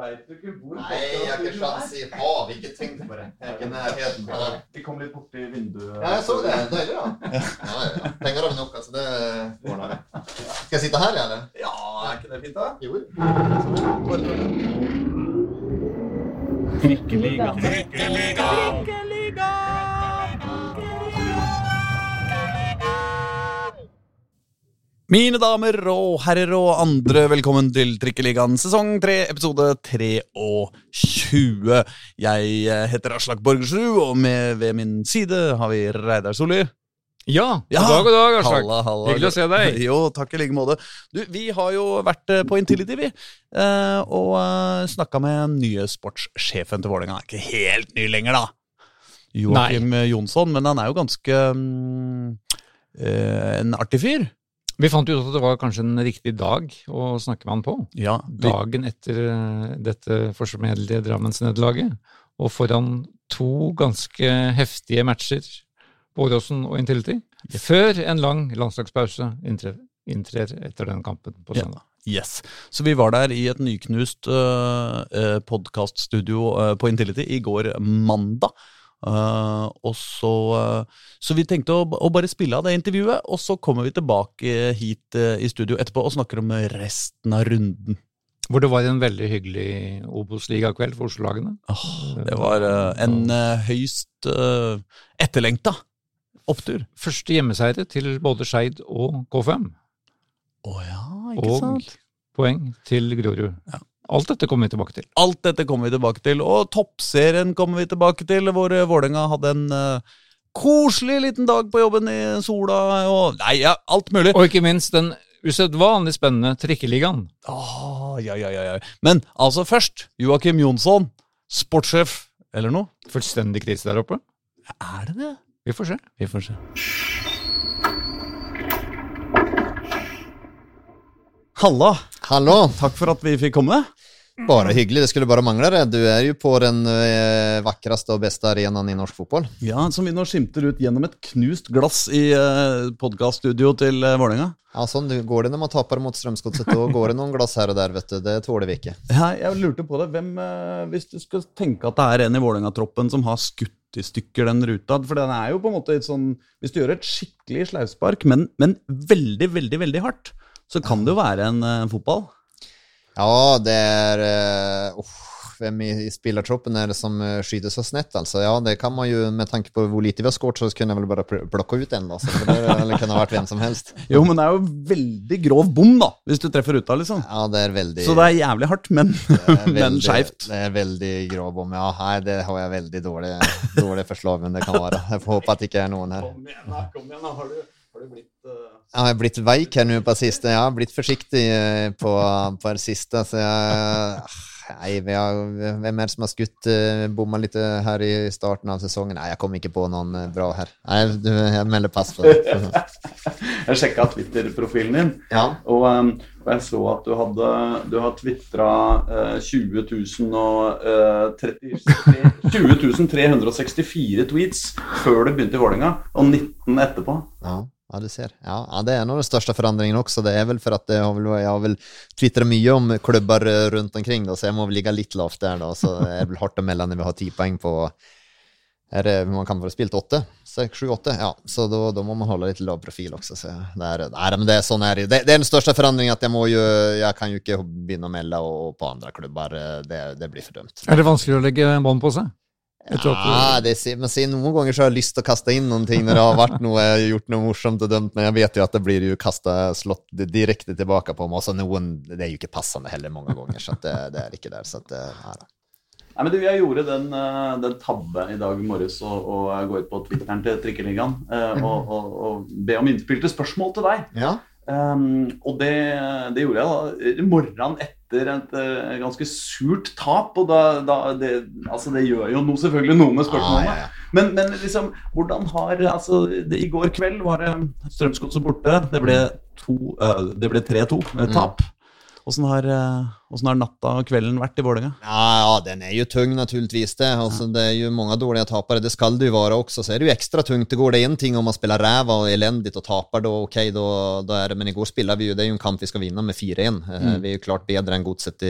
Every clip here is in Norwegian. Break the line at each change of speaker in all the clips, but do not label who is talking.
Veit du ikke hvor
Nei, jeg har ikke sjans i havet. Ikke tenk på det. Jeg er ikke i nærheten. på det.
Vi kom litt borti vinduet.
Ja, jeg så det. Deilig, da. Ja, ja, ja. Penger har vi nok, altså. Det ordner vi. Skal jeg sitte her, eller?
Ja, er ikke det fint, da?
Jo.
Trikkeliga.
Mine damer og herrer og andre, velkommen til Trikkeligaen sesong 3, episode 23. Jeg eh, heter Aslak Borgersrud, og med ved min side har vi Reidar Solli.
Ja,
Ja.
god dag, god dag, Aslak.
Halla, halla.
Hyggelig å se deg.
Jo, takk i like måte. Du, vi har jo vært eh, på Intility, vi. eh, Og snakka med nye sportssjefen til Vålerenga. Er Ikke helt ny lenger, da. Joakim Jonsson, men han er jo ganske eh, en artig fyr.
Vi fant ut at det var kanskje en riktig dag å snakke med han på.
Ja, vi,
Dagen etter eh, dette forsmedelige Drammensnederlaget. Og foran to ganske heftige matcher på Åråsen og Intility. Før en lang landslagspause inntrer, inntrer etter den kampen på søndag.
yes. Så vi var der i et nyknust uh, podkaststudio uh, på Intility i går mandag. Eh, og så, uh, så vi tenkte å, å bare spille av det intervjuet, og så kommer vi tilbake hit uh, i studio etterpå og snakker om resten av runden.
Hvor det var en veldig hyggelig Obos-ligakveld for Oslo-lagene.
Oh, det var eh, en eh, høyst uh, etterlengta opptur.
Første hjemmeseiere til både Skeid og K5.
Å ja, ikke
Og poeng til Grorud.
Ja.
Alt dette kommer vi tilbake til.
Alt dette kommer vi tilbake til, og toppserien kommer vi tilbake til, hvor eh, Vålerenga hadde en uh, koselig liten dag på jobben i sola, og Nei, ja, alt mulig.
Og ikke minst den usedvanlig spennende trikkeligaen.
Ah, ja, ja, ja, ja. Men altså først, Joakim Jonsson, sportssjef, eller noe?
Fullstendig krise der oppe.
Er det det?
Vi får se.
Vi får se. Halla,
Hallo.
takk for at vi fikk komme.
Bare hyggelig. Det skulle bare mangle det. Du er jo på den eh, vakreste og beste arenaen i norsk fotball.
Ja, som vi nå skimter ut gjennom et knust glass i uh, podkaststudio til uh, Vålerenga.
Ja, sånn går det når man taper mot Strømsgodset. Da går det noen glass her og der, vet du. Det tåler vi ikke.
Ja, jeg lurte på det. Hvem, eh, hvis du skal tenke at det er en i Vålerenga-troppen som har skutt i stykker den ruta For den er jo på en måte litt sånn Hvis du gjør et skikkelig sleivspark, men, men veldig, veldig, veldig hardt, så kan det jo være en eh, fotball.
Ja, det er uh, uff, Hvem i, spillertroppen er det som uh, skyter så snett, altså? Ja, det kan man jo, med tanke på hvor lite vi har skåret, så kunne jeg vel bare pl- ut en. Så det eller kunne ha vært hvem som helst.
Jo, men det er jo veldig grov bom, da, hvis du treffer ruta, liksom.
Ja, det er veldig
Så det er jævlig hardt, men,
det er
men skeivt.
Det er veldig grov bom. Ja, nei, det har jeg veldig dårlig, dårlig forslag, men det kan være. Jeg får håpe at det ikke er noen her.
Kom igjen, da. Kom igjen, da. Har du, har du blitt eh,
Jeg har blitt veik her nå på siste. Jeg har blitt forsiktig eh, på, på det siste. Så jeg Nei, vi har, hvem er det som har skutt uh, bomma litt eh, her i starten av sesongen? Nei, jeg kom ikke på noen eh, bra her. Nei, du, jeg melder pass på det.
Jeg sjekka Twitter-profilen din.
Ja.
Og, um, og jeg så at du hadde Du har tvitra 20 000 og 33 20 364 tweets før du begynte i Vålerenga, og 19 etterpå.
Ja, ja, du ser. Ja, ja, det er nog den største forandringen også. Det er vel for at har jeg har vel tvitra mye om klubber eh, rundt omkring, da, så jeg må vel ligge litt lavt der. da, Så det er vel hardt å melde når vi har ti poeng på er det, Man kan få spilt åtte? Seks, sju, åtte? Ja, så da, da må man holde litt lav profil også. Så det er, nei, men det er sånn det. det. Er den største forandringen at jeg må jo Jeg kan jo ikke begynne å melde og på andre klubber. Det, det blir for dumt.
Er det vanskelig å legge bånd på seg?
Ja, det ser, men se, noen ganger så har jeg lyst til å kaste inn noen ting når det har vært noe, jeg har gjort noe morsomt og dømt, men jeg vet jo at det blir jo kastet, slått direkte tilbake på meg. Og noen, det er jo ikke passende heller mange ganger, så at det, det er ikke der. Så at det, ja, da.
Nei, men du, Jeg gjorde den, eh, den tabbe i dag morges og, og gå ut på Twitteren til Trikkeligaen eh, og, og, og be om innspill til spørsmål til deg.
ja.
Um, og det, det gjorde jeg da morgenen etter et eh, ganske surt tap. Og da, da det, altså det gjør jo noe, selvfølgelig noe med spørsmålene.
Ah, ja, ja.
Men, men liksom, hvordan har altså, det, I går kveld var det Strømsgodset borte. Det ble to, eh, ble 3-2, eh, tap. Åssen har, eh, Åssen har natta og kvelden vært i Vålerenga?
Ja, ja, den er jo tung naturligvis. det. Alltså, det er jo mange dårlige tapere. det skal det jo være også. Så er det jo ekstra tungt. Det går det en ting om man spiller ræva og elendig og taper, da ok, da, da er det. Men i går spelar vi jo det er jo en kamp vi skal vinne med 4-1. Mm. Vi er jo klart bedre enn Godset.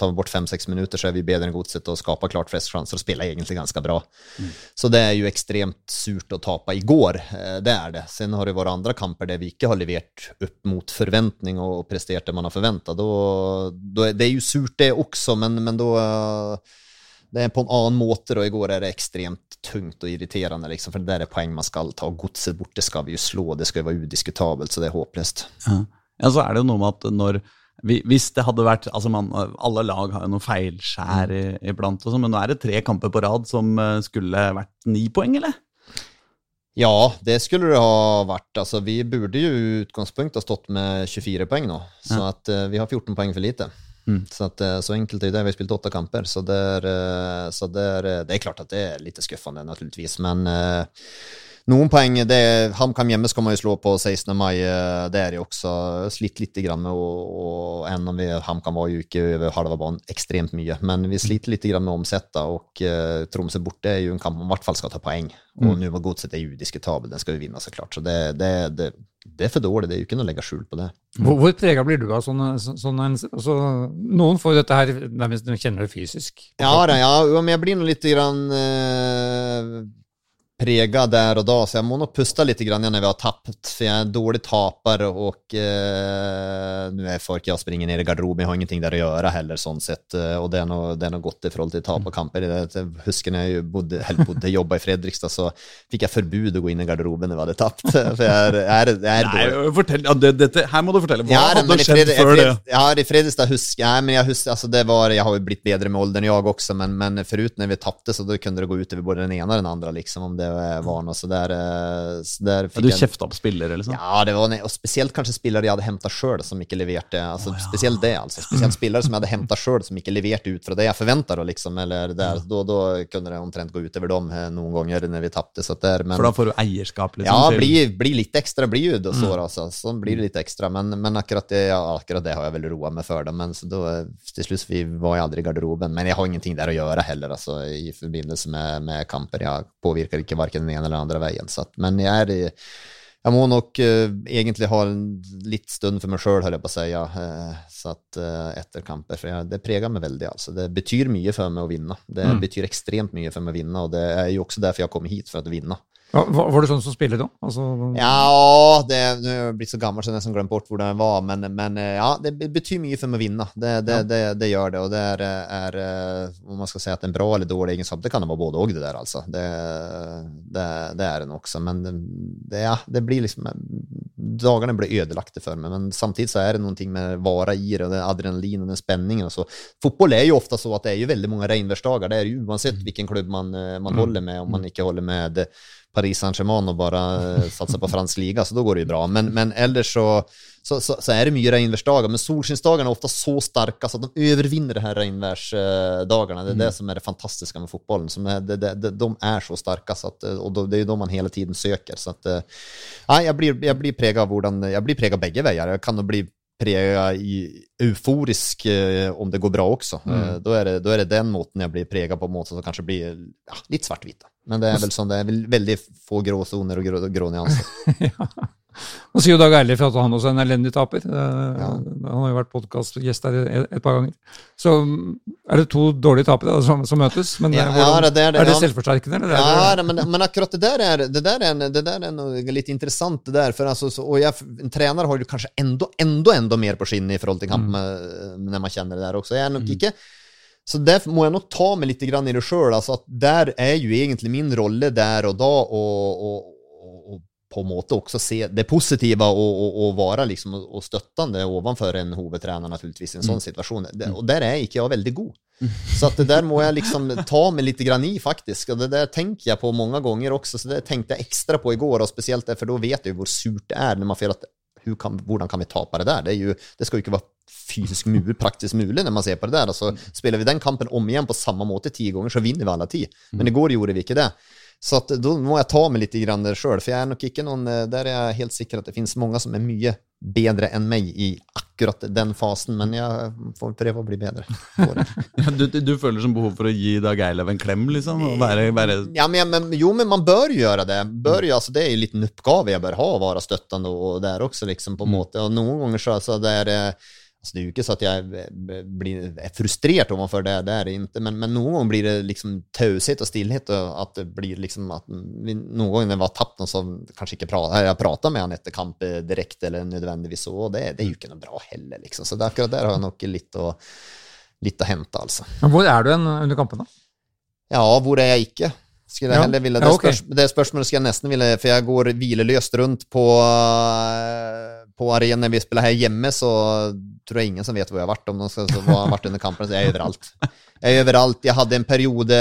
Tar vi bort 5-6 minutter, så er vi bedre enn Godset og skaper klart flest chanser og spiller egentlig ganske bra. Så det er jo ekstremt surt å tape i går. Det er det. Sen har det vært andre kamper der vi ikke har levert opp mot forventning og prestert det man har förväntat. Da, är, det er jo surt det også, men, men då eh, det er på en annen måte, og i går er det ekstremt tungt og irriterende, liksom, for det der er poeng man skal ta. Godset borte skal vi jo slå, det skal jo være udiskutabelt, så det er håpløst.
Ja. ja, så er det jo noe med at når Hvis det hadde vært altså man, Alle lag har jo noen feilskjær i- iblant, sånn, men nå er det tre kamper på rad som eh, skulle vært ni poeng, eller?
Ja, det skulle det ha vært. Altså, vi burde jo i utgangspunktet ha stått med 24 poeng nå, så
Ja.
at eh, vi har 14 poeng for lite.
Mm.
Så, at, eh, så enkelt er det. Vi spilt åtte kamper, så, det er, eh, så det, er, eh, det er klart at det er litt skuffende, naturligvis. Men eh, noen poeng det HamKam hjemme skal man jo slå på 16. mai. eh, Det er jo også slitt litt grann med, og, og om vi, HamKam var jo ikke over halva banen ekstremt mye, men vi sliter litt grann med å omsette, og uh, Tromsø borte er jo en kamp man i hvert fall skal ta poeng. Og nå var Godset er udiskutabel, den skal vi vinne, så klart. Så det, det, det, det er for dårlig, det er jo ikke noe å legge skjul på det.
Hvor, hvor prega blir du av sånne, så- sånne altså, Noen får jo dette her nærmest de kjenner det fysisk.
Ja, da, ja, men jeg blir nå litt grann eh, prega där och då, så jag må nog pusta lite grann när vi har tappat, för jag är en dålig tapare och eh, nu är folk, jag springer ner i garderoben, jag har ingenting där att göra heller sånt sett, og och det är nog, det är nog godt i forhold til tap og kamper. Jeg husker når jeg bodde, bodde, jobbade i Fredrikstad så fikk jeg forbud å gå inn i garderoben når vi hadde tapt. For jeg er, jeg er, jeg er.
Nei, fortell, ja, det, dette, her må du fortelle. Hva
Ja,
hadde skjedd
Fred,
før det?
Ja, i Fredrikstad husker jeg, men jeg husker, altså det var, jeg har jo blitt bedre med alderen, jeg også, men, men forut når vi tapte, så då kunne det gå ut över både den ene og den andre, liksom, om det var noe så der, eh, så der
Ja, du kjefta på spillere, liksom?
Ja, det var, og spesielt kanskje spillere jeg hadde henta selv som ikke leverte, altså spesielt det altså, spesielt spillere som jeg hadde henta selv som ikke leverte ut fra det jeg forventa. liksom, eller der, da, da kunne det omtrent gå ut over dem eh, noen ganger når vi men...
For da får du eierskap, liksom?
Ja, bli, bli litt ekstra blid og sår, så, altså. Sånn blir det litt ekstra. Men, men akkurat, det, ja, akkurat det har jeg vel roa meg før. Da. Men så da, til slutt vi var jeg aldri i garderoben. Men jeg har ingenting der å gjøre heller, altså, i forbindelse med, med kamper. Jeg påvirker ikke verken den ene eller den andre veien. Så at, men jeg er i jeg må nok uh, egentlig ha en litt stund for meg sjøl, holder jeg på å si, eh, så at, uh, etter kamper. For jeg, det preger meg veldig. altså. Det betyr mye for meg å vinne. Det betyr ekstremt mye for meg å vinne, og det er jo også derfor jeg kom hit, for å vinne.
Var, var du sånn som spiller da? Altså,
Ja, det, er blitt så gammel så jeg nesten glemt bort hvordan jeg var, men, men eh, ja, det betyr mye for meg å vinne. Det, det, det, det gjør det, og det er, er eh, om man skal si at en bra eller dårlig egenskap, det kan det være både og det der, altså. Det, det, det er det nok også, men det, ja, det blir liksom Dagene blir ødelagte for meg, men samtidig så er det noe med vara i det, og det adrenalin og den spenningen og så. Fotball er jo ofte så at det er jo veldig mange regnværsdager, det er jo uansett hvilken klubb man, eh, man holder med, om man ikke holder med Paris Saint-Germain og bare eh, satser på fransk liga, så da går det jo bra. Men, men ellers så, så, så, så er det mye regnværsdager. Men solskinnsdagene er ofte så sterke så at de overvinner de regnværsdagene. Det er det som er det fantastiske med fotballen. Som er, det, det, de er så sterke, så at, og det er jo de man hele tiden søker. Så at, eh, nei, jeg blir, jeg blir prega av hvordan Jeg blir prega begge veier. Jeg kan jo bli prega i euforisk eh, om det går bra også. Eh, da, er det, da er det den måten jeg blir prega på, måten som kanskje blir ja, litt svart-hvit. Men det er vel sånn, det er veldig få grå soner og grå, grå nyanser.
ja. Nå sier jo Dag Eilif at han også er en elendig taper. Ja. Han har jo vært podkastgjest her et, par ganger. Så mm, er det to dårlige tapere som, som møtes. Men
Ja,
eh, hvordan,
ja, det er det,
er det selvforsterkende? Eller er
Ja,
det,
men, men akkurat det der er, det der er, det der er noe litt interessant. det der, for altså, så, og jeg, En trener har jo kanskje enda, enda, enda mer på skinnet i forhold til kamp mm. når man kjenner det der også. Jeg er nok ikke så det må jeg nok ta meg litt grann i det sjøl. Altså at der er jo egentlig min rolle der og da å på en måte også se det positive og, og, og være liksom og støttende overfor en hovedtrener naturligvis i en sånn situasjon. Det, og der er ikke jeg veldig god. Så at det der må jeg liksom ta meg litt grann i, faktisk. Og det der tenker jeg på mange ganger også, så det tenkte jeg ekstra på i går, og spesielt det, for da vet jeg jo hvor surt det er når man føler at kan, hvordan kan vi tape det der? Det, jo, det skal jo ikke være fysisk mulig, praktisk mulig når man ser på det der. Altså, spiller vi den kampen om igjen på samme måte ti ganger, så vinner vi alle ti. Men i går gjorde vi ikke det. Så at, da må jeg ta meg litt grann sjøl, for jeg er nok ikke noen eh, Der er jeg helt sikker at det finnes mange som er mye bedre enn meg i akkurat den fasen, men jeg får prøve å bli bedre.
Du, du, du føler som behov for å gi Dag Eilev en klem, liksom? Og være, være
Ja, men, men, jo, men man bør gjøre det. Bør, mm. altså, det er en oppgave jeg bør ha, å være støttende og der også, liksom, på en måte. Og noen ganger så, så det er eh, Altså, det er jo ikke så at jeg eh, blir, er frustrert overfor det, det er det ikke, men, men noen ganger blir det liksom taushet og stillhet, og at det blir liksom at vi, Noen ganger var tapt, så kanskje ikke pratet, Jeg prata med han etter kamp direkte, eller nødvendigvis så, og det, det, er jo ikke noe bra heller, liksom. Så det, akkurat der har jeg nok litt å, litt å hente, altså.
Men hvor er du en, under kampene?
Ja, hvor er jeg ikke? Skulle jeg
Ja.
heller ville,
Ja,
det, spørs, det spørsmålet skulle jeg nesten ville, for jeg går hvileløst rundt på, eh, på arenaen vi spiller her hjemme, så tror jeg ingen som vet hvor jeg har vært, om noen skal, så hvor jeg har vært under kampen, så jeg er overalt. Jeg er overalt. Jeg hadde en periode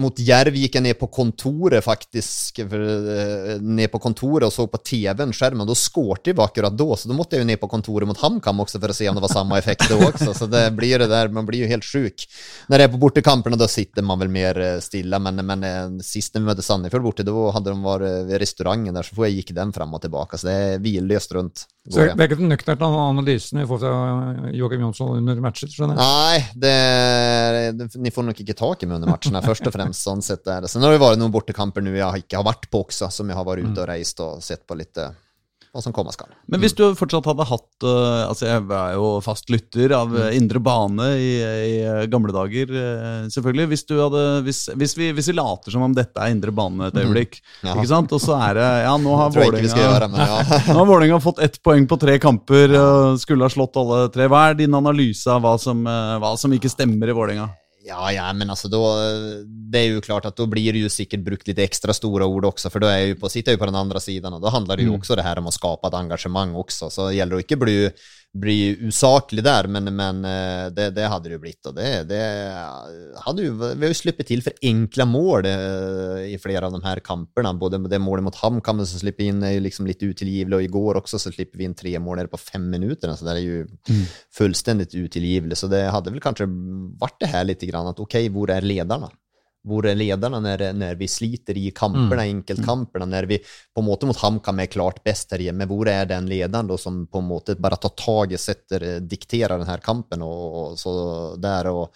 mot Jerv gikk jeg ned på kontoret faktisk, eh, ned på kontoret og så på TV-en, skjermen, da skårte vi akkurat da, så da måtte jeg jo ned på kontoret mot HamKam også for å se om det var samme effekt da også, så det blir det der, man blir jo helt sjuk. Når jeg er på bortekampene, da sitter man vel mer eh, stille, men, men eh, sist vi møtte Sandefjord borte, da hadde de vært ved restauranten der, så får jeg gikk den frem og tilbake, så det er hvileløst rundt.
Så det er ikke den nøkterne analysen vi får fra Joakim Jonsson under matcher, skjønner jeg.
Nei, det, det, ni får nok ikke tak i meg under matcherna, først og fremst. sånn sett er det. Sen har det vært noen bortekamper nå jeg ikke har vært på også, som jeg har vært ute og reist og sett på litt eh, hva som kommer skal.
Men hvis du fortsatt hadde hatt eh, Altså, jeg er jo fast lytter av eh, Indre Bane i, i gamle dager, selvfølgelig. Hvis, du hadde, hvis, hvis, vi, hvis vi later som om dette er Indre Bane et øyeblikk,
Ja.
ikke sant? Og så er det Ja, nå har Vålerenga
ja.
Nå fått ett poeng på tre kamper og skulle ha slått alle tre. Hva er din analyse av hva som, hva som ikke stemmer i Vålerenga?
Ja, ja, men altså da det er jo klart at da blir det jo sikkert brukt litt ekstra store ord også, for da sitter jeg jo på den andre siden, og da handler det jo også det her om å skape et engasjement også, så det gäller å inte bli, bli usaklig där, men, men eh, det, det hade det ju blivit och det, det hade ju, vi har ju släppt till för enkla mål eh, i flera av de här kamperna, både det målet mot HamKam som slipper in är ju liksom lite og och igår också så slipper vi in tre mål på fem minuter, så det är ju fullständigt utilgivelig, så det hade väl kanske varit det här lite grann att okej, hvor är ledarna? Hvor er ledarna når, när vi sliter i kampene, mm. enkeltkampene, når vi på en måte mot HamKam er klart best her hjemme, hvor er den lederen da, som på en måte bare tar tag i, setter, dikterer denne den här kampen og, og, så der og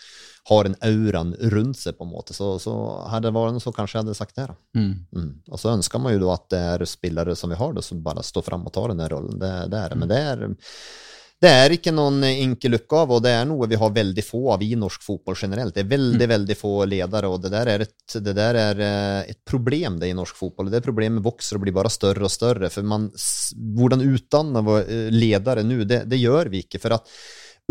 har en auraen rundt seg, på en måte, så, så hadde det varit så kanskje jeg hadde sagt det då. Mm. Og så ønsker man jo da at det er spillere som vi har, da, som bare står fram og tar den rollen. Det, det er det. Men det er, det er ikke noen enkel oppgave, og det er noe vi har veldig få av i norsk fotball generelt. Det er veldig veldig få ledere, og det der er et, det der er eh, et problem det i norsk fotball. Det problemet vokser og blir bare større og større. For man, hvordan utdanne ledere nå, det, det gjør vi ikke. for at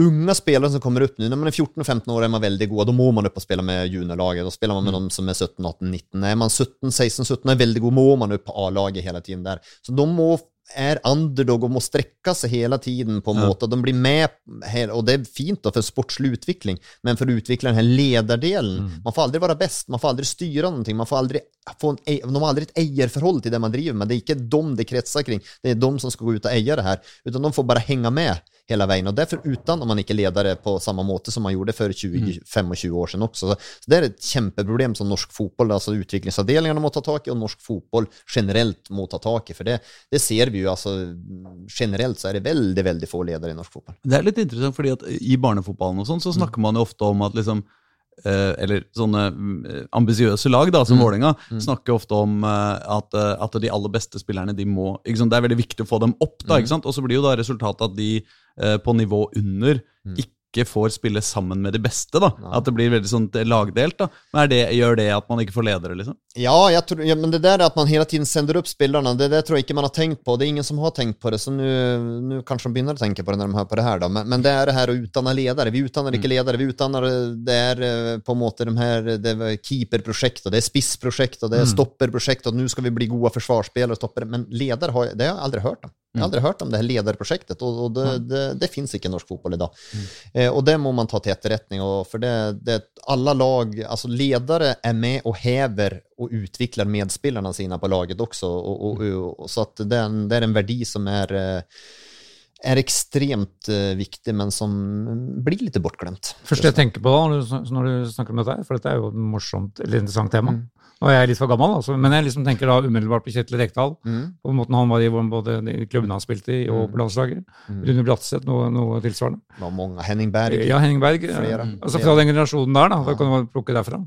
Unge spillere som kommer opp nå, når man er 14-15 år er man veldig god, Da må man opp og spille med juniorlaget, Da spiller man med de som er 17, 18, 19. Er man 17, 16, 17 er veldig god, må man opp på A-laget hele tiden der. Så de må är underdog og må strekke seg hele tiden på en
Ja.
måte. De blir med, og det er fint da, for sportslig utvikling, men for å utvikle den lederdelen mm. Man får aldri være best, man får aldri styre noe. man får aldri, få en, de har aldri et eierforhold til det man driver med. Det er ikke de det kretser kring, det er de som skal gå ut og eie det her. utan de får bare henge med hela vägen. Och därför utdannar man ikke ledare på samma måte som man gjorde för 20, 25 år sedan också. Så, det är ett kämpeproblem som norsk fotboll, alltså utvecklingsavdelningarna må ta tag i och norsk fotboll generellt må ta tag i. För det, det ser vi ju, alltså generellt så är det väldigt, väldigt få ledare i norsk fotboll.
Det er litt interessant, fordi att i barnefotballen og sånt så snakker man jo ofte om at liksom eh, eller sånne mm, ambisiøse lag da, som Vålerenga snakker ofte om eh, at, eh, at de aller beste spillerne de må ikke sant? Det er veldig viktig å få dem opp. da, ikke sant? Og så blir jo da resultatet at de eh, på nivå under ikke får spille sammen med de beste. da, At det blir veldig sånn lagdelt. da. Men er det, Gjør det at man ikke får ledere, liksom?
Ja, tror, ja, men det der at man hele tiden sender opp spillerne, det det, tror jeg ikke man har tenkt på. Det er ingen som har tenkt på det, så nå kanskje de de å tenke på det når de hører på det her. da, Men, men det er det her å utdanne ledere. Vi utdanner ikke ledere. vi utdanner, det är eh, på en måte de her, det er keeperprojekt, och det er spissprojekt, och det er stopperprosjekt, og nå skal vi bli gode forsvarsspillere og stoppere. Men leder, har det har jeg aldri hørt om. Jag har aldri hørt om det her lederprosjektet, og, och det, det, det finns ikke i norsk fotboll idag. Eh, og det må man ta til etterretning. for för det, det, alle lag, altså ledere er med og hever og utvikler medspillerne sine på laget også. Og, og, och, så at det er en, det er en verdi som er eh, er ekstremt eh, viktig, men som blir litt bortglemt.
Første jeg tenker på da, når du, når du snakker om dette, her, for dette er jo et morsomt eller interessant tema.
Mm.
Er jeg litt for gammel, altså, men jeg liksom tenker da umiddelbart på Kjetil Rekdal.
Mm.
På måten han var i både de klubbene han spilte i, og på landslaget.
Mm.
Rune Bratseth, noe, noe tilsvarende.
Det var mange. Henning Berg.
Ja, Henning Berg.
Flere.
Altså fra den generasjonen der, da. Da kan du plukke derfra.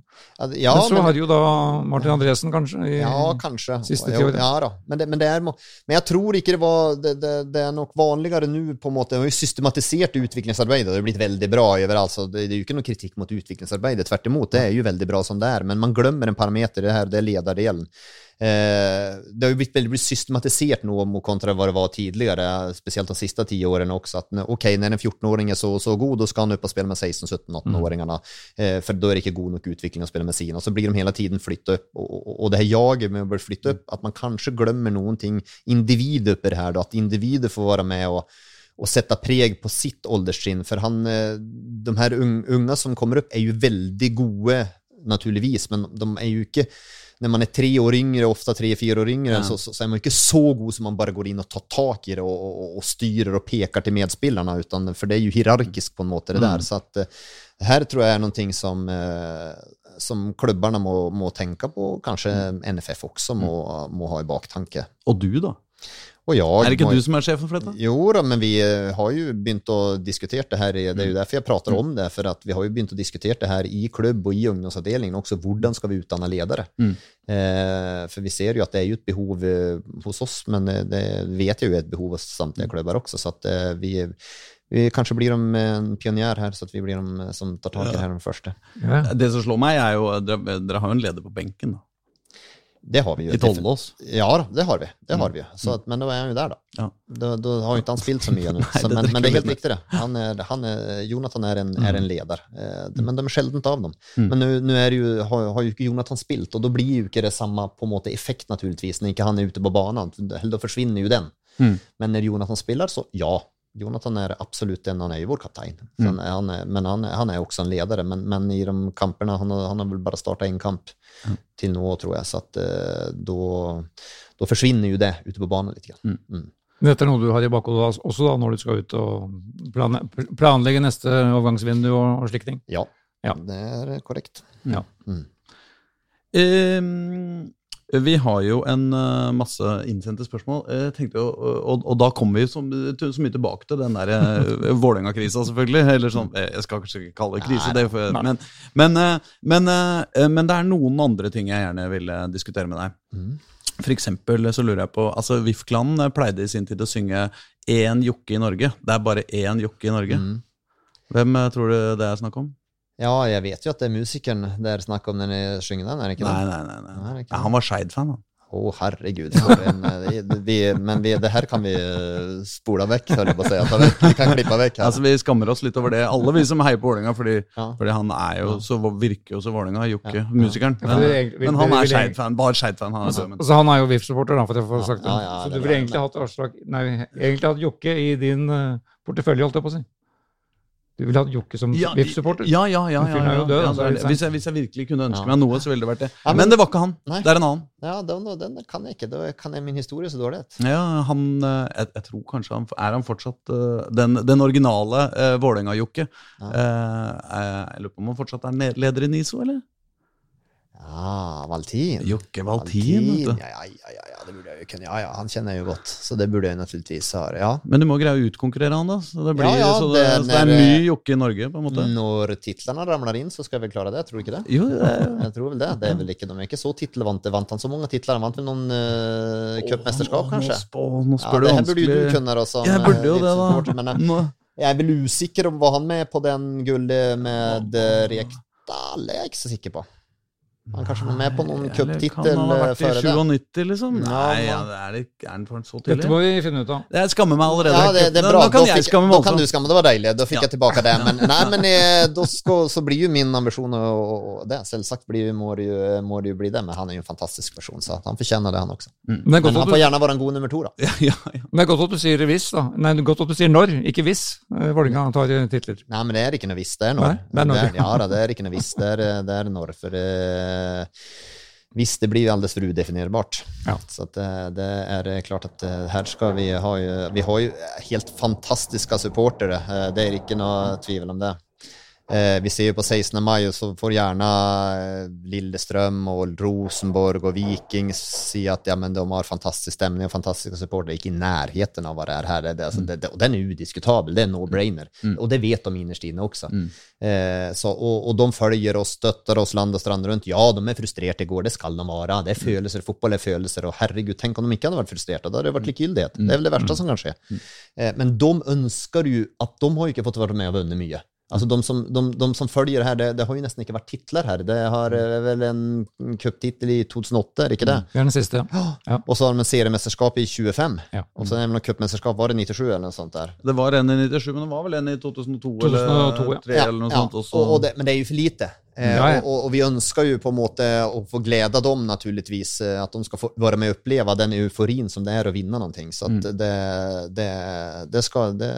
Ja,
men så
men-
har du jo da Martin Andresen, kanskje. I,
Ja, kanskje.
Siste
ja, ja da. Men, det, men, det er, men jeg tror ikke det var Det, det, det er nok vanligere nå, på en måte. Det har jo systematisert utviklingsarbeidet, det har blitt veldig bra overalt. Så det, det er jo ikke noe kritikk mot utviklingsarbeidet, tvert imot. Det er jo veldig bra som det er, men man glemmer en parameter, det her, det er lederdelen. Eh, det har veldig blitt systematisert nå mot kontra hva det var tidligere, spesielt de siste ti årene også. At okej, ok, når en 14-åring er så, så god, da skal han opp og spille med 16-17-18-åringene. Mm. for da er det ikke god nok utvikling å spille med sine. Og så blir de hele tiden flyttet opp. Og, og, og det her jaget med å bli flytta opp, at man kanskje glemmer noen ting, individ oppi det her, da, at individet får være med og og sette preg på sitt ålderstrinn. For han, eh, de her unga som kommer opp, er jo veldig gode, naturligvis, men de er jo ikke når man er tre år yngre, ofte tre-fire år yngre,
Ja.
så, så, så er man ikke så god som man bare går inn og tar tak i det og, og, og styrer og peker til medspillerne, utan, for det er jo hierarkisk på en måte, det der. Så at eh, her tror jeg er noe som, eh, som klubbene må, må tenke på, kanskje NFF også må, må ha i baktanke.
Og du, da?
Og jeg
Er det ikke
må-
du som er sjefen for dette?
jo da, men vi eh, har jo begynt å diskutere det her. Det er jo derfor jeg prater om det. For at vi har jo begynt å diskutere det her i klubb og i ungdomsavdelingen også. Hvordan skal vi utdanne ledere?
Mm.
Eh, for vi ser jo at det er jo et behov eh, hos oss, men eh, det vet jeg jo er et behov hos samtlige klubber også. Så at eh, vi, vi kanskje blir de en pionjær her, så at vi blir de som tar tak i det her de første.
Ja.
Det som slår meg, er jo Dere, dere har jo en leder på benken, da.
Det har vi jo.
I Tollås.
Ja da, det har vi. Det har vi. Så men da er han jo der, da.
Ja.
Da, da har jo ikke han spilt så mye.
Nei,
Så,
det
men, men det er helt riktig, det. Han er, han er, Jonathan er en, er en leder. Eh, Men de er sjelden av dem.
Mm.
Men nå, har, har jo ikke Jonathan spilt, og da blir jo ikke det samme på en måte effekt, naturligvis, når ikke han er ute på banen. Da forsvinner jo den.
Mm.
Men når Jonathan spiller, så ja. Jonathan er absolutt en, han er jo vår kaptein.
Mm.
han, er, men han, han er også en leder. Men, men i de kampene Han har, han har vel bare starta én kamp til nå, tror jeg. Så at eh, da da forsvinner jo det ute på banen litt. Grann. Mm.
Dette er noe du har i bakhodet også da, når du skal ut og planlegge neste overgangsvindu og, og slike ting?
Ja,
Ja.
det er korrekt.
Ja.
Mm.
Ehm, vi har jo en eh, masse innsendte spørsmål. Jeg tenkte og, og, og da kommer vi så, så mye tilbake til den der uh, Vålerenga-krisa, selvfølgelig. Eller sånn, eh, jeg skal kanskje ikke kalle det krise, det, for, men, men, eh, men, eh, men det er noen andre ting jeg gjerne ville diskutere med deg.
Mm.
For eksempel så lurer jeg på altså VIF-klanen pleide i sin tid å synge én jokke i Norge. Det er bare én jokke i Norge.
Mm.
Hvem eh, tror du det er snakk om?
Ja, jeg vet jo at det er musikeren det er snakk om når jeg synger den, er det ikke
Nei,
det?
nei, nei. nei.
Nei, det ikke
Ja, han var Skeid-fan, han.
Å, herregud. for En, eh, det- vi, men vi, det her kan vi eh, spole vekk, hører jeg på å si. at vekk. Vi kan klippe vekk her.
Altså, Vi skammer oss litt over det, alle vi som heier på Vålerenga, fordi,
Ja.
fordi han er jo så, virker jo så Vålerenga, Jokke,
Ja.
musikeren.
Ja, det er
Men han er Skeid-fan, bare Skeid-fan. han er
Altså, altså, han er jo VIF-supporter, for å få sagt det.
Ja, ja,
så du ville egentlig
men-
hatt Nei, Jokke i din uh, portefølje, holdt jeg på å si. Du ville hatt Jokke som
Ja,
VIF-supporter?
Ja, ja, ja. Ja, ja,
død,
ja,
altså,
hvis, jeg, hvis jeg virkelig kunne ønske
Ja.
meg noe, så ville det vært det.
Ja, men-
Men det var ikke han.
Nei.
Det er en annen.
Ja, den, den kan jeg ikke. Da kan jeg min historie så dårlig.
Ja, han, eh, jeg, jeg tror kanskje han Er han fortsatt eh, den, den originale uh, Vålerenga-Jokke?
Ja.
Eh, eh, jeg lurer på om han fortsatt er leder i NISO, eller?
Ja, Valtin.
Jokke Valtin, vet du.
Ja, ja, ja, ja, det burde jeg jo kunne. Ja, ja, han kjenner jeg jo godt, så det burde jeg naturligvis ha. Ja.
Men du må greie å utkonkurrere han, da. Så det, blir,
Ja, ja,
så det,
det-
så det er mye Jokke i Norge, på en måte.
Når titlene ramler inn, så skal vel klare det, tror du ikke det?
Jo, det er,
Jeg tror vel det. Det er vel ikke, de er ikke så tittelvante. Vant han så mange titler? Han vant vel noen uh, cupmesterskap, kanskje?
Nå, spør, nå
Ja, det her burde jo du kunne, da. som,
Jeg burde jo
eh,
det, da.
Men
jeg,
jeg er vel usikker om var han med på den gullet med eh, Rekdal? Det er jeg ikke så sikker på. Han er kanskje med på noen cuptittel
Kan han ha
eh,
vært i
føre
97, liksom? Nei,
men-
ja, det er, det, er han for så
Dette må vi finne ut av.
Jeg skammer meg allerede.
Ja, det, det er bra.
Nå kan
da
jeg
skamme
skamme
da
meg
kan du skamme. Det var deilig. Da fikk
Ja.
jeg tilbake det. Men, nei, men jeg, da skal, så blir jo min ambisjon å, å- det. Selvsagt blir, må, det jo, må det jo bli det, men han er jo en fantastisk person, så han fortjener det, han også.
Men er
Men han får gjerne være en god nummer to, da.
Ja, ja, ja.
men det er godt at du sier hvis, da. Nei, er godt at du sier når, ikke hvis. eh, Vålerenga tar eh, titler.
Nei, men det er ikke noe hvis. Det er når.
Nei, det er når.
ja da, det er ikke noe hvis. Det er, det er når. For eh, Visst, det blir alldeles for udefinerbart.
Ja.
Så det, det er klart at her skal vi ha vi har jo helt fantastiske supportere. Eh, Det er ikke noe tvivel om det. Eh, vi ser ju på 16 maj så får gärna eh, Lillestrøm og Rosenborg og Viking si at ja, men de har fantastisk stemning og fantastiske supportere. Ikke i nærheten av hva det er her. Det, det, alltså, det, det, og den er udiskutabel, det er no-brainer. og det vet de innerst inne också. Eh, så, og, og, de følger oss, støtter oss land og strand rundt. Ja, de er frustrerte i går. det skal de være. Det er følelser, Fotball er følelser. Og herregud, tenk om de ikke hadde vært frustrerte. Da hadde det vært likegyldighet. Det er vel det verste som kan skje. Eh, men de ønsker jo at de har ikke fått være med og vunnet mycket. Alltså de som, de, de som følger det det, det har jo nesten ikke vært titler her. Det har vel en cuptittel i 2008, er det ikke det?
Det er den siste. Ja.
Og så har de en seriemesterskap i 25.
Ja.
Og så er det något cupmästerskap, var det 97 eller noe sånt der?
Det var en i 97, men det var vel en i 2002,
2002,
eller
ja.
2003 eller noe sånt. også.
og det, men det er jo for lite. Eh,
Ja, ja.
Og, og vi ønsker jo på en måte å få glede dem, naturligvis. eh, At de skal få være med og oppleve den euforien som det er å vinne noe. Så
Mm.
det, det, det, skal, det,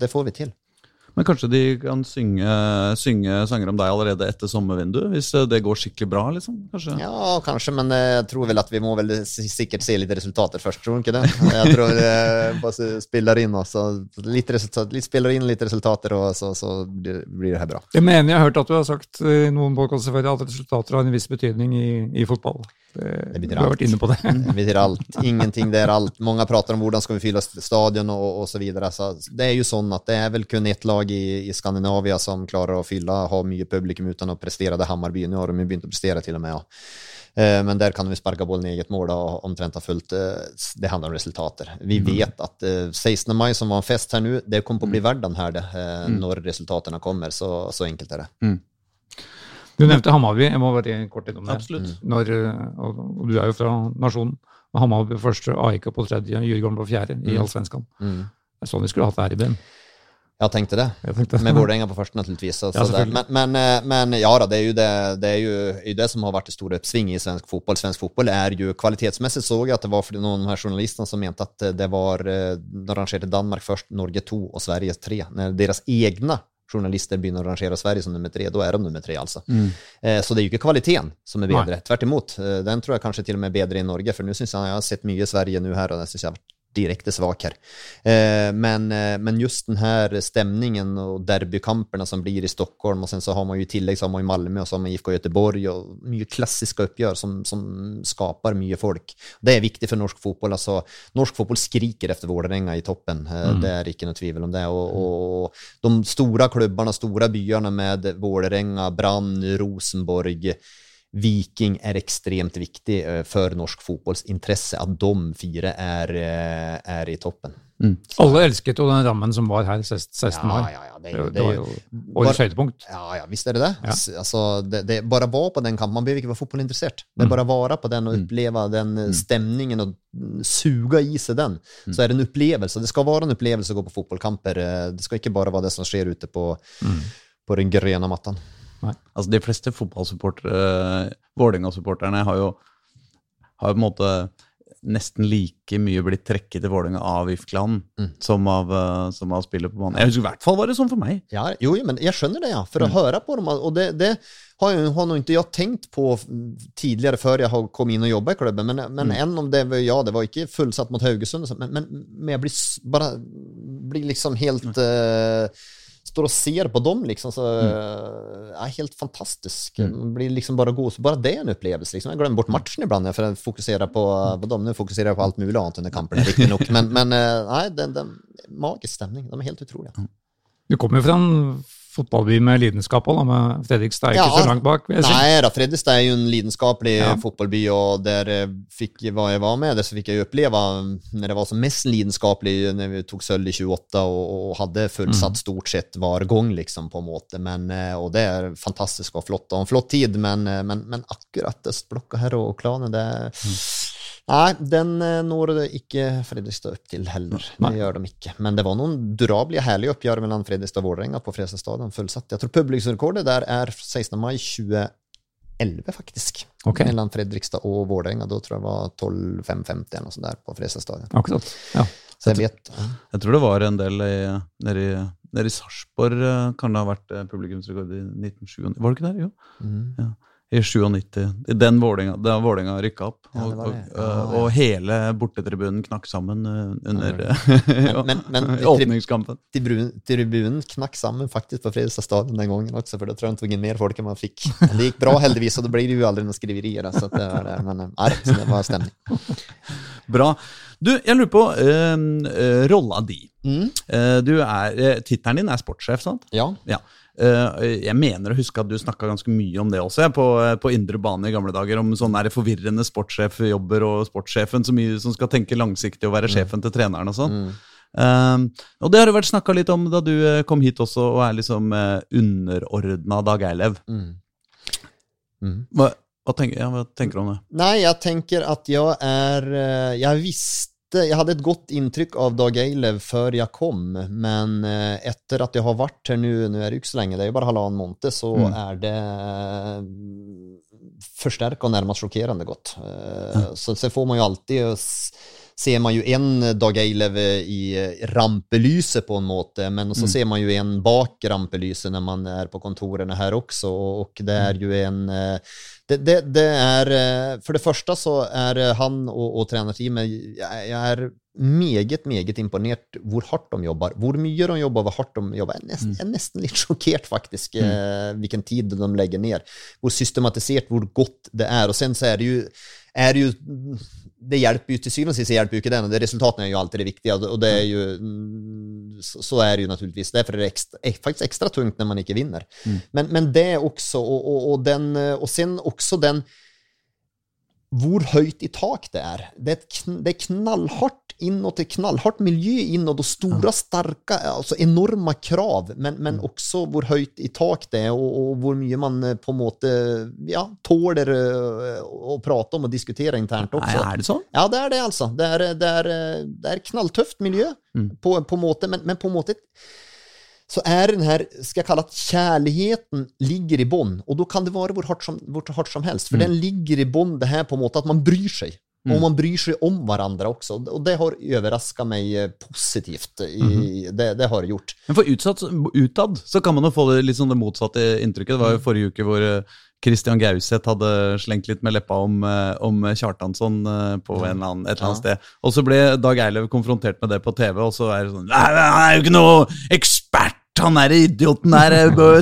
det får vi til.
Men kanskje de kan synge, synge sanger om deg allerede etter sommervinduet, hvis eh, det går skikkelig bra, liksom? Kanskje?
Ja, kanskje, men jeg tror vel at vi må vel sikkert se litt resultater først, tror du ikke det? Jeg tror det bare spiller inn, også. litt, resultat, litt spiller inn litt resultater, og så, så blir det her bra.
Jeg mener jeg har hørt at du har sagt i noen podkaster at resultater har en viss betydning i, i fotball. Du har vært inne på det.
Det betyr alt. Ingenting, det er alt. Mange prater om hvordan skal vi fylla stadion og osv. så vidare. Så det er jo sånn at det er vel kun ett lag i, i Skandinavia som klarer å fylla, ha mye publikum uten å prestere. Det Hammarby. Nå har de begynt å prestere, til og med. Ja. Eh, Men der kan vi sparke sparka bollen i eget mål og omtrent ha fullt. eh, Det handler om resultater. Vi vet att eh, 16 maj som var en fest her nu, det kommer på å bli verden den här det, når resultatene kommer. Så, så enkelt er det.
Du nevnte Hammarby, jeg må bare kort innom det.
Absolutt.
Når, eh, og, og du er jo fra nasjonen. Hammarby på første, AIK på tredje, Djurgården på fjerde i Allsvenskan.
Mm.
Det er sånn vi skulle hatt det her i byen.
Jag tenkte det.
Jeg tenkte,
Med Vålerenga på første, naturligvis. Så,
Ja,
så där. Men, men, eh, men ja, da, det er, jo det, det, er jo det som har vært det store oppsvinget i svensk fotball. Svensk fotball er jo kvalitetsmessig såg jeg at det var fordi noen av journalistene som mente att eh, det var, når de rangerte Danmark først, Norge to og Sverige 3. När deras egna begynner å rangere Sverige som nummer tre, da er de nummer tre alltså. Eh, Så det er jo ikke kvaliteten som
er
bedre. Tvert imot. Eh, Den tror jeg kanskje til og med er bedre i Norge, for nå syns jeg jeg har sett mye i Sverige nå her, og det syns jeg har varit direkte svak her. Eh, Men, eh, men just den här stämningen och derbykamperna som blir i Stockholm och sen så har man ju i tillägg så har man ju Malmö och så har man IFK Göteborg och mycket klassiska uppgör som, som skapar mycket folk. Det är viktigt för norsk fotboll. Alltså, norsk fotboll skriker efter Vålerenga i toppen. Eh, Det är inte något tvivel om det. Och, och, och de stora klubbarna, stora byarna med Vålerenga, Brann, Rosenborg, Viking är extremt viktig for för norsk fotbolls intresse att de fire er, er i toppen.
Alle elsket jo den rammen som var her 16.
Ja,
mai.
ja, ja, det,
Det, det,
det
var jo årets høydepunkt.
Ja, ja, visst er det det.
Ja.
Altså, det, det bare var på den kampen, man behøver ikke være fotballinteressert. Det er bare å være på den og oppleve den stemningen og och mm, i seg den. Så er det en opplevelse. Det skal være en opplevelse å gå på fotbollkamper. Eh, Det skal ikke bare være det som skjer ute på, på den gröna
Altså, de fleste fotballsupportere, Vålerenga-supporterne, har jo har på en måte nesten like mye blitt trekket til Vålerenga av Ifkland mm. som, av, eh, som av spillet på banen. Jeg husker i hvert fall var det sånn for meg.
Ja, jo, men jeg skjønner det ja, å att høre på dem. Og det, det har, jeg, har nog inte jag tänkt på tidligere før jeg har inn og jobbet i klubben. Men, men än om det var, ja, det var ikke fullsatt mot Haugesund, men, men, men jeg blir bare blir liksom helt, eh, står og ser på dem liksom, så mm. er helt fantastisk. Man blir liksom bare god, så bare det er en opplevelse. Liksom. Jeg glemmer bort matchen ibland for jeg fokuserer på, på dem. Nå fokuserer jeg på alt mulig annet under kampen, riktignok. Men, men nei, det, det, den, magisk stemning. De er helt utrolige.
Du kommer jo fra en fotballby med lidenskap òg, med Fredrikstad er ikke
Ja.
så langt bak. vil jeg si.
Nej då, Fredrikstad er jo en lidenskapelig
Ja.
fotballby, og der fikk hva jeg var med där så fikk jeg oppleve når när det var som mest lidenskapelig, når vi tok sølv i 28 og, og hadde fullsatt stort sett hver gang, liksom på en måte. Men, og det er fantastisk og flott og en flott tid men, eh, men, men akkurat østblokka her og klanen det Nej, den når det ikke Fredrikstad opp til heller. Det gjør de ikke. Men det var noen drabelige, herlige oppgjør mellom Fredrikstad og Vålerenga på Fredrikstad stadion fullsatt. Jeg tror publikumsrekordet der er 16 mai 2011 faktisk.
Okay.
Mellom Fredrikstad og Vålerenga. Da tror jeg det var 12.550 eller noe sånt der på Fredrikstad stadion.
Akkurat. Ja.
Så jeg, vet.
Jeg tror det var en del i, nede i, nede i Sarpsborg, eh, kan det ha vært eh, publikumsrekord i 1997. Var det ikke der? Jo.
Mm.
Ja. I 97. I Den Vålinga, da Vålinga rykka opp.
Ja, det
og,
det.
og,
Ja, ja.
og hele bortetribunen knakk sammen eh, under
men, men
åpningskampen.
tribunen, knakk sammen faktisk på Fredrikstad stadion den gangen også, for da tror jeg han tok inn mer folk enn man fikk. Men det gikk bra heldigvis, og da blir det jo aldri noen skriverier. Så det var det. Men eh, nei, så det var stemning.
Bra. Du, jeg lurer på øh, eh, rolla di.
Mm.
Eh, du er, eh, Tittelen din er sportssjef, sant?
Ja.
Ja. Eh, jeg mener å huske at du snakka ganske mye om det også, på, eh, på indre bane i gamle dager. Om sånne der forvirrende sportssjefjobber og sportssjefen som, mye, som skal tenke langsiktig og være sjefen til treneren og sånn.
Mm.
Eh, og det har det vært snakka litt om da du kom hit også og er liksom uh, underordna Dag Eilev.
Mm. Mm.
Hva, hva, tenker, ja, hva tenker du om det?
Nei, jeg tenker at jeg er Jeg visste Jeg hadde et godt inntrykk av Dag Eilev før jeg kom, men eh, etter at jeg har vært her nå Nå er det ikke så lenge, det er jo bare halvannen måned, så
Mm.
er det forsterka og nærmest sjokkerende godt. Mm. Så, så får man jo alltid eh, Ser man jo en Dag Eilev i eh, rampelyset på en måte, men så
Mm.
ser man jo en bak rampelyset når man er på kontorene her også, og det er jo en eh, det, det, det er eh, For det første så er eh, han og, og trenerteamet Jeg jeg er meget, meget imponert hvor hardt de jobber. Hvor mye de jobber, hvor hardt de jobber. Jeg er nesten, jeg er nesten litt sjokkert, faktisk, eh, hvilken tid de legger ned. Hvor systematisert, hvor godt det er. Og sen så er det jo, er det jo det hjelper jo til syvende og sist hjelper jo ikke den, og det resultatene er jo alltid det viktige. og det er jo, mm, så, er det jo naturligvis. Derfor er det ekstra, er faktisk ekstra tungt når man ikke vinner. Men, men det også, og, og, og, den, og sen også den hvor høyt i tak det er. Det det er knallhardt inåt, et knallhardt miljø inåt, og store, sterke, altså enorme krav, men, men også hvor høyt i tak det er, og, og hvor mye man eh, på en måte ja, tåler eh, å prate om og diskutere internt
Nei,
også.
er det sånn?
Ja, det er det, altså. Det er, det er, det er knalltøft miljø,
Mm.
på, på måte, men, men på en måte så er den her, skal jeg kalle at kjærligheten ligger i bånn, og da kan det være hvor hardt som, hvor hardt som helst, for
Mm.
den ligger i bånn det her på en måte at man bryr seg.
Mm.
Og man bryr seg om hverandre også, og det har overraska meg eh, positivt. I,
Mhm.
det, det har det gjort.
Men for utsatt, utad så kan man jo få det litt sånn det motsatte inntrykket. Det var jo forrige uke hvor Christian Gauseth hadde slengt litt med leppa om, eh, om Kjartansson eh, på en eller annen, et eller annet sted. Og så ble Dag Eilev konfrontert med det på TV, og så er det sånn Nei, han er jo ikke noe ekspert! Han er idioten der,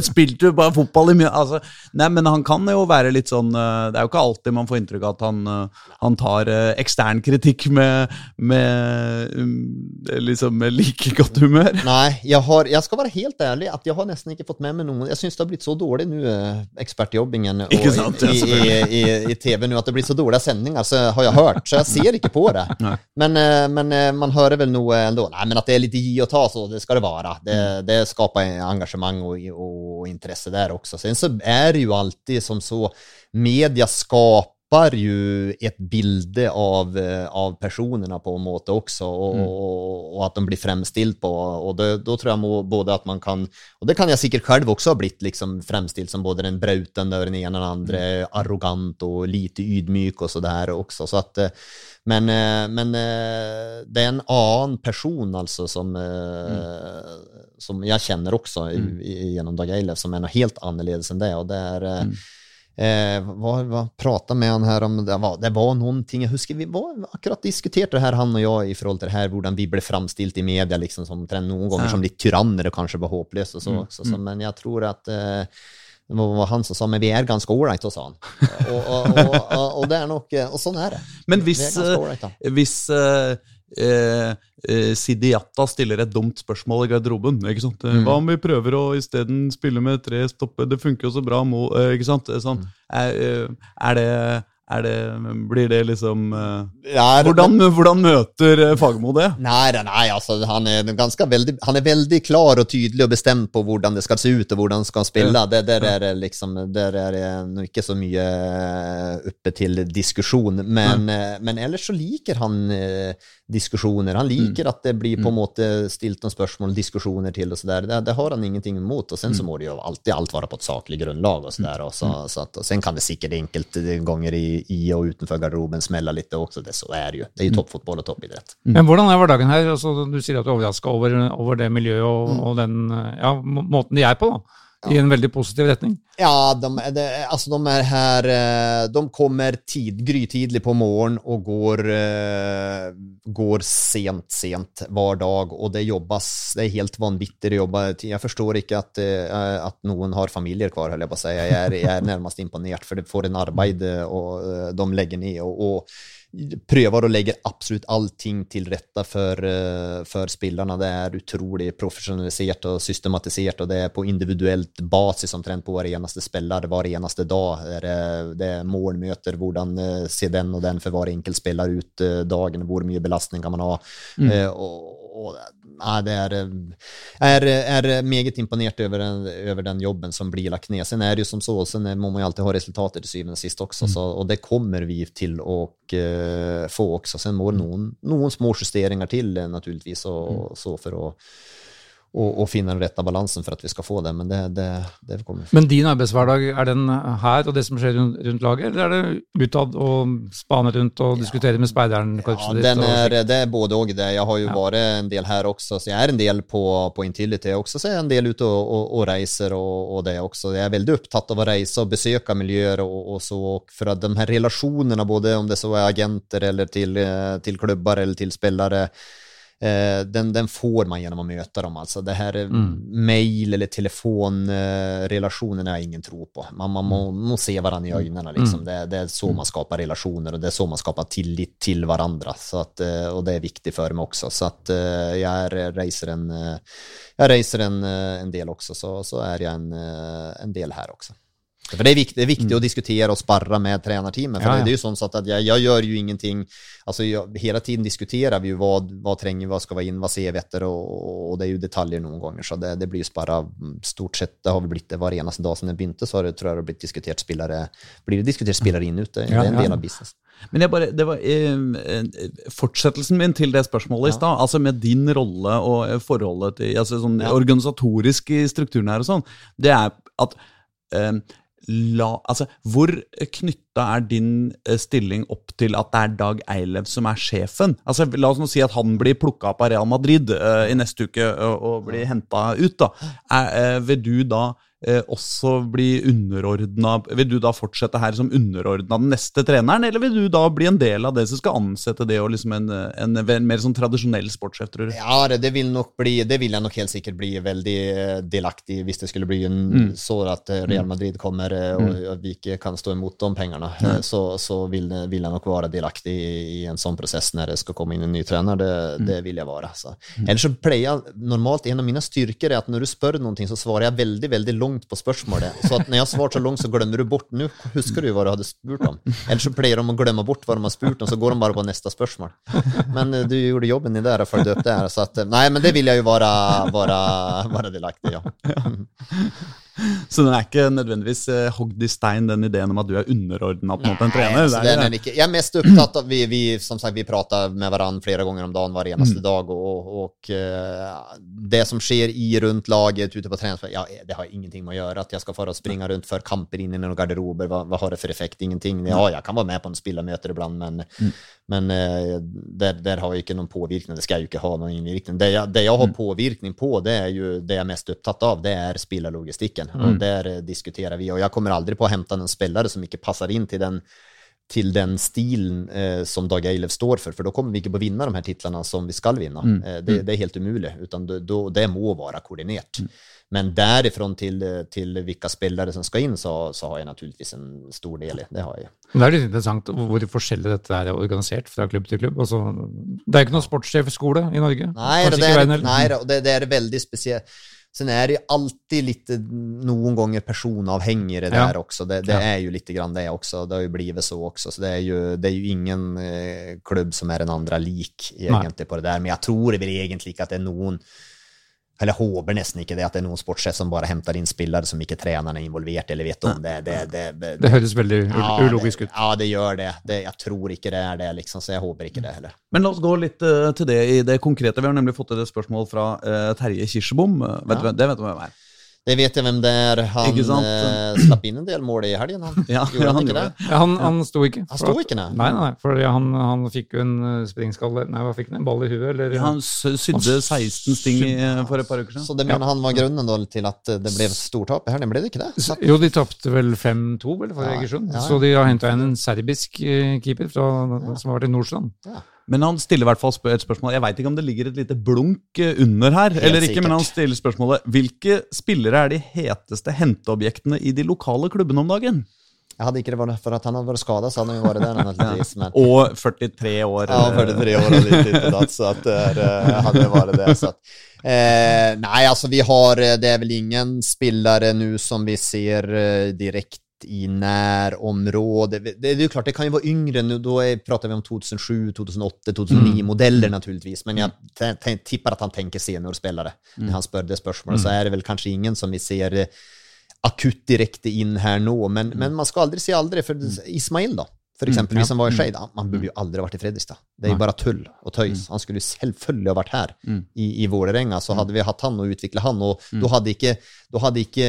spilte jo bare fotball i mye altså, Nei, men han kan jo være litt sånn eh, Det er jo ikke alltid man får inntrykk av at han, eh, han tar eh, ekstern kritikk med, med um, liksom med like godt humør.
Nei, jeg, har, jeg skal være helt ærlig at jeg har nesten ikke fått med meg noen Jeg syns det har blitt så dårlig nå, ekspertjobbingen og
Ikke sant,
i, i, i, i TV nå, at det blir så dårlige sendinger, så har jeg hørt. Så jeg ser ikke på det. Men, men man hører vel noe ändå. Nei, men at det er litt gi og ta, så det skal det være. Det, det skaper engasjement og, og interesse der også. Sen så er det jo alltid som så Media skaper jo et bilde av, eh, av personene på en måte også, og, og, og at de blir fremstilt på. Og det, da tror må, både at man kan Og det kan jeg sikkert selv også ha blitt liksom fremstilt som både den brautende og den ene og den andre, arrogant og lite ydmyk og så der også. Så at, eh, men, eh, men det er en annen person altså som, eh, som jeg kjenner også i, i, Dag Eilev, som er noe helt annerledes enn det. og det er mm. Eh, hva, hva prata med han her om? Det var, det var noen ting jeg husker Vi var akkurat diskuterte det her, han og jeg, i forhold til det her, hvordan vi ble framstilt i media liksom, som noen ganger
Ja.
som litt tyranner og kanskje var håpløse. og Så,
Mm,
så, så, men jeg tror at eh, det var han som sa men vi er ganske ålreit, sa han. Og, og, og, og, det er nok, eh, og sånn er det.
Men
Vi
hvis, eh,
da.
hvis eh, eh, Sidiata stiller et dumt spørsmål i garderoben ikke sant? Eh,
Mm.
Hva om vi prøver å isteden spille med tre stoppe? Det funker jo så bra. Må, eh, ikke sant? Eh, Sånn.
Mm.
Er, er det er det, blir det liksom
Ja, det-
hvordan, hvordan møter Fagermo det?
Nei, nei, altså, han, er ganske veldig, han er veldig klar og tydelig og bestemt på hvordan det skal se ut og hvordan han skal spille. Der er det liksom, der er det ikke så mye oppe til diskusjon, men, men ellers så liker han diskusjoner. Han liker at det blir på en måte stilt noen spørsmål, diskusjoner til og så der. Det, det har han ingenting imot. Og sen så må det jo alltid alt være på et saklig grunnlag og så der. Og, så, så at, og sen kan det sikkert enkelte ganger i, i og utenfor garderoben smelle litt også. Det, så er det jo. Det er jo toppfotball og toppidrett.
Men hvordan er hverdagen her? Altså, du sier at du er overraska over, over det miljøet og, og den ja, måten de er på. da. I en veldig positiv retning.
Ja, de, de, altså de er her eh, De kommer tid, grytidlig på morgenen og går, eh, går sent, sent hver dag. Og det jobbes Det er helt vanvittig å jobbe. Jeg forstår ikke at, eh, at noen har familier kvar, holder jeg på å si. Jeg er, jeg er nærmest imponert, for det får en arbeid og de legger ned. og, og prøver og legger absolutt allting til rette for, uh, for spillerne. Det er utrolig profesjonalisert og systematisert, og det er på individuelt basis omtrent på hver eneste spiller hver eneste dag. Det er, det er målmøter, hvordan uh, ser den og den for hver enkelt spiller ut dagen, hvor mye belastning kan man ha. Mm. og, og nei, det er, er, er meget imponert over den, over den, jobben som blir lagt ned. Sen er det jo som så, sen må man jo alltid ha resultater til syvende og sist også, mm. så, og det kommer vi til å uh, få også. Sen må det noen, noen små justeringer til, naturligvis, og, mm. så for å og, og, finne den rette balansen for at vi skal få det. Men det, det, det kommer.
Men din arbeidshverdag, er den her og det som skjer rundt, rundt laget, eller er det utad og spane rundt og ja. med speideren?
Ja, den er, det er både og. det. Jeg har jo ja. vært en del her også, så jeg er en del på, på Intility også. Så jeg er en del ute og, og, og reiser og, og, det også. Jeg er veldig opptatt av å reise og besøke miljøer og, så, for at de her relasjonene, både om det så er agenter eller til, til klubber eller til spillere, eh, den, den, får man gjennom å møte dem. Altså. Det her mm. mail- eller telefonrelasjonen eh, har jeg ingen tro på. Man, man må, mm. må, se hverandre i mm. øynene. Liksom. Mm. Det, det, er så man skaper relasjoner, og det er så man skaper tillit til hverandre. At, eh, og det er viktig for meg også. Så at eh, jeg reiser en, jeg reiser en, en del også, så, så er jeg en, en del her også. For det er viktig, det er viktig mm. å diskutere og sparre med trenerteamet. For ja, ja. det er jo sånn at jeg, jeg, gjør jo ingenting altså jeg, Hele tiden diskuterer vi jo hva, hva trenger hva skal være inn, hva ser etter, og, det er jo detaljer noen ganger. Så det, det blir jo sparra stort sett. Det har vel blitt det hver eneste dag siden jeg begynte, så har det, tror jeg det har blitt diskutert spillere blir det diskutert spillere inn ute. Ja, det er en del av business.
Men jeg bare, det var eh, fortsettelsen min til det spørsmålet i stad, altså med din rolle og eh, forholdet til altså sånn organisatorisk i strukturen her og sånn, det er at eh, la, altså, hvor knytta er din eh, stilling opp til at det er Dag Eilev som er sjefen? Altså, la oss nå si at han blir plukka opp av Real Madrid uh, i neste uke og, og blir henta ut. da. Er, uh, vil du da eh, også bli underordna Vil du da fortsette her som underordna den neste treneren, eller vil du da bli en del av det som skal ansette det og liksom en, en, en, mer sånn tradisjonell sportssjef, tror du?
Ja, det vil, nok bli, det vil jeg nok helt sikkert bli veldig eh, delaktig hvis det skulle bli en, mm. så at eh, Real mm. Madrid kommer eh, og, mm. og vi ikke kan stå imot de pengene. Mm. Så, så vil, vil, jeg nok være delaktig i, en sånn prosess når det skal komme inn en ny trener. Det, det vil jeg være. Så. Mm. Ellers så pleier jeg normalt En av mine styrker er at når du spør noe, så svarer jeg veldig veldig langt på spørsmålet. Så at når jeg har svart så langt, så glemmer du bort Nå husker du hva du hadde spurt om. Ellers så pleier de å glemme bort hva de har spurt om, så går de bare på neste spørsmål. Men uh, du gjorde jobben din der og fulgte opp her. Så at, nei, men det vil jeg jo være, være, være delaktig i, ja.
Så den er ikke nødvendigvis eh, hogd i stein, den ideen om at du er underordna en trener?
Altså, det er ikke. Jeg er mest opptatt av Vi, vi, som sagt, vi prater med hverandre flere ganger om dagen hver eneste mm. dag. Og, og uh, det som skjer i rundt laget ute på trening, ja, det har ingenting med å gjøre. At jeg skal få og springe rundt før kamper inn i noen garderober, hva, hva, har det for effekt? Ingenting. Ja, jeg kan være med på en spillermøter iblant, men, mm. men uh, der, der, har jeg ikke noen påvirkning. Det skal jeg jo ikke ha noen innvirkning. Det jeg, det jeg har mm. påvirkning på, det er jo det jeg er mest opptatt av, det er spillerlogistikken. Mm. Og der eh, vi. Og jeg kommer aldri på å hente en spiller som ikke passer inn til den, til den stilen eh, som Dag Eilev står for, for da kommer vi ikke på å vinne de her titlene som vi skal vinne. Mm. Eh, det, mm. det, er helt umulig. Utan det, det må være koordinert. Mm. Men derifrån til, hvilke spillere som skal inn, så, så, har jeg naturligvis en stor del i. Det har jeg.
Det er litt interessant hvor forskjellig dette er organisert fra klubb til klubb. Altså, det er ikke noen sportssjefskole i Norge?
Nei, det er, nei det, det er veldig spesielt. Sen är det ju alltid lite, noen ganger personavhengig der där ja. också. Det, det ja. är ju lite grann det också. Det har ju blivit så också. Så det är ju, det är ju ingen eh, klubb som är den andra lik egentligen på det där. Men jag tror det egentlig ikke at det er noen eller håper nesten ikke det at det er noen sportssjef som bare henter inn spillere som ikke treneren er involvert eller vet om. Det, det, det,
det, det høres veldig ja, ulogisk ut.
Ja, det gjør det. Jeg tror ikke det er det, liksom, så jeg håper ikke det heller.
Men la oss gå litt uh, til det i det konkrete. Vi har nemlig fått et spørsmål fra uh, Terje Kirsebom. Vet ja. du, det vet du hvem er?
Det vet jeg hvem det er. Han eh, slapp inn en del mål i helgen, han.
Ja,
Gjorde han
han
ikke
gjorde
det?
det.
Ja, han, han sto ikke.
Han sto ikke, nei?
Nei, nei, for han, han fikk jo en eh, springskalle Nei, hva fikk han? En ball i huet, eller?
Ja, Han sy- sydde 16 sting for et par uker siden.
Så det mener han var grunnen da, til at eh, det ble stortap i helgen? Ble det ikke det?
Så- Jo, de tapte vel 5-2 vel for
Ja,
Egersund.
ja, ja.
Så de har henta inn en serbisk eh, keeper fra, som har vært i Nordstrand.
Ja.
Men han stiller i hvert fall et spørsmål. Jeg veit ikke om det ligger et lite blunk eh, under her, eller ikke,
sikkert.
men han stiller spørsmålet Hvilke spillere er de heteste henteobjektene i de lokale klubbene om dagen?
Jeg hadde ikke det vært for at han hadde vært skada, så hadde han jo vært der naturligvis. Men
Og 43 år.
Ja,
eh,
43 år og litt etter det, så at det eh, hadde vært det. Så at, eh, nei, altså vi har eh, Det er vel ingen spillere nå som vi ser eh, direkte i nærområdet. Det, det är ju klart, det kan ju vara yngre nu. Då är, pratar vi om 2007, 2008, 2009 modeller naturligtvis. Men jag tipper at tippar att han tänker seniorspelare när han spør det spørsmålet. Så är det väl kanske ingen som vi ser eh, akutt direkte inn her nå. Men, men man skal aldri si aldri. For Ismail, da, for eksempel,
ja.
hvis han var i Skeid, han- han burde jo aldri vært i Fredrikstad. Det er jo bare tull og tøys. Han skulle selvfølgelig ha vært her
Mm.
i, i Vålerenga, så hadde vi hatt han og utvikla han. Og da hadde ikke, da hadde ikke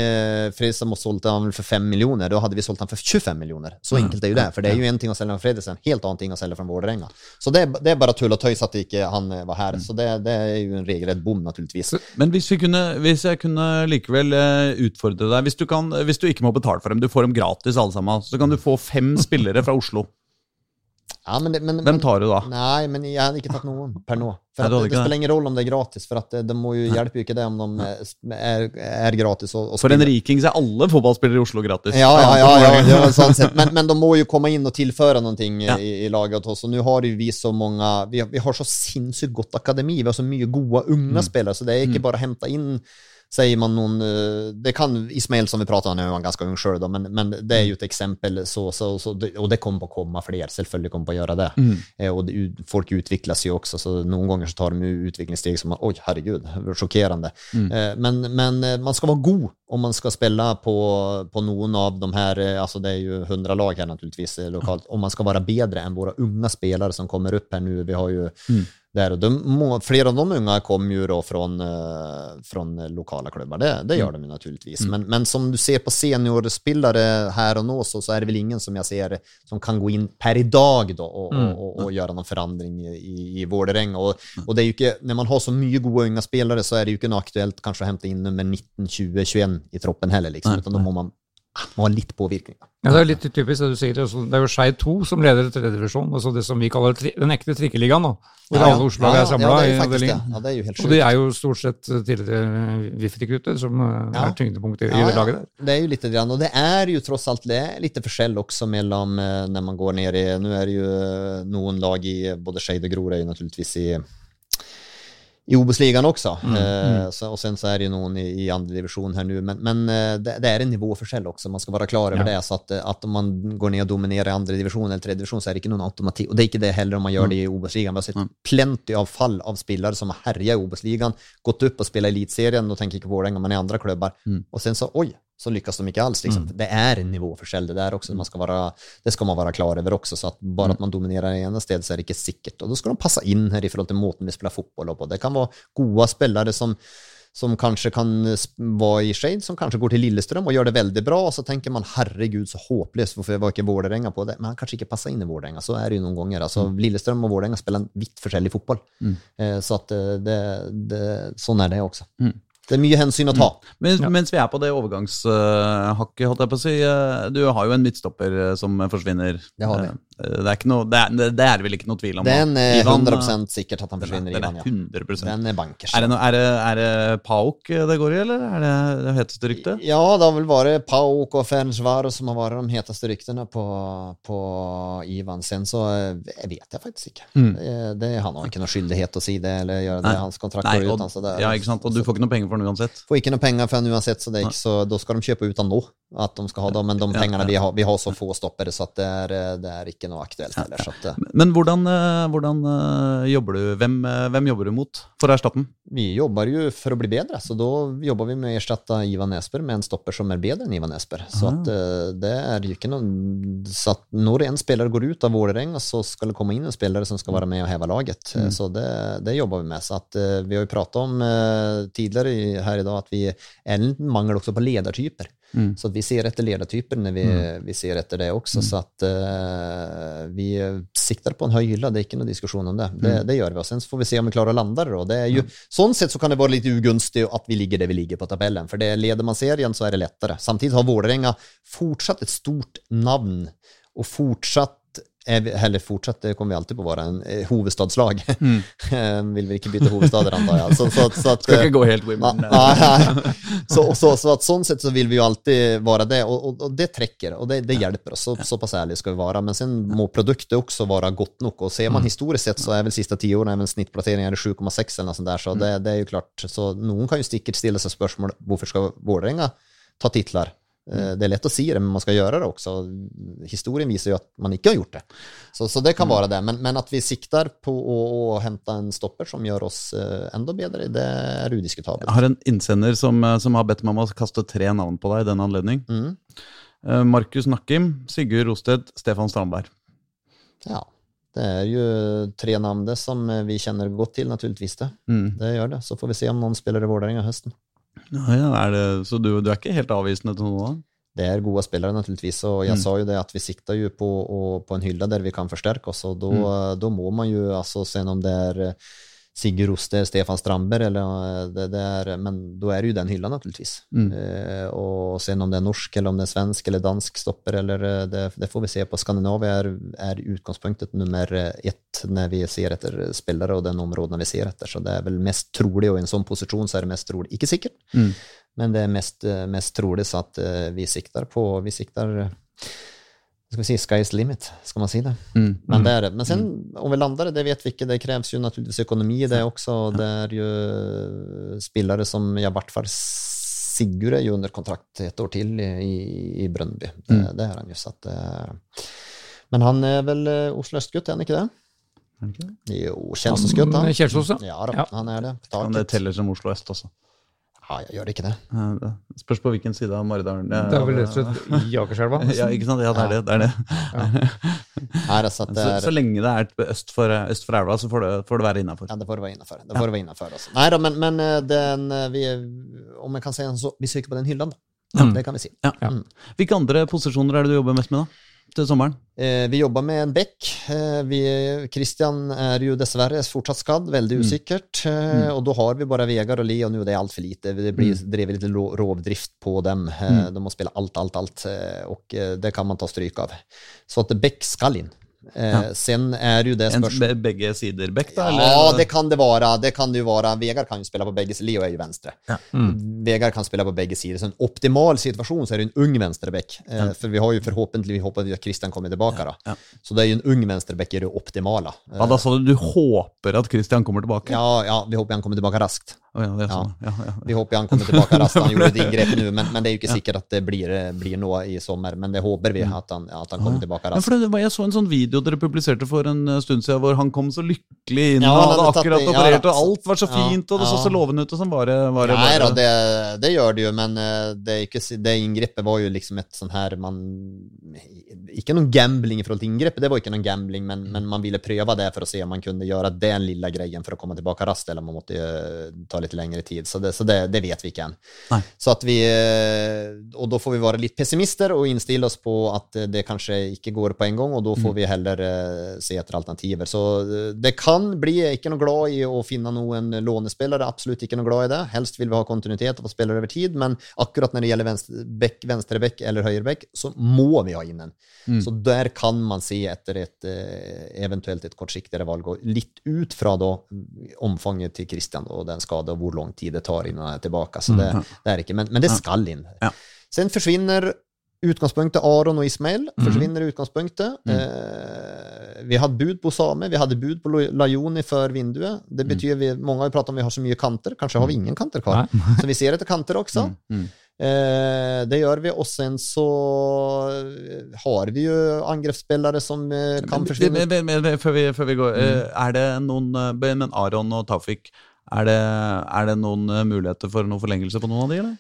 Fredrikstad måttet solgt han for 5 millioner, da hadde vi solgt han for 25 millioner. Så enkelt er jo det. For det er jo en ting å selge fra Fredrikstad, en helt annen ting å selge fra Vålerenga. Så det, det er bare tull og tøys at ikke han var her. Så det, det er jo en regelrett bom, naturligvis.
Men hvis, vi kunne, hvis jeg kunne likevel eh, utfordre deg hvis du, kan, hvis du ikke må betale for dem, du får dem gratis alle sammen, så kan du få fem spillere fra Oslo.
Ja, men det, men,
Hvem tar du da?
Nei, men jeg hadde ikke tatt noen per nå. For
Nei,
det, det spiller ingen rolle om det er gratis, for at det, det må jo hjelpe jo ikke det om de er, er gratis. Og, og
For en riking så er alle fotballspillere i Oslo gratis.
Ja, ja, ja, ja, ja, sånn. Men, men de må jo komme inn og tilføre noe
Ja.
i, i laget. også. Nå har jo vi så mange vi, har- vi har så sinnssykt godt akademi. Vi har så mye gode unge
Mm.
spillere, så det er ikke bare å hente inn Sier man noen eh, Det kan Ismail, som vi pratade om, nu, han ganske ung sjøl, men, men det er jo et eksempel. Så, så, så, och det kommer å komme flere. Selvfølgelig kommer på å gjøre det.
Mm.
Och det, folk utvecklas ju også, så noen ganger så tar de utvecklingssteg som man, oj herregud, sjokkerende.
Mm.
Eh, men, men eh, man skal være god om man skal spela på, på noen av de her eh, altså Det er jo 100 lag her, naturligvis, lokalt, mm. Om man skal være bedre enn våre unge spelare som kommer opp her nå. Vi har jo
Mm.
Där, och de, flera av de unga kom ju då från, eh, från lokala klubbar, det, det gör de ju naturligtvis. Men, men som du ser på seniorspelare här och nå så, så är det väl ingen som jag ser som kan gå in per idag då och,
Mm.
och, och, och göra någon förändring i, i, Vålerenga. Och, och det är ju inte, när man har så mycket goda unga spelare så är det ju inte noe aktuellt kanske att hämta in nummer 19, 20, 21 i troppen heller liksom,
Nej,
utan då må man må ha litt påvirkning.
Ja, Det er litt typisk det du sier. Det er jo Skeid 2 som leder tredjedivisjon, altså det som vi kaller den ekte trikkeligaen. da, Hvor alle Oslo-lag
ja,
er samla
ja,
i
er det.
avdelingen.
Ja, det er jo helt
Og det er jo stort sett tidligere VIF-rekrutter som eh,
Ja.
er tyngdepunktet i
Ja,
det
ja.
laget der.
Det er jo litt, grann, och det er jo tross alt det litt lite forskjell også mellom når man går ned i, Nå er det jo noen lag i, både Skeid og Grorøy naturligvis i, i Obos-ligan också. Mm. så, och sen så är det ju någon i, i andra division här nu, men, men eh, det, det är en nivåforskjell också, man ska vara klar över
Ja.
det. Så att, eh, att om man går ner och dominerar i andra division eller tredje division så är det inte någon automatik. Och det är inte det heller om man gör det i Obos-ligan. Vi har sett
Mm.
plenty av fall av spelare som har härjat i Obos-ligan, gått upp och spelat elitserien, och tänker ikke på Vålerenga, men i andra klubbar.
Mm.
Och sen så, oj, så lyckas de ikke alls. Liksom. Det är en nivåforskjell det där också. Man ska vara, det skal man være klar over också. Så att bara att man dominerer i ene sted så er det ikke sikkert. Og da skal de passe inn her i forhold til måten vi spelar fotboll på. Det kan være gode spelare som som kanskje kan være i Shade, som kanskje går til Lillestrøm og gjør det veldig bra. og så tenker man, herregud så håpløst, hvorfor var ikke Vålerenga på det? Men han kanskje ikke passer inn i Vålerenga, så er det jo noen ganger. Altså, Lillestrøm og Vålerenga spiller en vitt forskjellig fotball.
Mm.
Eh, så att eh, det, det, sånn er det også.
Mm.
Det er mye hensyn å ta.
Men,
Ja.
Mens vi er på det overgangshakket, holdt jeg på å si. eh, Du har jo en midtstopper eh, som forsvinner.
Det har vi.
Eh, Det er, ikke noe, det er, det er vel ikke noe tvil om.
Den er
Ivan,
100% sikkert at han
den er- Den er
Ja.
100
Den er bankers.
Er det, noe, er det, er det Pauk det går i, eller er det det heteste ryktet?
Ja, det har vel vært Pauk og Fernsvar som har vært de heteste ryktene på, på Ivan. Sen så jeg vet jeg faktisk ikke.
Mm.
Det, han har ikke noe skyldighet å si det eller gjøre det.
Nei.
Hans kontrakt
Nei,
går ut. Altså,
ja, ikke sant? Og du får ikke noe penger for den uansett.
får ikke noe penger for den uansett, så, så da skal de kjøpe ut han nå. At de skal ha dem, men de pengene vi har, vi har så få stoppere, så det, er, det er ikke noe aktuelt heller. Så at, eh,
Men hvordan, eh, hvordan eh, jobber du? Hvem, hvem jobber du mot for å erstatte den?
vi jobber jo for å bli bedre, så da jobber vi med å erstatte Ivan Esper med en stopper som er bedre enn Ivan Esper. Så
Ah.
at, det er jo ikke noe Så at når en spiller går ut av Vålerenga, så skal det komme inn en spiller som skal være med og heve laget.
Mm.
Så det, det jobber vi med. Så at, vi har jo pratet om tidligere her i dag at vi er en mangel også på ledertyper.
Mm.
Så vi ser etter ledertyper når vi, vi ser etter det også. Så at uh, vi sikter på en høy hylle, det er ikke noe diskusjon om det. Det, det gjør vi. Og sen får vi se om vi klarer å lande det. Det er jo, Sånn sett så kan det være litt ugunstig at vi ligger der vi ligger på tabellen. For det leder man serien, så er det lettere. Samtidig har Vålerenga fortsatt et stort navn, og fortsatt er vi, fortsatt, kommer vi alltid på å være en hovedstadslag. hovedstadslag. Vil vi ikke bytte hovedstader, antar jeg. Så, så, så at,
Skal
eh,
ikke gå helt women.
Nei, nei. Så, så, så at sånn sett så vil vi jo alltid være det, og, og, og det trekker, og det, det hjelper oss. Så, såpass ærlig skal vi være. Men sen må produktet også være godt nok. Og ser man historisk sett, så er vel siste ti årene er snittplasseringen er det 7,6 eller noe sånt der, så det, det er jo klart. Så noen kan jo stikkert stille seg spørsmål hvorfor skal Vålerenga ta titler? Eh, Det er lett å si det, men man skal gjøre det også. Historien viser jo at man ikke har gjort det. Så, så det kan være det. Men, men at vi sikter på å, hente en stopper som gjør oss eh, enda bedre, det er udiskutabelt.
Jeg har en innsender som, eh, som har bedt meg om å kaste tre navn på deg i den anledning.
Mm.
Eh, Markus Nakkim, Sigurd Rosted, Stefan Strandberg.
Ja. Det er jo tre navn det som eh, vi kjenner godt til, naturligvis. det.
Mm.
Det gjør det. Så får vi se om noen spiller i Vålerenga høsten.
Ja, det, så du, du er ikke helt avvisende til noe? da?
Det er gode spillere, naturligvis. Og jeg
Mm.
sa jo det at vi sikter jo på, på en hylle der vi kan forsterke oss, og da,
Mm.
må man jo altså se om det er Sigurd Roster, Stefan Stramber eller eh, det, det er Men da er det jo den hylla, naturligvis.
Mm.
Eh, og se om det er norsk, eller om det er svensk eller dansk stopper, eller eh, det, det får vi se på. Skandinavia er, er utgangspunktet nummer ett når vi ser etter spillere og den områdene vi ser etter. Så det er vel mest trolig, og i en sånn posisjon så er det mest trolig. Ikke sikkert,
Mm.
men det er mest, eh, mest trolig så at vi sikter på Vi sikter eh, Skal vi si sky's limit, skal man si det?
Mm.
Men det er det. Men sen, om vi lander det, det vet vi ikke. Det kreves jo naturligvis økonomi i det også. Det er jo spillere som i hvert fall Sigurd er jo under kontrakt et år til i, i, i Brøndby. Det,
Mm.
det er han jo. Så at, eh, men han er vel eh, Oslo øst-gutt, er han ikke det?
Er det ikke det?
Jo, Kjelsås-gutt, han.
Kjelsås, ja.
Ja da,
Ja.
han er det.
Han det teller som Oslo øst også?
Ja, jeg gjør det ikke det.
Eh, Spørs på hvilken side av Maridalen.
Det er vel rett og slett i Akerselva.
Ja, ikke sant? Ja, det er det. det, er det.
Altså, det
Så,
er,
så lenge det er øst for, øst for elva, så får det, får det være innafor.
Ja, det får være innafor. Det får være innenfor, altså. Nei da, men, men eh, den eh, vi, Om jeg kan si så, vi søker på den hyllen, da.
Mm.
Det kan vi si.
Ja.
Mm.
Hvilke andre posisjoner er det du jobber mest med da? Til sommeren?
Eh, vi jobber med en bekk. Eh, er jo dessverre fortsatt skadd, veldig
Mm.
usikkert. Eh, og da har vi bare Vegard og Leo nå, det er altfor lite. Det blir
Mm.
drevet litt rovdrift på dem. Eh, De må spille alt, alt, alt, og det kan man ta stryk av. Så at bekk skal inn. Eh,
Ja.
Sen er jo det
En,
spørsmålet
be- begge sider bekk, da?
Ja, det kan det være. Det kan det være. Vegard kan jo spille på begge Leo er jo venstre.
Mm.
Vegard kan spille på begge sider. Så en optimal situasjon så er det en ung venstreback. Ja. For vi har jo forhåpentlig vi håper at Christian kommer tilbake. da.
Ja.
Så det er jo en ung venstreback er det optimale. Eh,
Ja, da sa du du håper at Christian kommer tilbake?
ja, ja, vi håper han kommer tilbake raskt.
Å, ja, det sånn. ja. Ja,
Vi håper han kommer tilbake raskt. Han gjorde et inngrep nå, men, men det er jo ikke sikkert at det blir, blir noe i sommer. Men det håper vi at han, at han kommer tilbake raskt.
det, Jeg så en sånn video dere publiserte for en eh, stund siden hvor han kom så lykkelig inn
Ja, han
hadde akkurat
tatt
operert, og alt var så fint, og det så så lovende ut. og sånn, bare, bare,
Nei da, det, det gjør det jo, men eh, det, ikke, det inngrepet var jo liksom et sånn her man Ikke noen gambling i forhold til inngrepet, det var ikke noen gambling, men, men man ville prøve det for å se om man kunne gjøre den lille greien for å komme tilbake raskt, eller man måtte eh, ta litt lengre tid. Så det, så det, det vet vi ikke ennå. Så at vi eh, Og da får vi være litt pessimister og innstille oss på at eh, det kanskje ikke går på en gang, og da får vi heller eh, se etter alternativer. Så det kan bli ikke noe glad i å finne noen lånespillere, absolutt ikke noe glad i det. Helst vil vi ha kontinuitet og få spillere over tid, men akkurat når det gjelder venstre, bekk, venstre eller høyre bekk, så må vi ha inn en.
Mm.
Så der kan man se etter et eventuelt et kortsiktigere valg, og litt ut fra da omfanget til Christian og den skade, og hvor lang tid det tar innan han er tilbake. Så det,
Mm.
det er ikke, men, men det skal inn.
Ja.
Sen forsvinner utgangspunktet Aron og Ismail. forsvinner mm. utgangspunktet.
Mm.
Eh, vi hadde bud på Same, vi hadde bud på Lajoni før vinduet. Det betyr vi, Mange har pratet om vi har så mye kanter. Kanskje har vi ingen kanter kvar. Så vi ser etter kanter også.
Mm, mm.
Eh, det gjør vi, og sen så eh, har vi jo angrepsspillere som eh, kan forsvinne.
Men, men, men, før, vi, før vi går, eh, er det noen eh, Men Aron og Taufik, er det, er det noen eh, muligheter for noen forlengelse på noen av de, eller?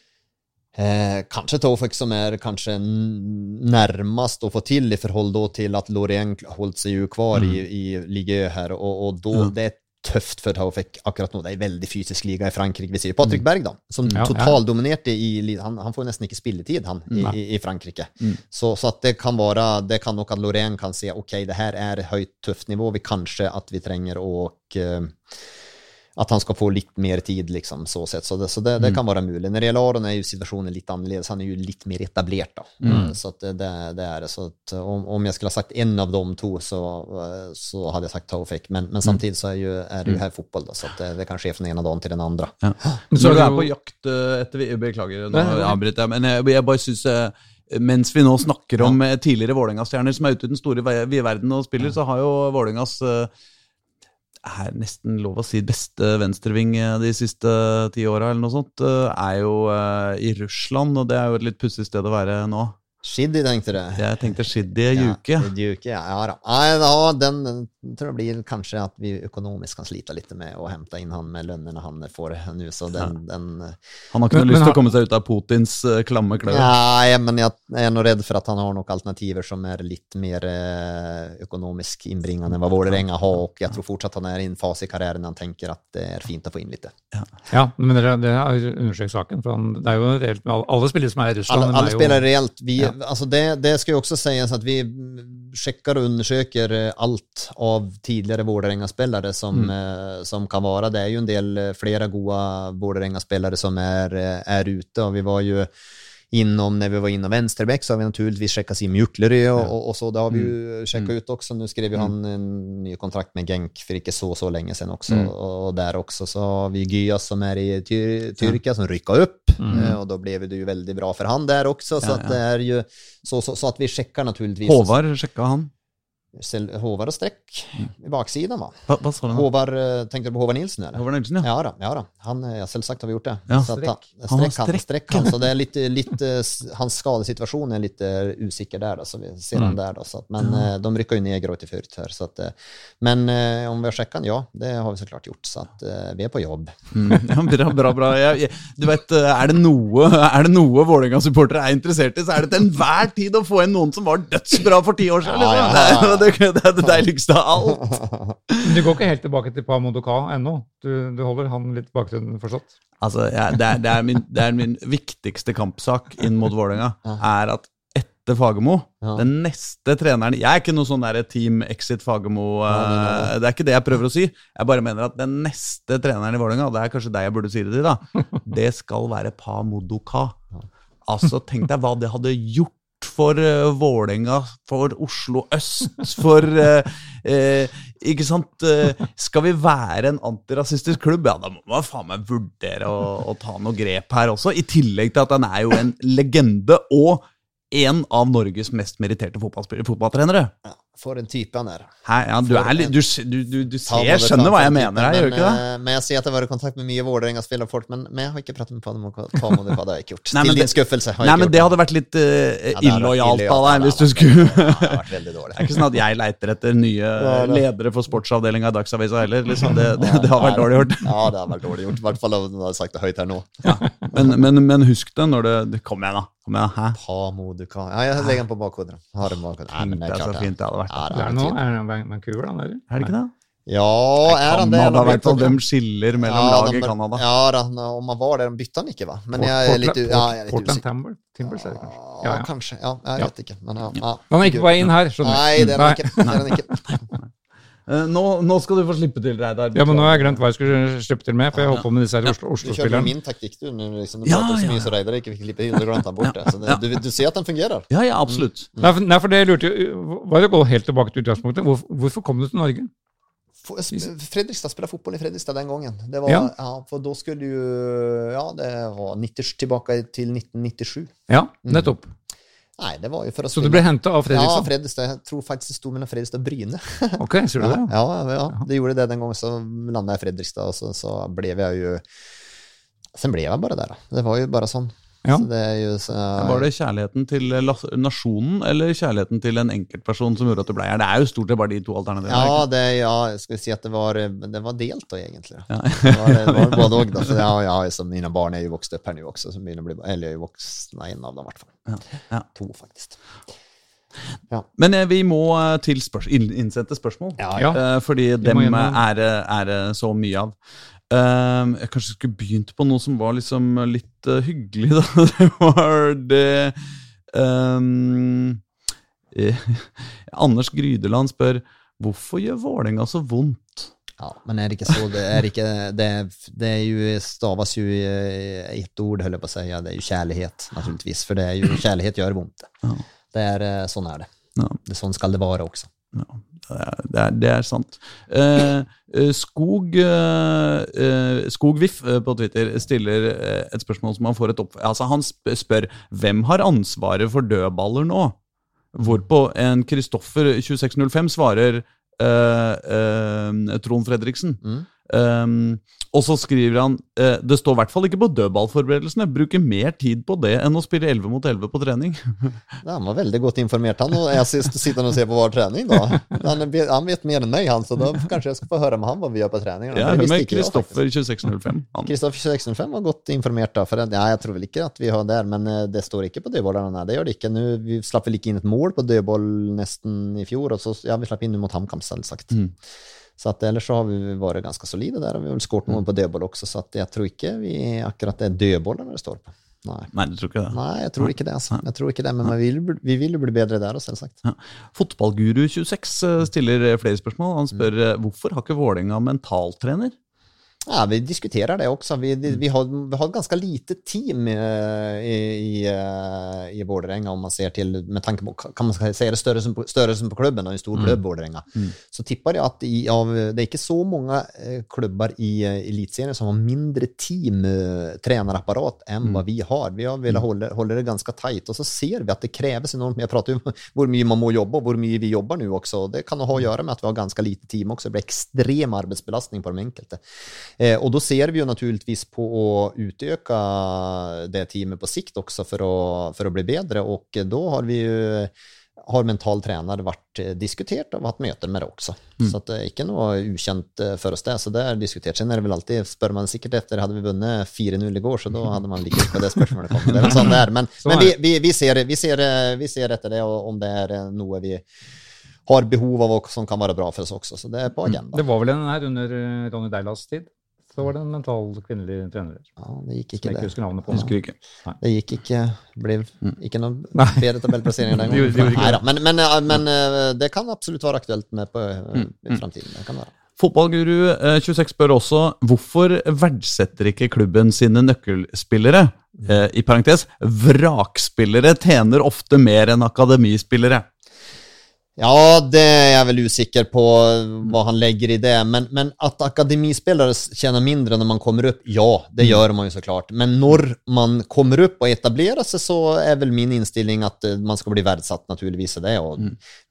Eh, kanskje Tofik som er kanskje nærmest närmast å få til i forhold til at Loreen holdt seg jo kvar i, i Ligue her, og, og då,
mm.
det er tøft for Tofik akkurat nå. Det er en veldig fysisk liga i Frankrike. Vi ser Patrick Berg, da, som
Ja,
totaldominerte i han, han får nesten ikke spilletid, han, i, i, i Frankrike.
Mm.
Så, så det kan være Det kan nok at Loreen kan se ok, det her er høyt, tøft nivå. Vi kanskje at vi trenger å eh, at han skal få litt mer tid, liksom, så sett. Så det, så det, det kan være mulig. Når det gjelder Aron, er jo situasjonen litt annerledes. Han er jo litt mer etablert, da.
Mm.
Så at det, det, det er det. Så at om, om jeg skulle ha sagt en av de to, så, så hadde jeg sagt Taufik. Men, men samtidig så er, jo, er det jo her fotball, da, så at det, det kan skje fra den ene dagen til den andre.
Ja.
Men så
du
er det jo-
på jakt eh, etter vi- Beklager, nå avbryter jeg, men jeg, jeg bare syns mens vi nå snakker om eh, tidligere Vålerenga-stjerner som er ute i den store vide verden og spiller, så har jo Vålerengas eh, er nesten lov å si beste venstreving eh, de siste ti åra, eller noe sånt, eh, er jo eh, i Russland, og det er jo et litt pussig sted å være nå.
Shiddy, tenkte du?
Jeg tenkte Shiddy Juke.
Ja, Juke, ja, ja da. Nei, den tror det blir kanskje at vi økonomisk kan slite litt med å hente inn han med lønnene han får nå, så den, den
Han har ikke
Men-
noe lyst til å komme seg ut av Putins uh, klamme klør.
Nei, men jeg, jeg er nå redd for at han har noen alternativer som er litt mer eh, økonomisk innbringende enn hva Vålerenga har, og jeg tror fortsatt han er i en fase i karrieren han tenker at det er fint å få inn litt.
Ja, men dere, dere har undersøkt saken. For han, det er jo reelt med alle, alle spillere som er i Russland.
Alle, alle
er jo-
spiller reelt. Vi,
Ja.
alltså det, det skal jo også sies at vi mm, og undersøker undersöker eh, av tidligere Vålerenga-spillere som, mm. som kan være. Det er jo en del, flere gode Vålerenga-spillere som er, er ute og vi var ju inom, när vi var innom vänsterback så har vi naturligtvis checkat Sim Juklerö och, och, och så, det har vi ju checkat ut också. Nu skrev ju han en ny kontrakt med Genk för ikke så, så länge sedan också. Och, där också så har vi Gyas som är i Tyr Tyrkia som rycker upp og och då blev det ju väldigt bra för han där också. Så
at
att det är ju så, så, så att vi checkar naturligtvis.
Håvard sjekka han.
Sel- Håvard og strekk i baksiden. va?
Hva, hva sa du? nå?
Håvard, eh, tänkte du på Håvard Nilsen? eller?
Håvard Nilsen, ja.
Ja da. ja da. Han, eh, ja, selvsagt har vi gjort det.
Ja.
Så att han,
Han har
streck, han,
strekk.
strekk han, så det er litt lite, s- hans skadesituasjon Er litt usikker der, da, så vi ser han der. Da, Så at, men eh, de rykker jo ned i Fürth her så at, eh, men eh, om vi har checkat han, ja, det har vi så klart gjort, så at, eh, vi er på jobb.
Mm, ja, bra, bra. bra. Jeg, jeg, du vet, er det noe, er det noe Vålerenga-supportere er interessert i, så er det til enhver tid å få inn noen som var dødsbra for ti år siden.
Ja,
Liksom.
ja, ja, ja.
Det, er, det, er deiligste av alt.
Men du går ikke helt tilbake til Pamodoka ennå? Du, du holder han litt bakgrunnen forstått?
Altså, ja, det, er, det, er min, det er min viktigste kampsak inn mot Vålerenga, er at etter Fagermo,
Ja.
den neste treneren Jeg er ikke noe sånn der Team Exit Fagermo,
nei.
eh, det er ikke det jeg prøver å si. Jeg bare mener at den neste treneren i Vålerenga, det er kanskje deg jeg burde si det til, da, det skal være Pa Modoka. Altså, tenk deg hva det hadde gjort for uh, Vålerenga, for Oslo øst, for uh, uh, Ikke sant? Skal vi være en antirasistisk klubb, ja, da må man faen meg vurdere å, å ta noe grep her også. I tillegg til at han er jo en legende og en av Norges mest meritterte fotballtrenere.
Ja, for en type han er.
Hæ, ja, du, er, litt- du, du, du, ser, skjønner hva jeg mener her, gjør du ikke det?
men, eh, jeg sier at jeg har vært i kontakt med mye Vålerenga-spillerfolk, men, men jeg har ikke pratet med Pamodoka. Det har jeg ikke gjort.
Nei,
Til din skuffelse. har
Nei, men det hadde vært litt uh,
Ja, hadde vært
illojalt av deg hvis du skulle
Ja, det har vært veldig dårlig.
Det er ikke sånn at jeg leiter etter nye ledere for sportsavdelinga i Dagsavisa heller. Liksom. Det, det, det har vært dårlig gjort.
Ja, det har vært dårlig gjort. I hvert fall om du har sagt det høyt her nå.
Men, men, men husk det når det, det Kom igjen, da. Igjen, Hæ?
Pamodoka. Ja, jeg legger den på bakhodet. Har den bakhodet. Nei, men
det er så
klart
fint det hadde vært.
Ja,
Det er,
det
noe, er det noen Vancouver, da? Eller?
Er det ikke det?
Ja, er han det?
Canada, vet
Han bytte-
De skiller mellom
Ja,
lag i Canada.
Ja, da, om han var der, de bytta han ikke, va? Men jeg er litt, ja, jeg er litt
Portland. Timber, Timbers, er det kanskje?
Ja,
Ja, ja.
kanskje. Ja, jeg vet ikke. Men ja, ja.
Han er ikke på vei inn her, skjønner du.
Nei, det er han ikke.
Nå, nå skal du få slippe til, Reidar.
Ja, men nå har jeg glemt hva jeg skulle slippe til med, for jeg holdt på med disse her
Du
Oslo-
kjørte jo
Oslo-spillerne.
min taktikk, du. Du liksom, du
Ja,
prater så mye så Reidar ikke fikk klippe inn, Du glemte han bort det. Så det, du, du ser at den fungerer.
Ja, ja, absolutt.
Nei, for, nei, for det jeg lurte jo Var det å gå helt tilbake til utgangspunktet? Hvor, hvorfor kom du til Norge?
Fredrikstad spilte fotball i Fredrikstad den gangen. Det var,
Ja.
ja. for da skulle du ja det var 90, tilbake til 1997.
Ja, nettopp.
Nej, det var jo for å spille.
Så du ble henta av
Ja,
Fredrikstad?
Jeg tror faktisk det sto mellom Fredrikstad og Bryne.
Ok, sier du det?
Ja, ja, ja, det gjorde det den gangen. Så landa jeg i Fredrikstad og så, så ble jag jo Så ble jeg bare der, da. Det var jo bare sån.
Ja.
Så det er jo så,
Var det kjærligheten til eh, nasjonen eller kjærligheten til en enkeltperson som gjorde at du ble her? Det er jo stort sett bare de to alternativene.
Ja, det, ja, jeg skal si at det var, det var delt, da, egentlig.
Ja.
Det var, det var både og, da. For ja, ja, så mine barn er jo vokst opp her nå også, så begynner å bli, eller er jo vokst, nei, en av dem i hvert fall.
Ja. Ja.
To, faktisk.
Men eh, vi må eh, til spørs innsendte spørsmål.
Ja,
Ja.
Eh, fordi dem eh, er, er det så mye av. Eh, jeg kanskje skulle begynt på noe som var liksom litt uh, hyggelig, da. Det var det um, eh, Anders Grydeland spør hvorfor gjør Vålerenga så vondt?
Ja, men er det ikke så? Det er, ikke, det, det er jo, stavas jo i ett ord, holder jeg på å si. Ja, det er jo kjærlighet, naturligvis. For det er jo, kjærlighet gjør vondt.
Ja.
Det er, eh, sånn er det.
Ja.
det. Sånn skal det være også.
Ja, det er, det er, sant. Eh, eh, Skog eh, eh, Skogviff eh, på Twitter stiller et spørsmål som han får et opp... Altså Han spør hvem har ansvaret for dødballer nå? Hvorpå en Kristoffer 2605 svarer eh, Trond Fredriksen.
Mm.
Um, og så skriver han eh, det står i hvert fall ikke på dødballforberedelsene. Bruker mer tid på det enn å spille 11 mot 11 på trening.
Ja, han var veldig godt informert, han. Og jeg sitter og ser på vår trening, da. Han, han vet mer enn meg, han, så da kanskje jeg skal få høre med han hva vi gjør på trening.
Ja, med. Kristoffer 2605.
Kristoffer 2605 var godt informert, da. For ja, jeg tror vel ikke at vi har der, men eh, det står ikke på dødballene. Det gjør det ikke. Nå, vi slapp vel ikke inn et mål på dødball nesten i fjor, og så ja, vi slapp inn mot HamKam, selvsagt.
Mm.
Så at ellers så har vi vært ganske solide der, og vi har vel skåret noen på dødball også, så at jeg tror ikke vi akkurat det er dødballene det står på. Nei.
nei, du tror ikke det?
Nei, jeg tror ikke det. altså. Jeg tror ikke det, Men vi vil, vi vil jo bli bedre der, også, selvsagt.
Fotballguru26 eh, stiller eh, flere spørsmål. Han spør mm. hvorfor har ikke Vålerenga mentaltrener?
Ja, vi diskuterer det også. Vi, vi, har, vi har et ganske lite team eh, i, i, eh, i Vålerenga, om man ser til med tanke på kan man si det størrelsen på, størrelsen på klubben, og en stor klubb, Vålerenga.
Mm.
Så tipper jeg at i, av, det er ikke så mange klubbar klubber i eh, Eliteserien som har mindre team, eh, trenerapparat, enn hva vi har. Vi har villet holde, holde det ganske tight, og så ser vi at det kreves enormt mye. Jeg prater om hvor mye man må jobbe, og hvor mye vi jobber nå også. Det kan ha å gjøre med at vi har ganske lite team også. Det blir ekstrem arbeidsbelastning på de enkelte. Eh, och då ser vi ju naturligtvis på att utöka det teamet på sikt också för att, för att bli bättre och då har vi ju har mental trener vært eh, diskutert og hatt møter med det også. Så at det er ikke noe ukjent eh, for oss det. Så det er diskutert. Sen er det vel alltid, spør man sikkert etter, hadde vi vunnet 4-0 i går, så da hadde man like på det spørsmålet kom. Det er sånn det er. Men, men vi, vi, vi, ser, vi, ser, eh, vi ser etter det, og om det er eh, noe vi har behov av og som kan være bra for oss også. Så det er på agenda.
Det var vel en her under eh, Ronny Deilas tid. Så var det en mental kvinnelig trener.
Ja, det gikk
Som
ikke
jeg ikke
det.
husker navnet på.
Husker ikke.
Det gikk ikke, ble ikke
noen
bedre tabellplassering den gangen. Men, men, eh, men eh, det kan absolutt være aktuelt med på eh, i framtiden. Det kan være.
Fotballguru26 spør også hvorfor verdsetter ikke klubben sine nøkkelspillere? Eh, I parentes, vrakspillere tjener ofte mer enn akademispillere.
Ja, det er jeg vel usikker på hva han legger i det. Men, men at akademispillere tjener mindre når man kommer opp, ja, det gjør man jo så klart. Men når man kommer opp og etablerer seg, så er vel min innstilling at eh, man skal bli verdsatt, naturligvis. det. Og,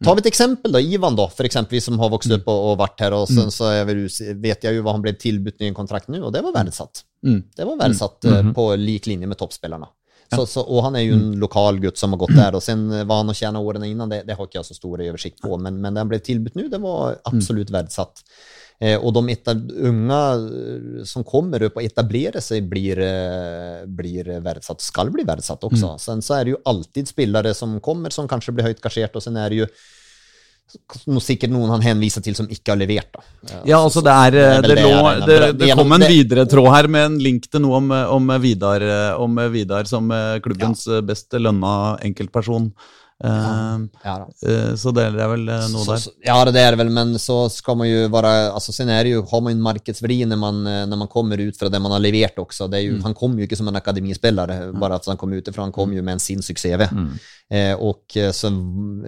tar vi et eksempel, da. Ivan, da, for eksempel, som har vokst opp og, og vært her. og så, så vel, vet jeg jo hva han ble tilbudt i en kontrakt nå, og det var verdsatt.
Mm.
Det var verdsatt eh, på lik linje med toppspillerne. Så, så, og han er jo en lokal gutt som har gått der, og sen hva han har tjent årene innan, det, det har ikke jeg så stor oversikt på, men, men han ble tilbudt nå, det var absolutt verdsatt. Eh, og de unge eh, som kommer opp og etablerer seg, blir, eh, blir verdsatt, skal bli verdsatt også. Sen så er det jo alltid spillere som kommer, som kanskje blir høyt kasjert, og sen er det jo sikkert noen han henviser til som ikke har levert. Da.
Ja, altså det er
det er
Det,
det
lå, det,
Det-
kom en videre tråd her med en link til noe om, om, Vidar, om Vidar som klubbens klubbens best lønna enkeltperson. Eh,
Ja,
eh, så det er vel eh, noe
Så,
der.
ja, det er det vel, men så skal man jo være altså, sen er det jo, har man en markedsverdi når man, når man kommer ut fra det man har levert også. Det är ju, Han kom jo ikke som en akademispiller bare at han kom utifrån, han kom jo med en sinnssyk CV. Eh, och eh, så,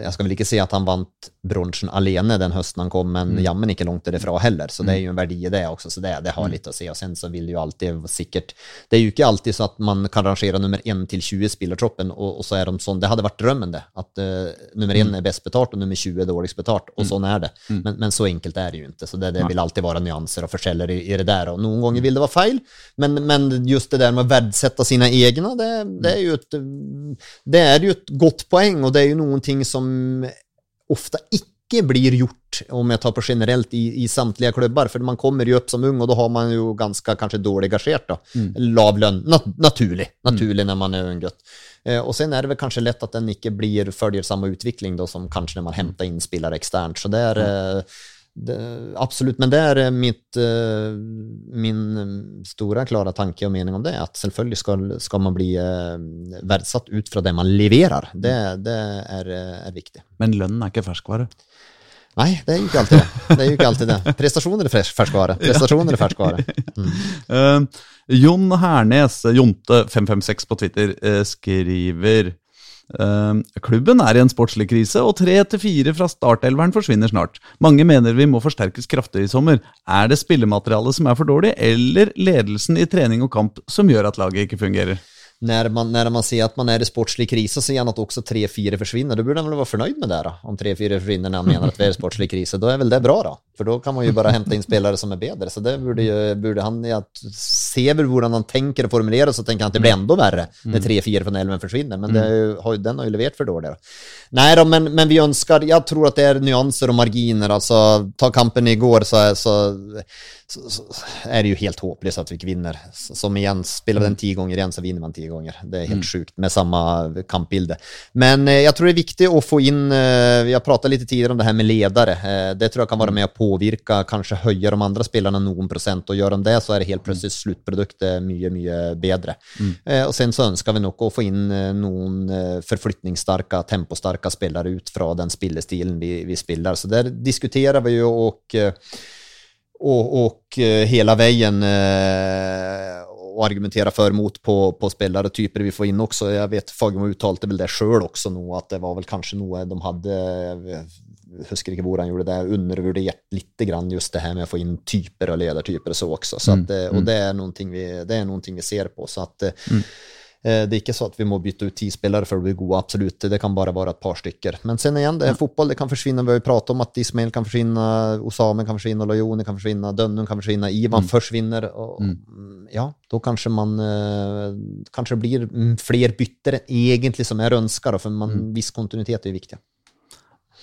Jeg skal vel ikke si at han vant bronsen alene den høsten han kom, men jammen ikke langt därifrån heller. Så det er jo en verdi i det også, så det, det har litt å se. Og sen så vil jo alltid sikkert det er jo ikke alltid så at man kan rangere nummer 1 til 20 i spillertroppen, og, og, så er de sånn det hadde vært drømmen, det, Att uh, nummer en är bäst betalt och nummer 20 är dåligst betalt. Och sånn er det. Men, men så enkelt er det ju inte. Så det, det vil alltid være nyanser og forskjeller i, i det der. Og noen ganger vil det være feil, Men, men just det der med å verdsette sine egne, det, det, er jo et, det er jo et godt poeng, og det er jo noen ting som ofta icke blir gjort, om jeg tar på generellt, i, i samtlige klubber. For man kommer jo opp som ung og da har man jo ganske kanskje dårlig gasjert. Mm. Lav lønn. nat naturlig, naturlig når man er ung. Eh, og sen er det vel kanskje lett at den ikke blir, følger samme utvikling da, som kanskje når man henter inn spillere externt. Så det er eh, det, absolutt, men det är eh, mitt, eh, min store, klare tanke og mening om det, At selvfølgelig skal, skal man bli eh, verdsatt ut fra det man leverer. Det, det er, eh, er viktig.
Men lønnen er ikke ferskvare.
Nei, det er jo ikke alltid det. Det er ikke alltid det. Prestasjoner er fersk- ferskvare. Prestasjoner er ferskvare.
Eh, Jon Hernes, Jonte556 på Twitter, eh, skriver eh, Klubben er i en sportslig krise, og tre til fire fra startelveren forsvinner snart. Mange mener vi må forsterkes kraftig i sommer. Er det spillematerialet som er for dårlig, eller ledelsen i trening og kamp som gjør at laget ikke fungerer?
När man, när man ser att man är i sportslig kris så ser han att också 3-4 försvinner. Då borde han väl vara förnöjd med det då. Om 3-4 försvinner när han menar att vi är i sportslig kris. Då är väl det bra då. För då kan man ju bara hämta in spelare som är bättre. Så det borde, ju, borde han, jag ser väl hur han tänker och formulerar så tänker han att det blir ändå värre när 3-4 från elven försvinner. Men det ju, har, ju- den har ju levererat för dåligt. då. Nej då, men, men vi önskar, jag tror att det är nyanser och marginer. Alltså, ta kampen igår så, så, så, så är det ju helt hopplöst att vi ikke vinner. Som igen, spelar vi den tio gånger igen så vinner man tio gånger. Det är helt sjukt med samma kampbilder. Men eh, jag tror det är viktigt att få in, eh, jag pratade lite tidigare om det här med ledare. Eh, det tror jag kan vara med och påvirka, kanske höja de andra spelarna någon procent och gör de det så är det helt plötsligt sluttproduktet mycket, mycket bättre. Mm. och sen så önskar vi nog att få in noen någon förflyttningsstarka, tempostarka spelare ut fra den spillestilen vi, vi spelar. Så där diskuterar vi ju och eh, och, och eh, hela vägen eh, och argumentera för mot på, på typer vi får in också. Jag vet Fagermo uttalte väl det själv också nog att det var väl kanske noe de hade jeg husker ikke hvor han gjorde det, undervurdert litt grann just det her med å få inn typer og ledertyper og så også. Så att, mm. Og det er noen ting vi, det är någonting vi ser på. Så at Eh, Det er ikke så at vi må bytte ut ti spillere for å bli gode, absolutt. Det kan bare være et par stykker. Men sen igjen, det er fotball, det kan forsvinne. Vi har jo pratet om at Ismail kan forsvinne, Osame kan forsvinne, Lojone kan forsvinne, Dønnum kan forsvinne, Ivan mm. forsvinner. Og, mm, Ja, da kanskje man Kanskje det blir flere bytter egentlig egentligen som er ønsker, for man, mm. viss kontinuitet er viktig.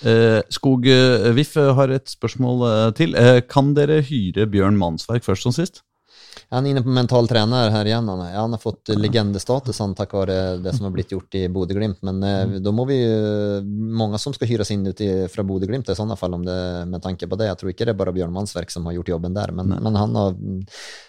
Eh, Skog eh, Viff eh, har et spørsmål eh, til. Eh, kan dere hyre Bjørn Mansverk først som sist?
Han är inne på mental tränare här igen. Han, han har fått legendestatus han, tack vare det som har blitt gjort i Bodeglimt. Men mm. då må vi ju, många som ska hyras in ut i, från Bodeglimt i sådana fall om det, med tanke på det. Jag tror inte det är bara Björn Mansverk som har gjort jobben där. Men, men han har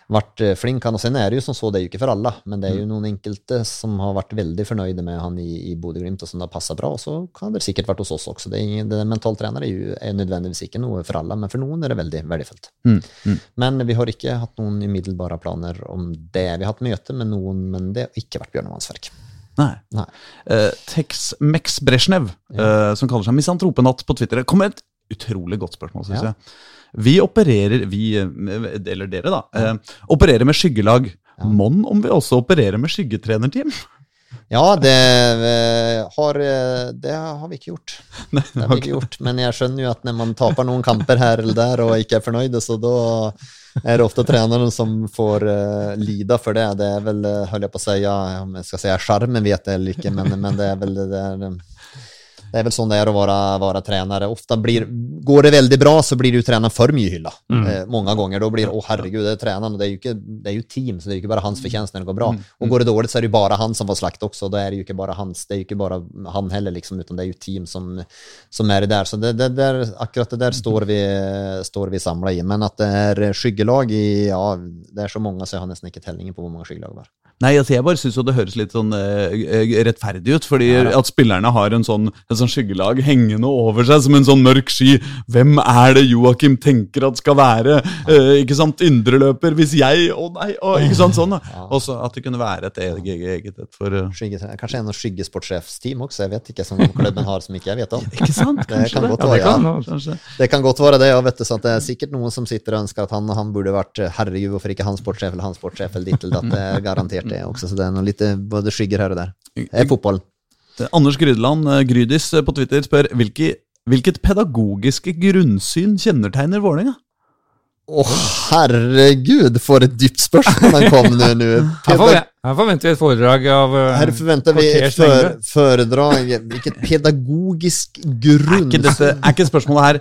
mm, varit eh, flink han. Og sen er det jo som så, det er jo ikke for alle, Men det er jo noen enkelte som har vært veldig fornøyde med han i, i Bodeglimt og som har passa bra. Og Så kan det sikkert vært hos oss også. Det det, mental tränare är ju är nödvändigtvis inte något för alla. Men for noen er det veldig verdifullt.
Mm. Mm.
Men vi har ikke hatt noen umiddelbare planer om det. Vi har hatt møte med noen, men det har ikke vært Bjørnemannsverk.
Nei.
Nei.
Uh, Tex Mex Brezjnev, eh, som kaller seg Misantropenatt på Twitter, kom med et utrolig godt spørsmål, syns
Ja.
jeg. Vi opererer, vi, eller dere da, eh, opererer med skyggelag. Mon om vi også opererer med skyggetrenerteam?
Ja, det eh, har, eh, det har vi ikke gjort.
Nei,
Det har vi ikke gjort. Men jeg skjønner jo at når man taper noen kamper her eller der og ikke er fornøyd, så da er det ofte treneren som får uh, lida for det. Det er vel, holder jeg på å si, ja, om jeg skal si skjermen vet jeg eller ikke, men, men det er vel det er, det är väl sån det är att vara, vara tränare. Ofta blir, går det väldigt bra så blir du tränaren för mye hylla. Eh, många gånger. Då blir åh herregud, det är tränaren och det är ju, inte, det är ju team, så det är ju inte bara hans förtjänst när det går bra. Och går det dåligt så är det ju bara han som var slakt också. Då är det ju inte bara hans, det är ju inte bara han heller liksom, utan det är ju team som, som är det där. Så det, det där, akkurat det där står vi, står vi samla i. Men att det är skyggelag i, ja, det är så många så jag har nästan inte tellingen på hur många skyggelag det var.
Nei, altså jeg bare syns jo det høres litt sånn eh, eh, rettferdig ut, fordi at spillerne har en sånn, en sånn skyggelag hengende over seg som en sånn mørk sky. Hvem er det Joakim tenker at skal være eh, ikke sant, indreløper hvis jeg Å nei! Oh, ikke sant, sånn da. Også at det kunne være et eget, eget et for uh,
Skygge, kanske en av skyggesportchefsteam også, jeg vet ikke, som klubben har som ikke jeg vet om.
Ikke sant?
Det
Kanskje
kan
det.
godt
Ja, det kan,
ja. Det kan godt være det, vet du, så at det er sikkert noen som sitter og ønsker at han, han burde vært eh, herregud, hvorfor ikke han sportssjef eller han sportssjef eller ditt eller datt. Det er garantert det også, så det er noe litt både skygger her og der. Det er fotball.
Anders Grydeland, eh, Grydis eh, på Twitter, spør hvilke, hvilket pedagogiske grunnsyn kjennetegner Vålerenga?
Å, herregud, for et dypt spørsmål han kom med nå.
Her, forventer vi et foredrag av eh,
Her forventer vi et for, foredrag. Hvilket pedagogisk
Er ikke, dette, er ikke spørsmålet her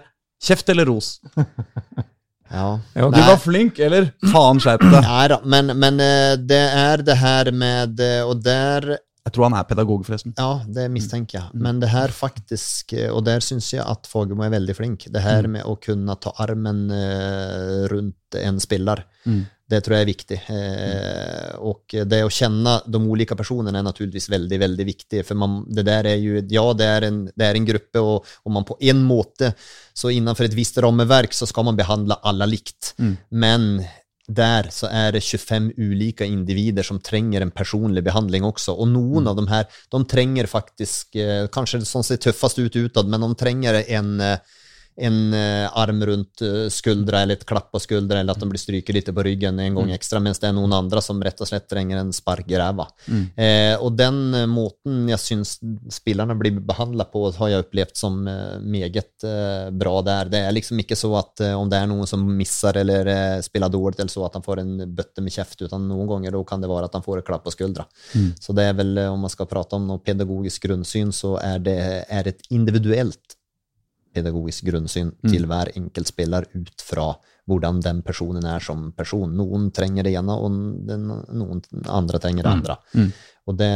kjeft eller ros?
Ja.
Ja,
Du var flink, eller faen skjerp deg?
Nei da, men, men eh, det er det her med eh, Og der
Jeg tror han er pedagog, forresten.
Ja, det mistenker jeg. Men det her faktisk eh, Og der syns jeg at Fagermo er veldig flink. Det her med å kunne ta armen eh, rundt en spiller.
Mm.
Det tror jeg er viktig. Og det å kjenne de ulike personene er naturligvis veldig, veldig viktig. For man, det der er jo, ja, det er en, det er en gruppe, og, og man på en måte, så innenfor et visst rammeverk, så skal man behandle alle likt.
Mm.
Men der så er det 25 ulike individer som trenger en personlig behandling også. Og noen av de her, de trenger faktisk, eh, kanskje sånn ser tøffest ut utad, men de trenger en, eh, en eh, arm rundt eh, skuldra eller et klapp på skuldra eller at de blir stryket litt på ryggen en gang ekstra, mens det er noen andre som rett og slett trenger en spark i ræva. Eh, og den eh, måten jeg syns spillerne blir behandla på, har jeg opplevd som meget eh, bra der. Det er liksom ikke så at om det er noen som misser eller eh, spiller dårlig, eller så at han får en bøtte med kjeft, utan noen ganger kan det være at han får et klapp på skuldra. Så det er vel, om man skal prate om noe pedagogisk grunnsyn, så er det er et individuelt pedagogisk grunnsyn til hver enkelt spiller ut fra hvordan den personen er som person. Noen trenger det ene, og den, noen andre trenger det andre.
Mm.
Og det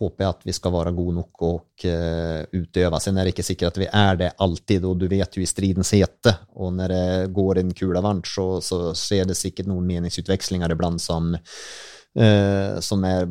håper jeg at vi skal være gode nok og uh, utøve. Sen er det ikke sikkert at vi er det alltid, og du vet jo i stridens hete, og når det går en kula varmt, så, så skjer det sikkert noen meningsutvekslinger iblant som eh, som er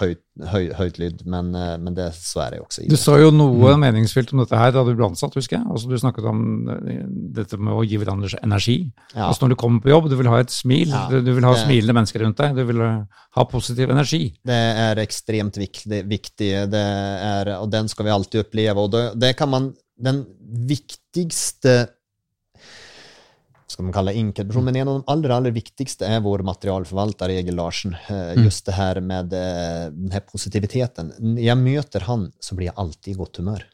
høyt, høy, høytlydd, men, uh, men det, så er det også. i
Du sa jo noe meningsfylt om dette her da du ble ansatt, husker jeg. Altså, du snakket om eh, dette med å gi hverandre energi.
Ja.
Altså, når du kommer på jobb, du vil ha et smil,
Ja,
du, du vil ha
det-
smilende mennesker rundt deg, du vil ha positiv energi.
Det er ekstremt viktig, viktig det er, og den skal vi alltid oppleve. Og det, det kan man Den viktigste skal man kalle enkeltperson, men en av de aller, aller viktigste er vår materialforvalter Egil Larsen. Eh, Just det her med eh, den her positiviteten. Når jeg møter han, så blir jeg alltid i godt humør.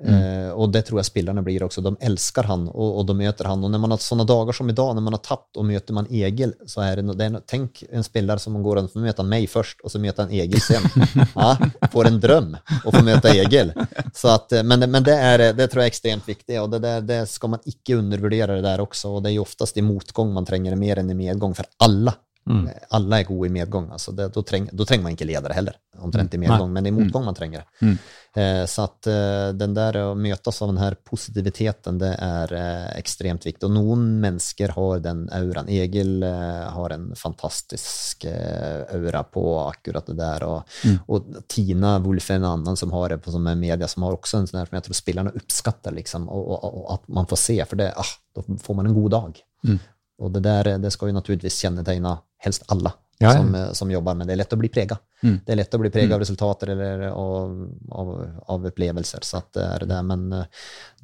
Eh, og det tror jeg spillerne blir også. De elsker han, og, og de møter han. Og når man har sånne dager som i dag, når man har tapt og møter man Egil, så er det, det no, Tenk en spiller som går rundt, får møte meg først, og så møter han Egil sen. Ja, får en drøm å få møte Egil. Så at, eh, men men det, er, det tror jeg er ekstremt viktig, og det, der, det skal man ikke undervurdere det der også. Og det er jo oftest i motgang man trenger det mer enn i medgang, for alle.
Mm.
Eh, Alle er gode i medgang. Altså det, da, treng, da trenger man ikke ledere heller, omtrent i medgang, men i motgang man trenger det.
Mm.
Eh, så at eh, den der å møtes av den her positiviteten, det er eh, ekstremt viktig. Og noen mennesker har den auraen. Egil eh, har en fantastisk eh, aura på akkurat det der. Og, og Tina Wolff er en annen som har det på som er media, som har også en sånn her som jeg tror spillerne oppskatter, liksom, og, og, og at man får se, for det, ah, da får man en god dag.
Mm.
Og det der det skal jo naturligvis kjennetegne helst alle
Ja, ja.
Som, eh, som jobber, med det er lett å bli prega.
Mm.
Det er lett å bli prega av resultater eller av, av, av opplevelser. Så det er det, men eh,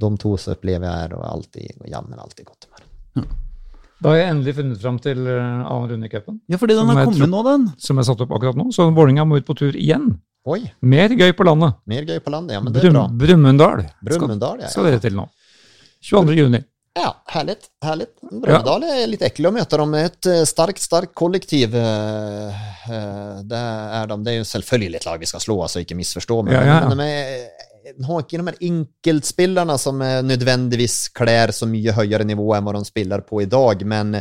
de to så opplever jeg er alltid, jammen alltid godt humør.
Da har jeg endelig funnet fram til eh, annen runde i cupen,
Ja, fordi den
Som
er kommet
tror-
nå, den.
som er satt opp akkurat nå. Så Vålerenga må ut på tur igjen.
Oi,
Mer gøy på landet.
mer gøy på landet. Ja, men det er
Brum,
bra.
Brumunddal skal,
ja.
skal dere til nå. 22. juni.
Ja, härligt. härligt. Brumunddal er litt ekle å møte dem. Et eh, starkt, starkt kollektiv. eh, eh, Det er de. Det er jo selvfølgelig et lag vi skal slå, altså ikke misforstå meg.
Ja, ja, ja.
Men de er, de har ikke de her enkeltspillerne som nødvendigvis klær så mye høyere nivå enn hva de spiller på i dag. Men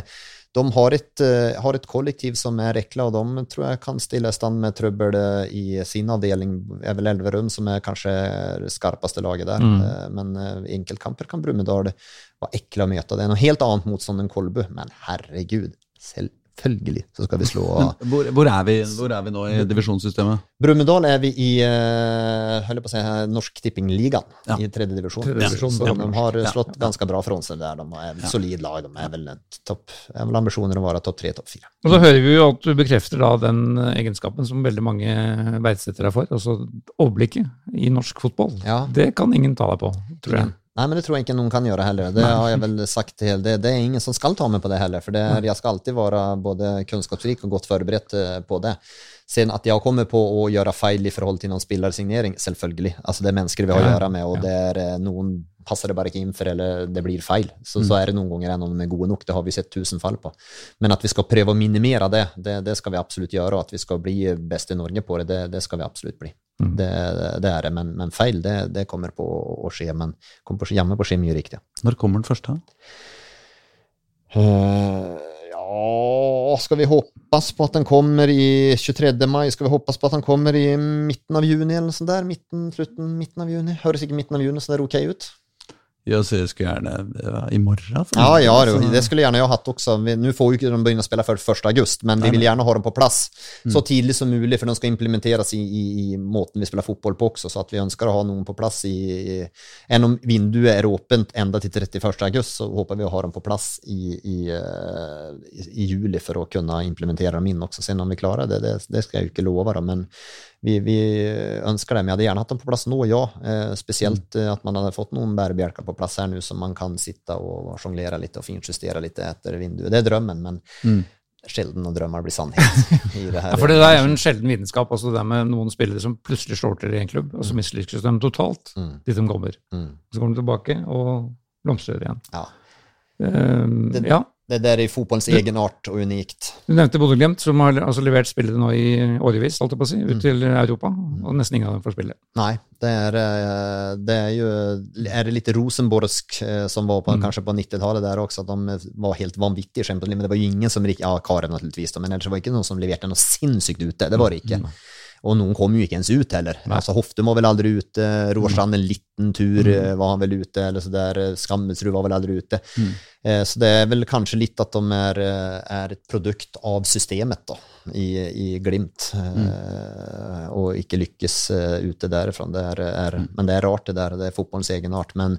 de har et, eh, har et kollektiv som er ekle, og de tror jeg kan stille i stand med trøbbel eh, i sin avdeling. er vel Elverum som er kanskje det skarpeste laget der.
Mm.
Eh, Men enkeltkamper kan Brumunddal være ekle å møte. Det er noe helt annet motstand enn Kolbu, men herregud, selvfølgelig så skal vi slå
Hvor, hvor, er vi, hvor er vi nå i divisjonssystemet?
Brumunddal er vi i uh, holder på å si, her, Norsk Tippingligaen
Ja.
i tredje divisjon.
Ja.
så
ja.
de har
Ja.
slått ganske bra fra seg der. De er et solid lag. De er vel topp Jeg har vel ambisjoner om å være topp tre, topp fire.
Og så hører vi jo at du bekrefter da den egenskapen som veldig mange verdsetter deg for, altså overblikket i norsk fotball.
Ja.
Det kan ingen ta deg på, tror jeg.
Nei, men det tror jeg ikke noen kan gjøre heller. Det har jeg vel sagt til det, det er ingen som skal ta meg på det heller, for det jeg skal alltid være både kunnskapsrik og godt forberedt eh, på det. Sen at jeg kommer på å gjøre feil i forhold til noen spillersignering, selvfølgelig. Altså Det er mennesker vi har å gjøre med, og det er eh, noen passer det bare ikke inn for, eller det blir feil. Så, så er det noen ganger de er gode nok. Det har vi sett tusen fall på. Men at vi skal prøve å minimere det, det, det skal vi absolutt gjøre. Og at vi skal bli best i Norge på det, det, det skal vi absolutt bli. Det, det, er det, men, men feil, det, det, kommer på å skje. Men kommer på, hjemme på skje mye riktig.
Når kommer den første?
Uh, ja, skal vi håpes på at den kommer i 23. mai? Skal vi håpes på at den kommer i midten av juni, eller sånt der? Midten, slutten, midten av juni? Høres ikke midten av juni så det er ok ut?
Jag ser, skulle gjerne ja, i morgen.
Ja, ja, det, det skulle gjerne jeg hatt også. Nå får jo ikke de å spille før 1. august, men vi vil gjerne ha dem på plass mm. så tidlig som mulig, for de skal implementeres i, i, i, måten vi spiller fotboll på også. Så att vi ønsker å ha noen på plass i, i Enn om vinduet er åpent enda til 31. august, så håper vi å ha dem på plass i, i, juli for å kunne implementere dem inn også. Sen om vi klarer det, det, det skal jeg jo ikke lova, då, men vi, vi, ønsker det. Vi hadde gjerne hatt dem på plass nå, ja. Eh, spesielt mm. eh, at man hadde fått noen bærebjelker på plass her nå, som man kan sitte og sjonglere litt og finjustere litt etter vinduet. Det er drømmen, men mm. sjelden når drømmer blir sannhet.
i det ja, for det er jo en sjelden vitenskap, altså det med noen spillere som plutselig slår til i en klubb, og så mm. mislykkes de totalt mm. dit de kommer. Mm. Så kommer de tilbake og blomstrer igjen.
Ja.
Um, det, ja.
Det der er fotballens egen art og unikt.
Du nevnte Bodø-Glimt, som har altså levert spillere nå i årevis, holdt jeg på å si, ut mm. til Europa. Og nesten ingen av dem får spille.
Nei, det er, eh, det er jo Er det litt rosenborgsk eh, som var på, mm. kanskje på 90-tallet der også, at de var helt vanvittige i Men det var jo ingen som Ja, Karen naturligvis, men ellers var det ikke noen som leverte noe sinnssykt ute. Det var det ikke. Mm. Og noen kom jo ikke ens ut heller. Nei. Altså Hofte var vel aldri ute. Roar en liten tur mm. Eh, var han vel ute. eller så der, Skammelsrud var vel aldri ute. Mm. Eh, så det er vel kanskje litt at de er, eh, er et produkt av systemet da, i, i Glimt, mm. og ikke lykkes ute derfra. Det er, er, mm. Men det er rart, det der. Det er fotballens egenart. Men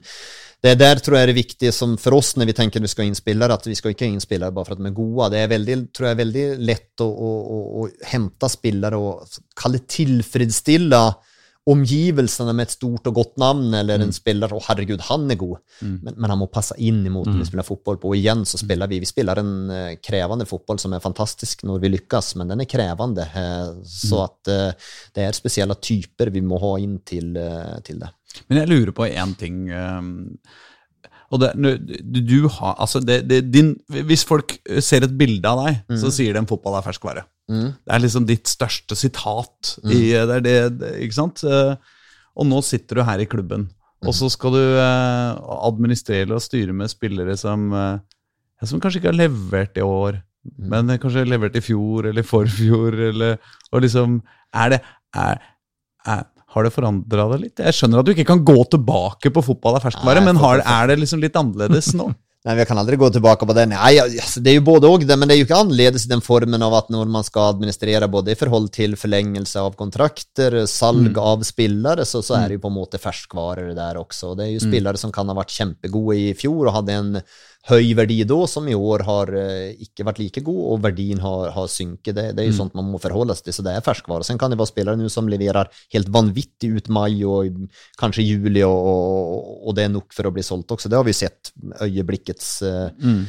det der tror jeg det viktige som for oss når vi tenker vi skal ha inn spillere, at vi skal ikke ha inn spillere bare for at de er gode. Det er veldig, tror jeg, veldig lett å, å, å, å hente spillere og kalle tilfredsstille omgivelsene med et stort og godt navn, eller en mm. spiller Å, herregud, han er god, mm. men, men, han må passe inn i måten mm. vi spiller fotball på. Og igjen så spiller vi Vi spiller en uh, krevende fotball som er fantastisk når vi lykkes, men den er krevende. Uh, så mm. at uh, det er spesielle typer vi må ha inn til, til det.
Men jeg lurer på én ting. Um og det, du har, altså det, det, din, hvis folk ser et bilde av deg, mm. så sier de fotball er ferskvare. Mm. Det er liksom ditt største sitat. Mm. I, det er det, ikke sant? Eh, og nå sitter du her i klubben, og så skal du eh, administrere og styre med spillere som, eh, som kanskje ikke har levert i år, mm. men kanskje har levert i fjor eller forfjor. Eller, og liksom, er det er, er, har det forandra deg litt? Jeg skjønner at du ikke kan gå tilbake på fotball av ferskvare, men har, er det liksom litt annerledes nå?
Nei, vi kan aldri gå tilbake på det. Nei, altså, det er jo både og, men det er jo ikke annerledes i den formen av at når man skal administrere både i forhold til forlengelse av kontrakter, salg mm. av spillere, så, så, er det jo på en måte ferskvarer der også. Det er jo mm. spillere som kan ha vært kjempegode i fjor og hadde en høy verdi da, som i år har uh, ikke vært like god, og verdien har, har synket. Det, det, er jo mm. sånt man må forholde seg til, så det er ferskvare. Sen kan det være spillere nå som leverer helt vanvittig ut mai og kanskje juli, og, og, og, det er nok for å bli solgt også. Det har vi sett øyeblikkets uh, mm.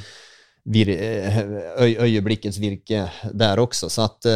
vir, øy, øyeblikkets virke der også, så at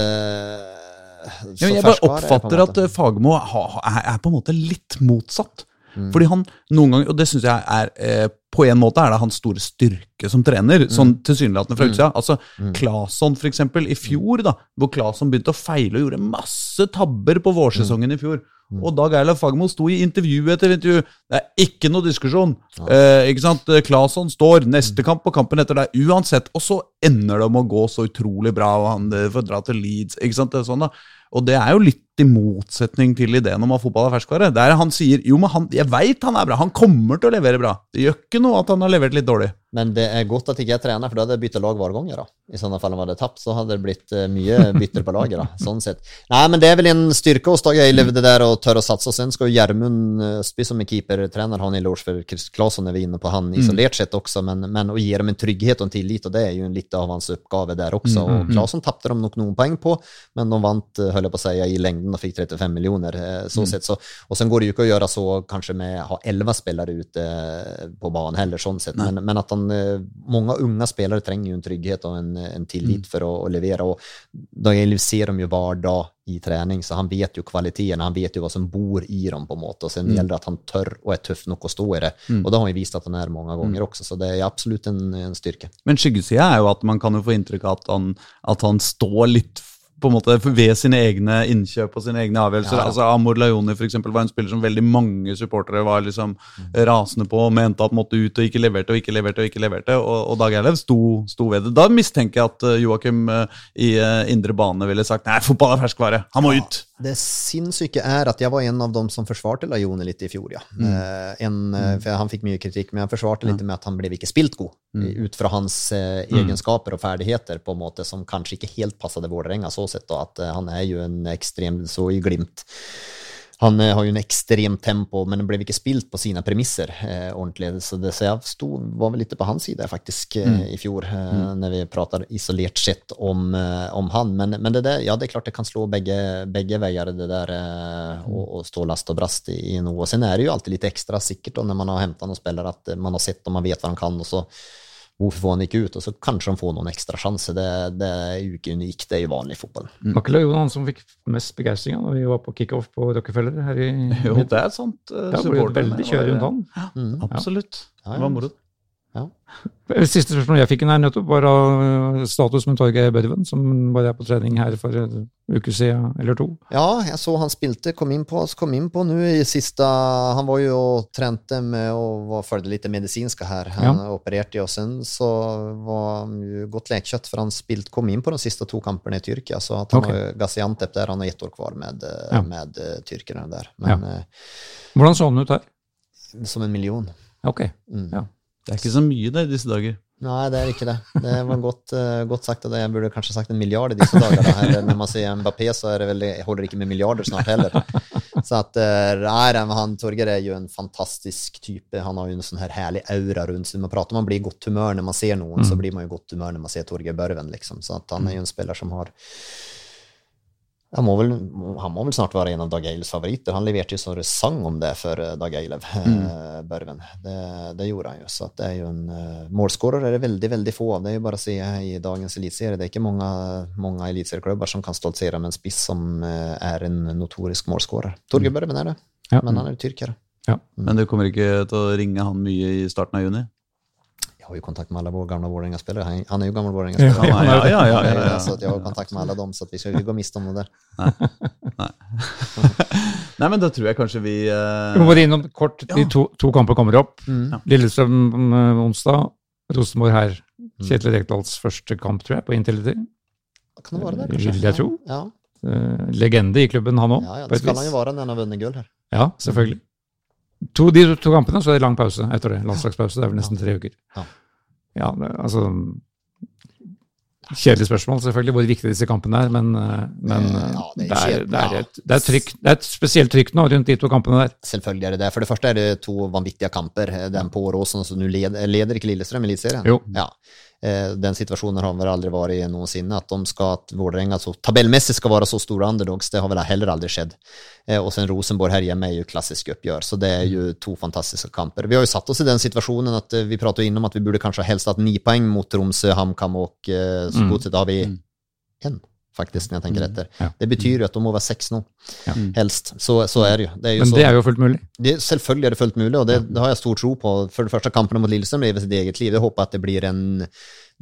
så ja, jeg bare oppfatter at Fagermo er på en måte litt motsatt. Mm. Fordi han noen ganger, og det syns jeg er eh, På en måte er det hans store styrke som trener, mm. sånn tilsynelatende fra mm. utsida. Altså, mm. Claesson, eksempel, i fjor, da, hvor Claesson begynte å feile og gjorde masse tabber på vårsesongen i fjor. Mm. Og Dag Eilev Fagermo sto i intervju etter intervju. Det er ikke noe diskusjon. Ja. Eh, ikke sant? Claesson står neste mm. kamp på kampen etter deg uansett. Og så ender det med å gå så utrolig bra, og han eh, får dra til Leeds. ikke sant? Det er sånn da. Og det er jo litt i motsetning til ideen om at fotball er ferskvare. Der han sier jo, men han, jeg veit han er bra, han kommer til å levere bra. Det gjør ikke noe at han har levert litt dårlig.
Men det er godt at ikke jeg trener, for da hadde jeg bytta lag hver gang. Da. I sånne fall om jeg hadde tapt, så hadde det blitt uh, mye bytter på laget. Da. Sånn sett. Nei, men det er vel en styrke hos Dag Eilev det der å tørre å satse. Og sen skal jo Gjermund Østby som er keepertrener ha en eloge for Chris Claesson er vi inne på, han mm. isolert sett også, men, men å gi dem en trygghet og en tillit, og det er jo litt av hans oppgave der også. Mm, mm, og Claesson tapte de nok noen poeng på, men de vant uh, jeg på å si, i längden och fick 35 miljoner. eh, Så
Mm.
sett. Så, och sen går det ju inte att göra så kanske med ha 11 spelare ute eh, på banan heller, sånt sett. Men, men att han, eh, många unga spelare tränger ju en trygghet och en, en tillit
Mm.
för att, att leverera. Och Daniel ser dem ju var dag i träning, så han vet ju kvaliteten, han vet ju vad som bor i dem på måte. Och sen
Mm.
gäller det att han tör och är tuff nog att stå i det.
Mm.
Och det har han ju visat att han är många gånger också, så det är absolut en, en styrke.
Men skyggesida er jo at man kan jo få inntrykk av at han, at han står litt på en måte ved sine egne innkjøp og sine egne avgjørelser.
Ja, ja.
altså Amor Lajoni for eksempel, var en spiller som veldig mange supportere var liksom rasende på og mente at måtte ut og ikke leverte og ikke leverte. Og ikke leverte, og, og Dag Eilev sto, sto ved det. Da mistenker jeg at uh, Joakim uh, i uh, indre bane ville sagt nei, fotball er ferskvare, han må ut.
Det sinnssyke er at jeg var en av dem som forsvarte Lajoni litt i fjor, Ja. Mm. en, for han fikk mye kritikk, men jag forsvarte litt med at han ble ikke spilt god
Mm.
ut fra hans eh, egenskaper og ferdigheter på en måte som kanskje ikke helt passet Vålerenga så sett da, att eh, han er jo en ekstrem så i Glimt. Han eh, har jo en ekstremt tempo, men det ble ikke spilt på sine premisser eh, ordentlig. Så, det, så jeg sto, var vel litt på hans side faktisk mm. i fjor, eh, när vi prater isolert sett om, eh, om han. Men, men det der, ja det er klart det kan slå begge, begge veier, det der eh, å, å, stå last og brast i, i noe. Og sen er det jo alltid litt ekstra sikkert da, når man har henta noen spillere, at eh, man har sett og man vet hva han kan og så hvorfor får han ikke ut, og så kanskje han får noen ekstra sjanser. Det, det er jo ikke unikt, det er jo vanlig fotball.
Var ikke Leon han som fikk mest begeistring da vi var på kickoff på Rockefeller her i
Jo, det er et sant. Uh,
Da ble det veldig kjør rundt han.
Mm.
Absolutt.
Ja, ja.
Det var moro.
Siste spørsmål jeg fikk her nettopp, var av status med Torgeir Børven, som bare er på trening her for en uke siden eller to.
Ja, jeg så han spilte, kom inn på, kom inn på nå i siste han var jo og trente med å følge litt medisinske her. han
Ja.
opererte jo, sen så var han godt lekekjøtt, for för han spilt, kom inn på de siste to kampene i Tyrkia, så at han okay. var Gaziantep där, han har ett år kvar med, eh,
Ja.
med tyrkerne der. där. Men
Hvordan så han ut her?
eh, som en million.
Ok.
Mm.
Ja.
Det er ikke så mye det i disse dager.
Nei, det er ikke det. Det var godt, uh, godt sagt og det. Jag burde kanskje sagt en milliard i disse dager. Här, Når man ser Mbappé så er det väl, jag håller ikke med milliarder snart heller. Så at, uh, han, Torgeir er jo en fantastisk type. Han har jo en sånn her herlig aura rundt seg. Man prater man blir i godt humør når man ser någon, så blir man ju i godt humør når man ser Torgeir Børven. Liksom. Så at han er jo en spiller som har han må, vel, han må vel snart være en av Dag Eiles favoriter. Han leverte jo så det sang om det for eh, Dag Eilev, mm. Børven. Det, det gjorde han jo. Så at det er jo en uh, Målskårer er det veldig veldig få av. Det er jo bare å se i dagens eliteserie. Det er ikke mange, mange eliteserieklubber som kan stoltsere med en spiss som eh, er en notorisk målskårer. Torgeir Børven er det,
Ja.
men han er jo tyrker.
Men du kommer ikke til å ringe han mye i starten av juni?
Har ju kontakt med alle våre gamle Vålerenga-spelare. Han, han jo gammel
Ja,
Vålerenga-spelare.
ja, ja, ja, ja, ja, ja.
Så jeg har kontakt med alle dem, så vi skal ikke gå miste om det der.
Nei, men da tror jeg kanskje vi uh...
Vi må bare innom kort, de
Ja.
to, to kamper kommer opp.
Mm.
Lillestrøm eh, onsdag, Rosenborg her. Kjetil Rekdals første kamp, tror jeg, på Intility.
Kan det være det,
Vil jeg tro.
Ja.
Uh, legende i klubben, han òg.
Ja, ja, det skal han jo være når han har vunnet gull her.
Ja, selvfølgelig. To, de to kampene, så er det lang pause etter det. Landslagspause. Det er vel nesten tre uker.
Ja.
Ja, altså Kjedelig spørsmål, selvfølgelig, hvor viktig disse kampene er, men, eh, men
Eh,
eh,
ja, det er
det, er, det, er et, det, er trykk, det er et spesielt trykk nå rundt de to kampene der.
Selvfølgelig er det det. For det første er det to vanvittige kamper. Den på Åråsen, så du leder, leder ikke Lillestrøm i Eliteserien.
Jo.
Ja. Eh, Den situasjonen har vel aldri vært i noensinne, at de skal, at Vålerenga altså tabellmessig skal være så store underdogs. Det har vel heller aldri skjedd. Eh, Og sen Rosenborg her hjemme er jo klassisk oppgjør, så det er jo to fantastiske kamper. Vi har jo satt oss i den situasjonen at eh, vi pratet jo innom at vi burde kanskje helst hatt ni poeng mot Tromsø, HamKam og eh, så
Mm.
godset. Har vi en, faktisk, når jeg tenker etter.
Ja.
Det betyr jo at de må være seks nå,
Ja.
helst. Så, så er det jo. Det er jo
Men
så,
det er jo fullt mulig.
det, selvfølgelig er det fullt mulig, og det, det har jeg stor tro på. For det første, kampene mot Lillestrøm lever sitt eget liv. Jeg håper at det blir en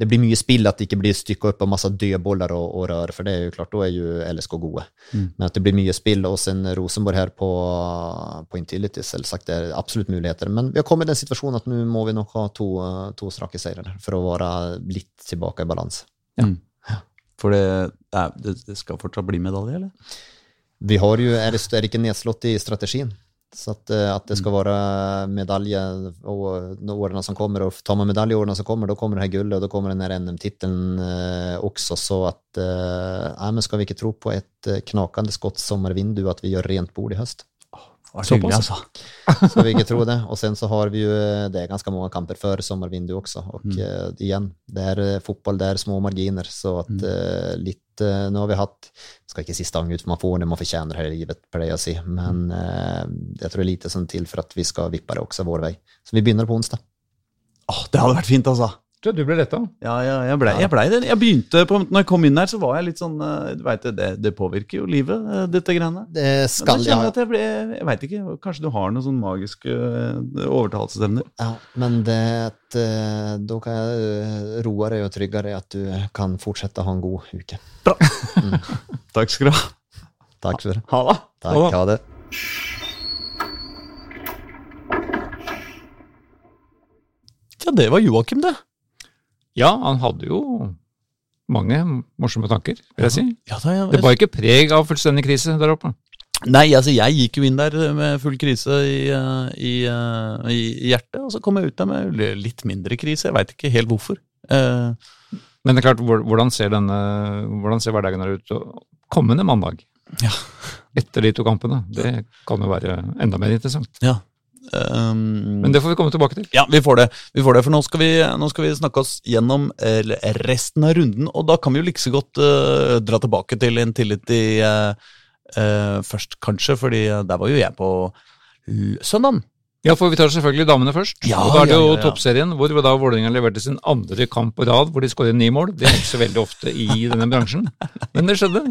det blir mye spill, at det ikke blir stykka opp av masse dødboller og, og rør, for det er jo klart, da er jo LSK gode.
Mm.
Men at det blir mye spill, og sen Rosenborg her på, på Intility, selvsagt, det er absolutt muligheter. Men vi har kommet i den situasjonen at nå må vi nok ha to, to strake seire for å være litt tilbake i balanse.
For det, det, det skal fortsatt bli medalje, eller?
Vi har jo, er det, er det ikke nedslått i strategien? Så at, eh, at det skal være medalje og de årene som kommer, og tar man medalje i årene som kommer, da kommer det her gullet, og da kommer den NM-tittelen eh, også, så at eh, skal vi ikke tro på et eh, knakende skott sommervindu, at vi gjør rent bord i høst?
Hyggelig, altså.
Ska vi inte tro det. Och sen så har vi ju, eh, det är ganska många kamper före sommarvindu också. Och
Mm.
uh, igen, det är fotball, fotboll, det är små marginer. Så att
Mm.
eh, lite, nu har vi haft, ska inte sista stang ut, för man får det man förtjänar här i livet, pleier jag att säga. Men uh, jag tror det är lite sånn till för att vi ska vippa det också vår väg. Så vi begynner på onsdag.
Åh, det hadde vært fint, altså.
Du, du ble letta.
Ja, ja jeg blei jeg ble det. Jeg begynte på, når jeg kom inn her, så var jeg litt sånn eh, Du veit det, det påvirker jo livet, eh, dette greiene.
Det skal
jeg
jag,
at jeg ble Jeg veit ikke, kanskje du har noen sånn magiske eh, overtalelsesevner?
ja, men det, at, da då kan jeg roe deg og trygge deg at du kan fortsette å ha en god uke.
Bra Takk skal du ha.
Takk skal du
Ha det.
Takk,
Ja.
ha det.
Ja, det var Joakim, det.
Ja, han hadde jo mange morsomme tanker, vil jeg si.
Ja, da, jeg,
Det bar ikke preg av fullstendig krise der oppe.
Nei, altså jeg gikk jo inn der med full krise i, eh, i, eh, i hjertet, og så kom jeg ut der med litt mindre krise. Jeg veit ikke helt hvorfor. Eh,
Men det er klart, hvordan ser, denne, hvordan ser hverdagen her ut kommende mandag?
Ja.
Etter de to kampene. Det kan jo være enda mer interessant.
ja. Um,
Men det får vi komme tilbake til.
Ja, vi får det. Vi får det, For nå skal vi, nå skal vi snakke oss gjennom eh, resten av runden, og da kan vi jo like så godt uh, dra tilbake til Intility uh, først, kanskje, fordi eh, der var jo jeg på søndagen.
Ja, for vi tar selvfølgelig damene først.
Ja,
og da er det jo
ja, ja.
toppserien, hvor da Vålerenga leverte sin andre kamp på rad hvor de skåret ni mål. Det er ikke så veldig ofte i denne bransjen, men det skjedde.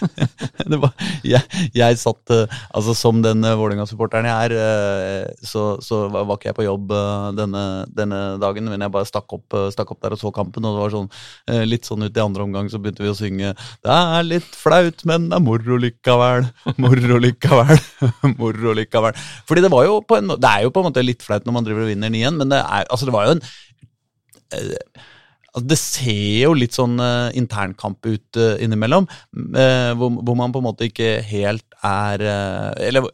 det var, jeg, jeg satt eh, Altså, som den uh, Vålerenga-supporteren jeg er, eh, så, så var ikke jeg på jobb eh, denne, denne dagen, men jeg bare stakk opp, eh, stakk opp der og så kampen, og det var sånn eh, litt sånn ut i andre omgang så begynte vi å synge Det er litt flaut, men det er moro likevel. Moro likevel. moro likevel. Fordi det var jo på en Det er jo på en måte litt flaut når man driver og vinner 9-1, men det er Altså, det var jo en Altså, det ser jo litt sånn uh, internkamp ut uh, innimellom, uh, hvor, hvor man på en måte ikke helt er Eller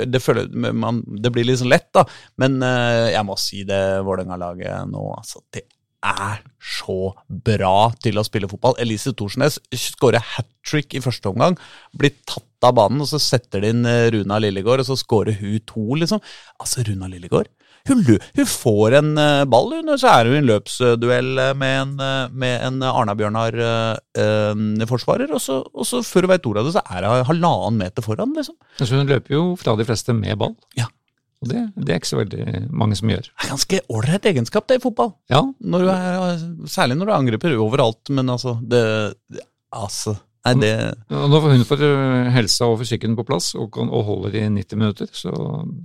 det, det, føler, man, det blir litt sånn lett, da. Men jeg må si det Vålerenga-laget nå, altså. Det er så bra til å spille fotball. Elise Thorsnes skårer hat trick i første omgang. Blir tatt av banen, og så setter de inn eh, Runa Lillegård, og så skårer hun to, liksom. Altså, Runa Lillegård hun, hun får en eh, ball, hun, og så er hun i en løpsduell eh, med en, med en Arna-Bjørnar eh, eh, forsvarer, og så, og så før du veit ordet av det, så er hun halvannen meter foran, liksom.
Så hun løper jo fra de fleste med ball.
Ja.
Og det, det er ikke så veldig mange som gjør.
Det er ganske ålreit egenskap, det, i fotball.
Ja,
Når du er, særlig når du angriper overalt, men altså det, Altså, nei, det
Når hun får øh, helsa og fysikken på plass og, kan- og holder i 90 minutter, så,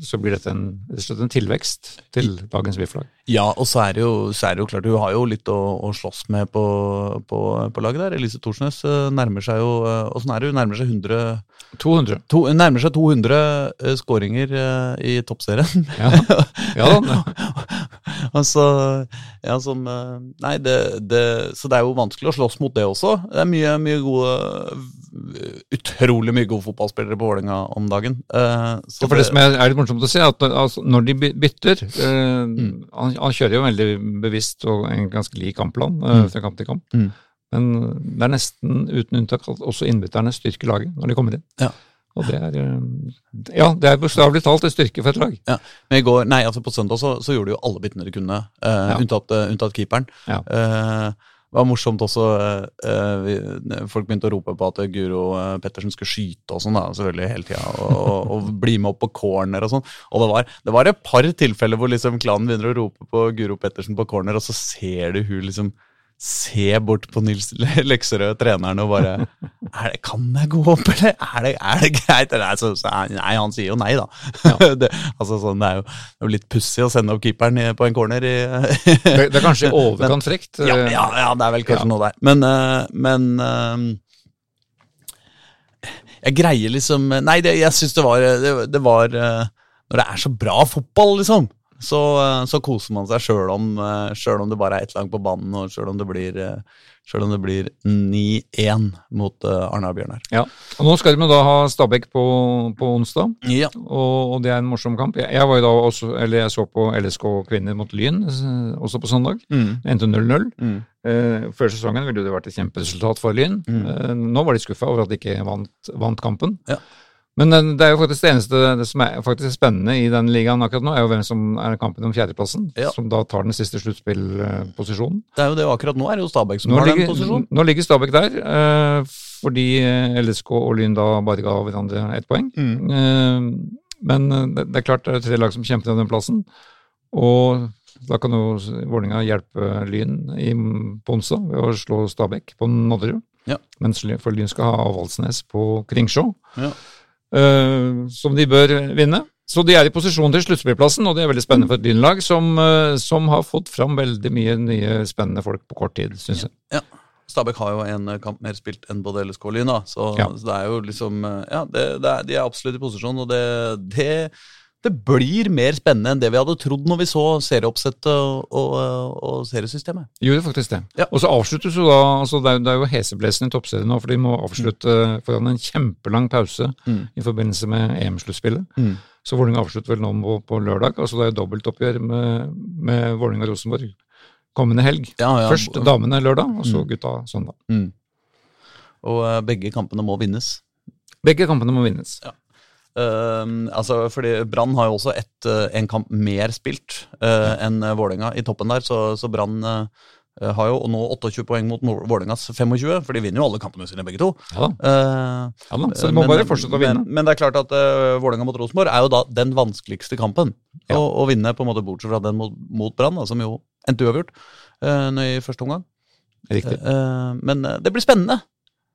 så blir dette en, rett og slett en tilvekst til dagens VIF-lag.
Ja, og så er det jo, så er jo klart, hun har jo litt å, å slåss med på, på, på laget der. Elise Thorsnes eh, nærmer seg jo eh, Åssen er det? Hun nærmer seg 100
200.
to, nærmer seg 200 uh, skåringer uh, i toppserien.
Ja, ja da.
altså, ja, som uh, Nei, det, det Så det er jo vanskelig å slåss mot det også. Det er mye, mye gode Utrolig mye gode fotballspillere på Vålerenga om dagen. Eh, så
Ja, for det som er, er litt morsomt å se, at når- altså, når de by- bytter mm. han, han kjører jo veldig bevisst og en ganske lik kampplan
Mm.
fra kamp til kamp.
Mm.
Men det er nesten uten unntak at også innbytterne styrker laget når de kommer inn.
Ja.
Og det er øh, Ja, det er bokstavelig talt en styrke for et lag.
Men i går, nei, altså på søndag så, så gjorde de jo alle byttene de kunne, eh,
Ja.
unntatt, eh, unntatt keeperen.
Ja.
Eh, det var morsomt også eh, eh, vi, Folk begynte å rope på at Guro eh, Pettersen skulle skyte og sånn, da, selvfølgelig hele tida. Og, og, og bli med opp på corner og sånn. Og det var, det var et par tilfeller hvor liksom klanen begynner å rope på Guro Pettersen på corner, og så ser du hun liksom Se bort på Nils Le- Lekserød, treneren, og bare er det, Kan jeg gå opp, eller? Er det, er det greit? Nei, så, så, nei, han sier jo nei, da. det, altså, sånn, det er jo, det er litt pussig å sende opp keeperen på en corner i
Det, er kanskje i overkant frekt.
ja,
øh,
ja, ja, det er vel kanskje
Ja.
noe der. Men, eh, men eh, Jeg greier liksom Nei, det, jeg syns det var, det, det var eh, Når det er så bra fotball, liksom, så, eh, så koser man seg sjøl om, eh, selv om det bare er ett lag på banen, og sjøl om det blir eh, selv om det blir 9-1 mot Arna Bjørnar.
Ja. Og nå skal de da ha Stabæk på, på onsdag,
Ja.
og, og det er en morsom kamp. Jeg, jeg var jo da også, eller jeg så på LSK kvinner mot Lyn også på søndag.
Mm.
Endte 0-0.
Mm.
Eh, før sesongen ville det vært et kjemperesultat for Lyn.
Mm.
Eh, nå var de skuffa over at de ikke vant, vant kampen.
Ja.
Men det er jo faktisk det eneste det som er faktisk spennende i den ligaen akkurat nå, er jo hvem som er kampen om fjerdeplassen,
Ja.
som da tar den siste sluttspillposisjonen.
Det er jo det, akkurat nå er det jo Stabæk som
Nå,
har den posisjonen.
nå ligger Stabæk der, eh, fordi eh, LSK og Lyn da bare ga hverandre ett poeng.
Mm.
Eh, men det, er klart det er tre lag som kjemper om den plassen, og da kan jo Vålerenga hjelpe Lyn i, Ponsa ved å slå Stabæk på Nadderud.
Ja.
Mens for Lyn skal ha Valsnes på Kringsjå,
Ja.
Eh, som de bør vinne. Så de er i posisjon til sluttspillplassen, og det er veldig spennende for et Lynlag som, eh, som har fått fram veldig mye nye spennende folk på kort tid, syns jeg.
Ja. Stabæk har jo en eh, kamp mer spilt enn både LSK og Lyn, da. Så,
Ja.
så det er jo liksom Ja, det, det er, de er absolutt i posisjon, og det, det, det blir mer spennende enn det vi hadde trodd når vi så serieoppsettet og, og, og seriesystemet.
Gjorde faktisk det.
Ja.
Og så avsluttes jo da altså det, er, det er jo heseblesende i toppserien nå, for de må avslutte foran en kjempelang pause
Mm.
i forbindelse med EM-sluttspillet.
Mm.
Så Vålerenga avslutter vel nå på, på lørdag. altså Det er dobbeltoppgjør med, med Vålerenga og Rosenborg kommende helg.
Ja, ja.
Først damene lørdag, og så
Mm.
gutta søndag.
Mm. Og eh, begge kampene må vinnes.
Begge kampene må vinnes.
Ehm, altså, fordi Brann har jo også ett, eh, en kamp mer spilt uh, enn uh, Vålerenga i toppen der, så, så Brann uh, har jo nå 28 poeng mot Mo- Vålerengas 25, for de vinner jo alle kampene sine, begge to.
Ja.
Eh,
Ja da. Så de må
men-
bare fortsette å vinne.
Men, men det er klart at uh, Vålerenga mot Rosenborg er jo da den vanskeligste kampen
Ja.
å, å vinne, på en måte bortsett fra den mot, mot Brann, som jo endte uavgjort uh, i første omgang.
Riktig.
Eh, men eh, det blir spennende.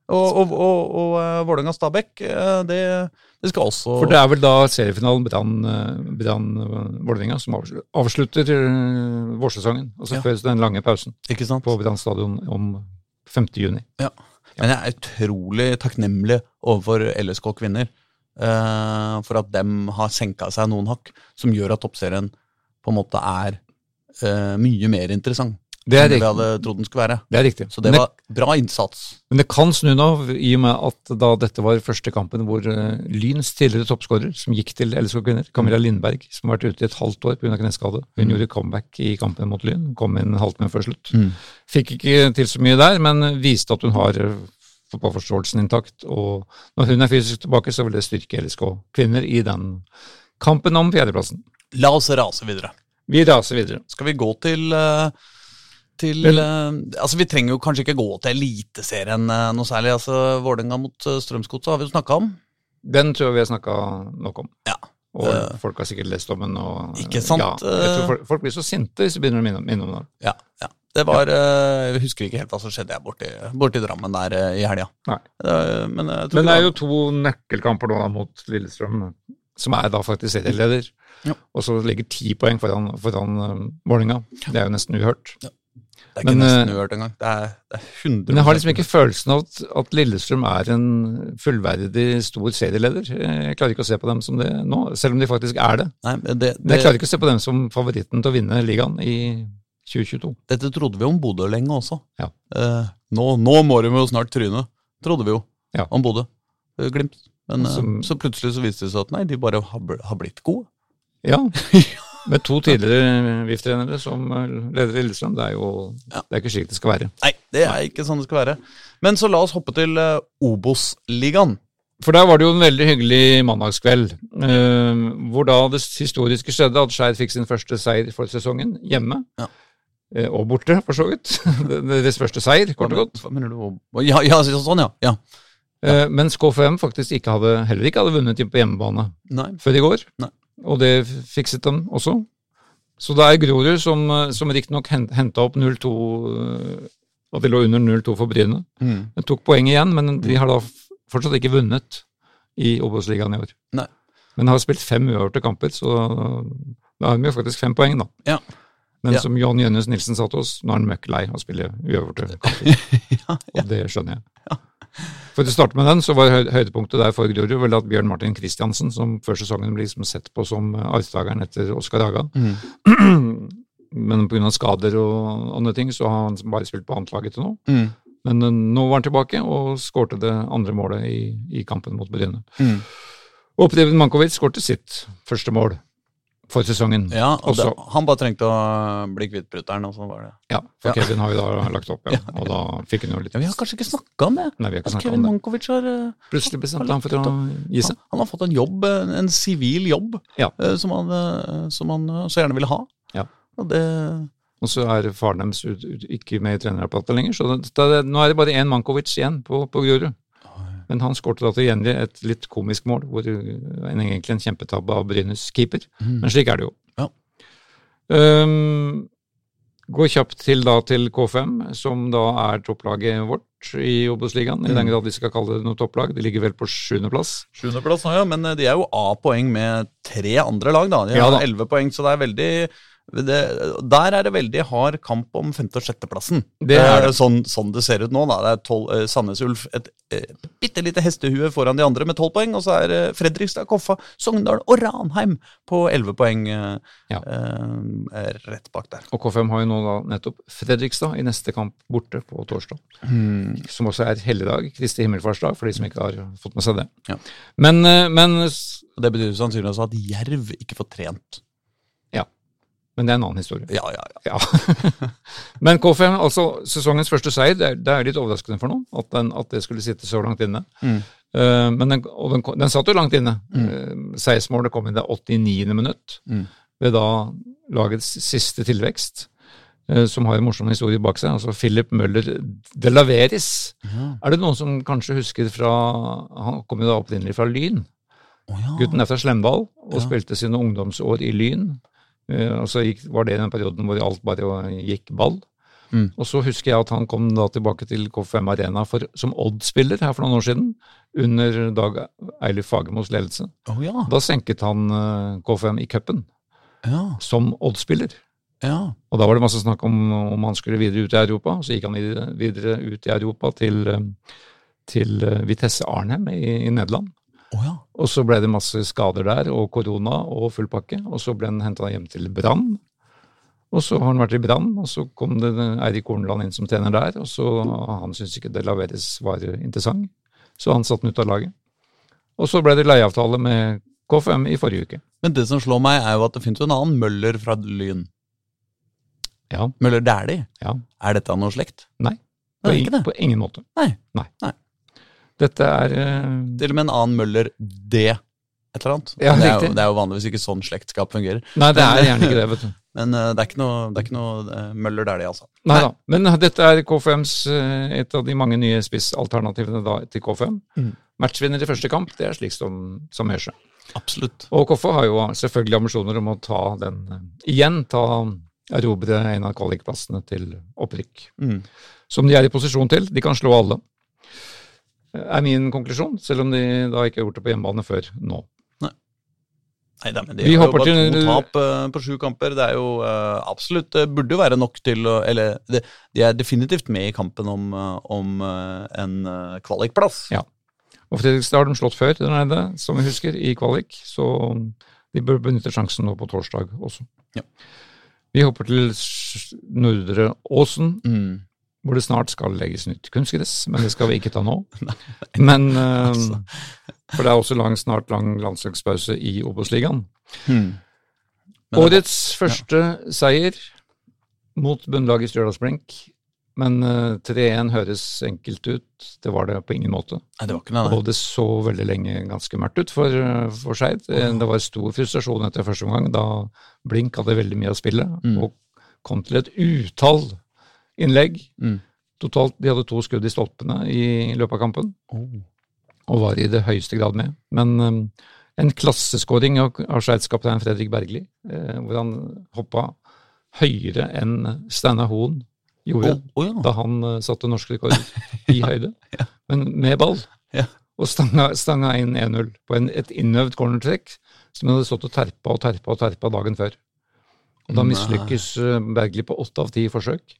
Og, og, og, og uh, Vålerenga-Stabæk, eh, det, det skal også
For det er vel da seriefinalen Brann- eh, Brann-Vålerenga som avslutter vårsesongen, vårsesongen. Altså
Ja.
før den lange pausen på Brann stadion om 5. juni. Ja.
Men jeg er utrolig takknemlig overfor LSK kvinner uh, for at dem har senka seg noen hakk, som gjør at toppserien på en måte er uh, mye mer interessant
Det er
enn vi hadde trodd den skulle være.
Det er riktig.
Så det
det
var bra innsats.
Men det kan snu nå, i og med at da dette var første kampen hvor uh, Lyns tidligere toppskårer, som gikk til LSK Kvinner, Camilla Lindberg, som har vært ute i et halvt år pga. kneskade, hun
Mm.
gjorde comeback i kampen mot Lyn, kom inn en halvtime før slutt.
Mm.
Fikk ikke til så mye der, men viste at hun har eh, fotballforståelsen intakt. Og når hun er fysisk tilbake, så vil det styrke LSK Kvinner i den kampen om fjerdeplassen.
La oss rase videre.
Vi raser videre.
Skal vi gå til eh, til eh, Altså, Vi trenger jo kanskje ikke gå til Eliteserien eh, noe særlig. altså Vålerenga mot uh, Strømsgodset har vi jo snakka om.
Den tror jeg vi har snakka nok om.
Ja.
Og
uh,
folk har sikkert lest om den. Og,
Ikke sant,
Ja, jeg tror
eh.
folk, folk blir så sinte hvis de begynner å minne, minne om den.
Ja, ja. Det var eh, Jeg husker ikke helt hva som skjedde borti, borti Drammen der eh, i helga. Eh, men
Men det er jo to nøkkelkamper nå da mot Lillestrøm, som er da faktisk serieleder.
Ja.
Og så ligger ti poeng foran, foran Vålerenga. Det er jo nesten uhørt.
Det er ikke
men,
nesten
eh,
uhørt engang. Det er, det er 100
Men jeg har liksom ikke følelsen av at, at Lillestrøm er en fullverdig stor serieleder. Jeg klarer ikke å se på dem som det nå, selv om de faktisk er det.
Nei, men det,
Men jeg klarer ikke å se på dem som favoritten til å vinne ligaen i 2022.
Dette trodde vi om Bodø lenge også.
Ja.
Eh, nå, nå må de jo snart tryne, trodde vi jo
Ja.
om Bodø. Eh, Glimt. Men eh,
Som-
så plutselig så viste det seg at nei, de bare har, har blitt gode.
Ja, med to tidligere VIF-trenere som leder leder Lillestrøm. Det er jo
Ja.
det er ikke slik det skal være.
Nei, det er ikke sånn det skal være. Men så la oss hoppe til uh, Obos-ligaen.
For der var det jo en veldig hyggelig mandagskveld, eh, hvor da det historiske skjedde at Skeid fikk sin første seier for sesongen, hjemme.
Ja.
Eh, og borte, for så vidt. Deres første seier, kort og godt.
Hva mener du? Ja, ja, sånn, ja. ja.
Eh, mens KFM faktisk ikke hadde, heller ikke hadde vunnet på hjemmebane
Nei.
før i går.
Nei.
Og det fikset dem også. Så det er Grorud som, som riktignok henta opp 0-2 eh, Og de lå under 0-2 for Bryne.
Mm.
De tok poeng igjen, men de har da fortsatt ikke vunnet i Obos-ligaen i år.
Nei.
Men har spilt fem uavgjorte kamper, så da har de jo faktisk fem poeng, da.
Ja.
Men
Ja.
som Jan Jønnes Nilsen sa til oss, nå er han møkk lei av å spille uavgjorte kamper.
ja,
Og det skjønner jeg. For å starte med den, så var høydepunktet der for Grorud vel at Bjørn Martin Kristiansen, som før sesongen ble liksom sett på som arvtakeren etter Oskar Haga,
Mm.
men pga. skader og andre ting, så har han bare spilt på annetlaget til nå.
Mm.
Men eh, nå var han tilbake og skårte det andre målet i, i kampen mot Bryne.
Mm.
Og Preben Mankovic skårte sitt første mål. For sesongen.
Ja, og det, Han bare trengte å bli kvitt brutter'n, og så var det
Ja, for
Ja.
Kevin har jo da lagt opp, ja. Og da fikk hun jo litt
ja, Vi har kanskje ikke snakka om det?
Nei, vi har ikke altså,
Kevin. Mankovic har eh,
Plutselig bestemte han for å gi seg.
Han har fått en jobb, en sivil jobb,
Ja.
eh, som, han, eh, som han så gjerne ville ha.
Ja.
Og det
Og så er faren deres ikke med i trenerapparatet lenger, så det, det, nå er det bare én Mankovic igjen på, på Grorud. Men han skåret da til gjengjeld et litt komisk mål, hvor en, egentlig en kjempetabbe av Brynes keeper. Men slik er det jo.
Ja.
Um, går kjapt til da til K5, som da er topplaget vårt i Obos-ligaen. I den grad vi skal kalle det noe topplag. De ligger vel på sjuendeplass.
Sjuendeplass nå, ja, men eh, de er jo A-poeng med tre andre lag, da. De har elleve poeng, så det er veldig det, Der er det veldig hard kamp om femte- og sjetteplassen.
Det er det.
Sånn, sånn det ser ut nå. da. Det er tolv, eh, Sandnes Ulf et eh, bitte lite hestehue foran de andre med tolv poeng. Og så er eh, Fredrikstad, Koffa, Sogndal og Ranheim på elleve poeng eh,
Ja.
eh, rett bak der.
Og K5 har jo nå da nettopp Fredrikstad i neste kamp borte på torsdag. Som også er helligdag, Kristi himmelfartsdag, for de som ikke har fått med seg det.
Ja.
Men, eh, men,
Det betyr sannsynligvis at Jerv ikke får trent.
Men det er en annen historie.
Ja, ja, ja.
Ja. Men K5, altså sesongens første seier, det er, det er litt overraskende for noen at, den, at det skulle sitte så langt inne.
Mm.
Uh, men den, og den, den satt jo langt inne. Uh, Seiersmålet kom i det 89. minutt,
Mm.
ved da lagets siste tilvekst, eh, som har en morsom historie bak seg. Altså Philip Møller de Laveris.
Ja.
Er det noen som kanskje husker fra Han kom jo da opprinnelig fra Lyn.
Oh, ja.
Gutten er fra Slemdal og
Ja.
spilte sine ungdomsår i Lyn. Eh, og så gikk, var det den perioden hvor alt bare gikk ball.
Mm.
Og så husker jeg at han kom da tilbake til K5 Arena for, som Odd-spiller her for noen år siden, under Dag Eilif Fagermos ledelse.
Oh, ja.
Da senket han eh, K5 i cupen
ja.
som Odd-spiller.
Ja.
Og da var det masse snakk om om han skulle videre ut i Europa. Så gikk han videre, ut i Europa til, eh, til Vitesse Arnhem i, i Nederland.
Å, ja.
Og så ble det masse skader der, og korona og full pakke. Og så ble han henta hjem til Brann. Og så har han vært i Brann, og så kom det Eirik Horneland inn som trener der. Og så han syntes ikke det Laveres var interessant, så han satte den ut av laget. Og så ble det leieavtale med K5 i forrige uke.
Men det som slår meg, er jo at det finnes jo en annen Møller fra Lyn.
Ja.
Møller Dæhlie.
ja.
Er dette noe slekt?
Nei. På, ing-
ikke det.
på ingen måte.
Nei.
Nei.
Nei.
Dette er eh,
Til og med en annen Møller D. Et eller annet.
Ja,
det, er jo, det er jo vanligvis ikke sånn slektskap fungerer.
Nei, det er gjerne ikke det, vet du.
Men eh, det er ikke noe, det er ikke noe eh, Møller det, altså.
Nei da. Men dette er K5s eh, et av de mange nye spissalternativene da til K5.
Mm.
Matchvinner i første kamp, det er slik som, som gjør.
Absolutt.
Og Koffa har jo selvfølgelig ambisjoner om å ta den eh, igjen, ta erobre en av kvalikplassene til opprykk.
Mm.
Som de er i posisjon til. De kan slå alle. Eh, Er min konklusjon, selv om de da ikke har gjort det på hjemmebane før nå.
Nei, da, men de
Vi
har jo bare
til-
to tap eh, på sju kamper. Det er jo uh, absolutt Det burde jo være nok til å Eller det, de er definitivt med i kampen om, eh, om eh, en eh, kvalikplass.
Ja. Og Fredrikstad har de slått før der nede, som vi husker, i kvalik. Så de bør benytte sjansen nå på torsdag også.
Ja.
Vi hopper til Nordre Åsen,
Mm.
Hvor det snart skal legges nytt kunstgress. Men det skal vi ikke ta nå. Men eh,
Altså.
For det er også lang, snart lang landslagspause i Obos-ligaen.
Hmm.
Årets var... Første seier mot bunnlaget Stjørdalsblink. Men uh, 3-1 høres enkelt ut. Det var det på ingen måte.
Nei, det var ikke noe, nei.
Og det så veldig lenge ganske mørkt ut for, for Skeid. Oh. Det var stor frustrasjon etter første omgang, da Blink hadde veldig mye å spille,
Mm.
og kom til et utall innlegg.
Mm.
Totalt, De hadde to skudd i stolpene i løpet av kampen,
Oh.
og var i det høyeste grad med. Men um, en klasseskåring av, av Fredrik Bergli, eh, hvor han hoppa høyere enn Steinar Hoen gjorde
oh, oh ja.
da han uh, satte norsk rekord i høyde, men med ball.
Ja.
Og stanga, stanga inn 1-0 på en, et innøvd cornertrekk som hadde stått og terpa og terpa og terpa dagen før. Og da mislykkes eh, Bergli på åtte av ti forsøk,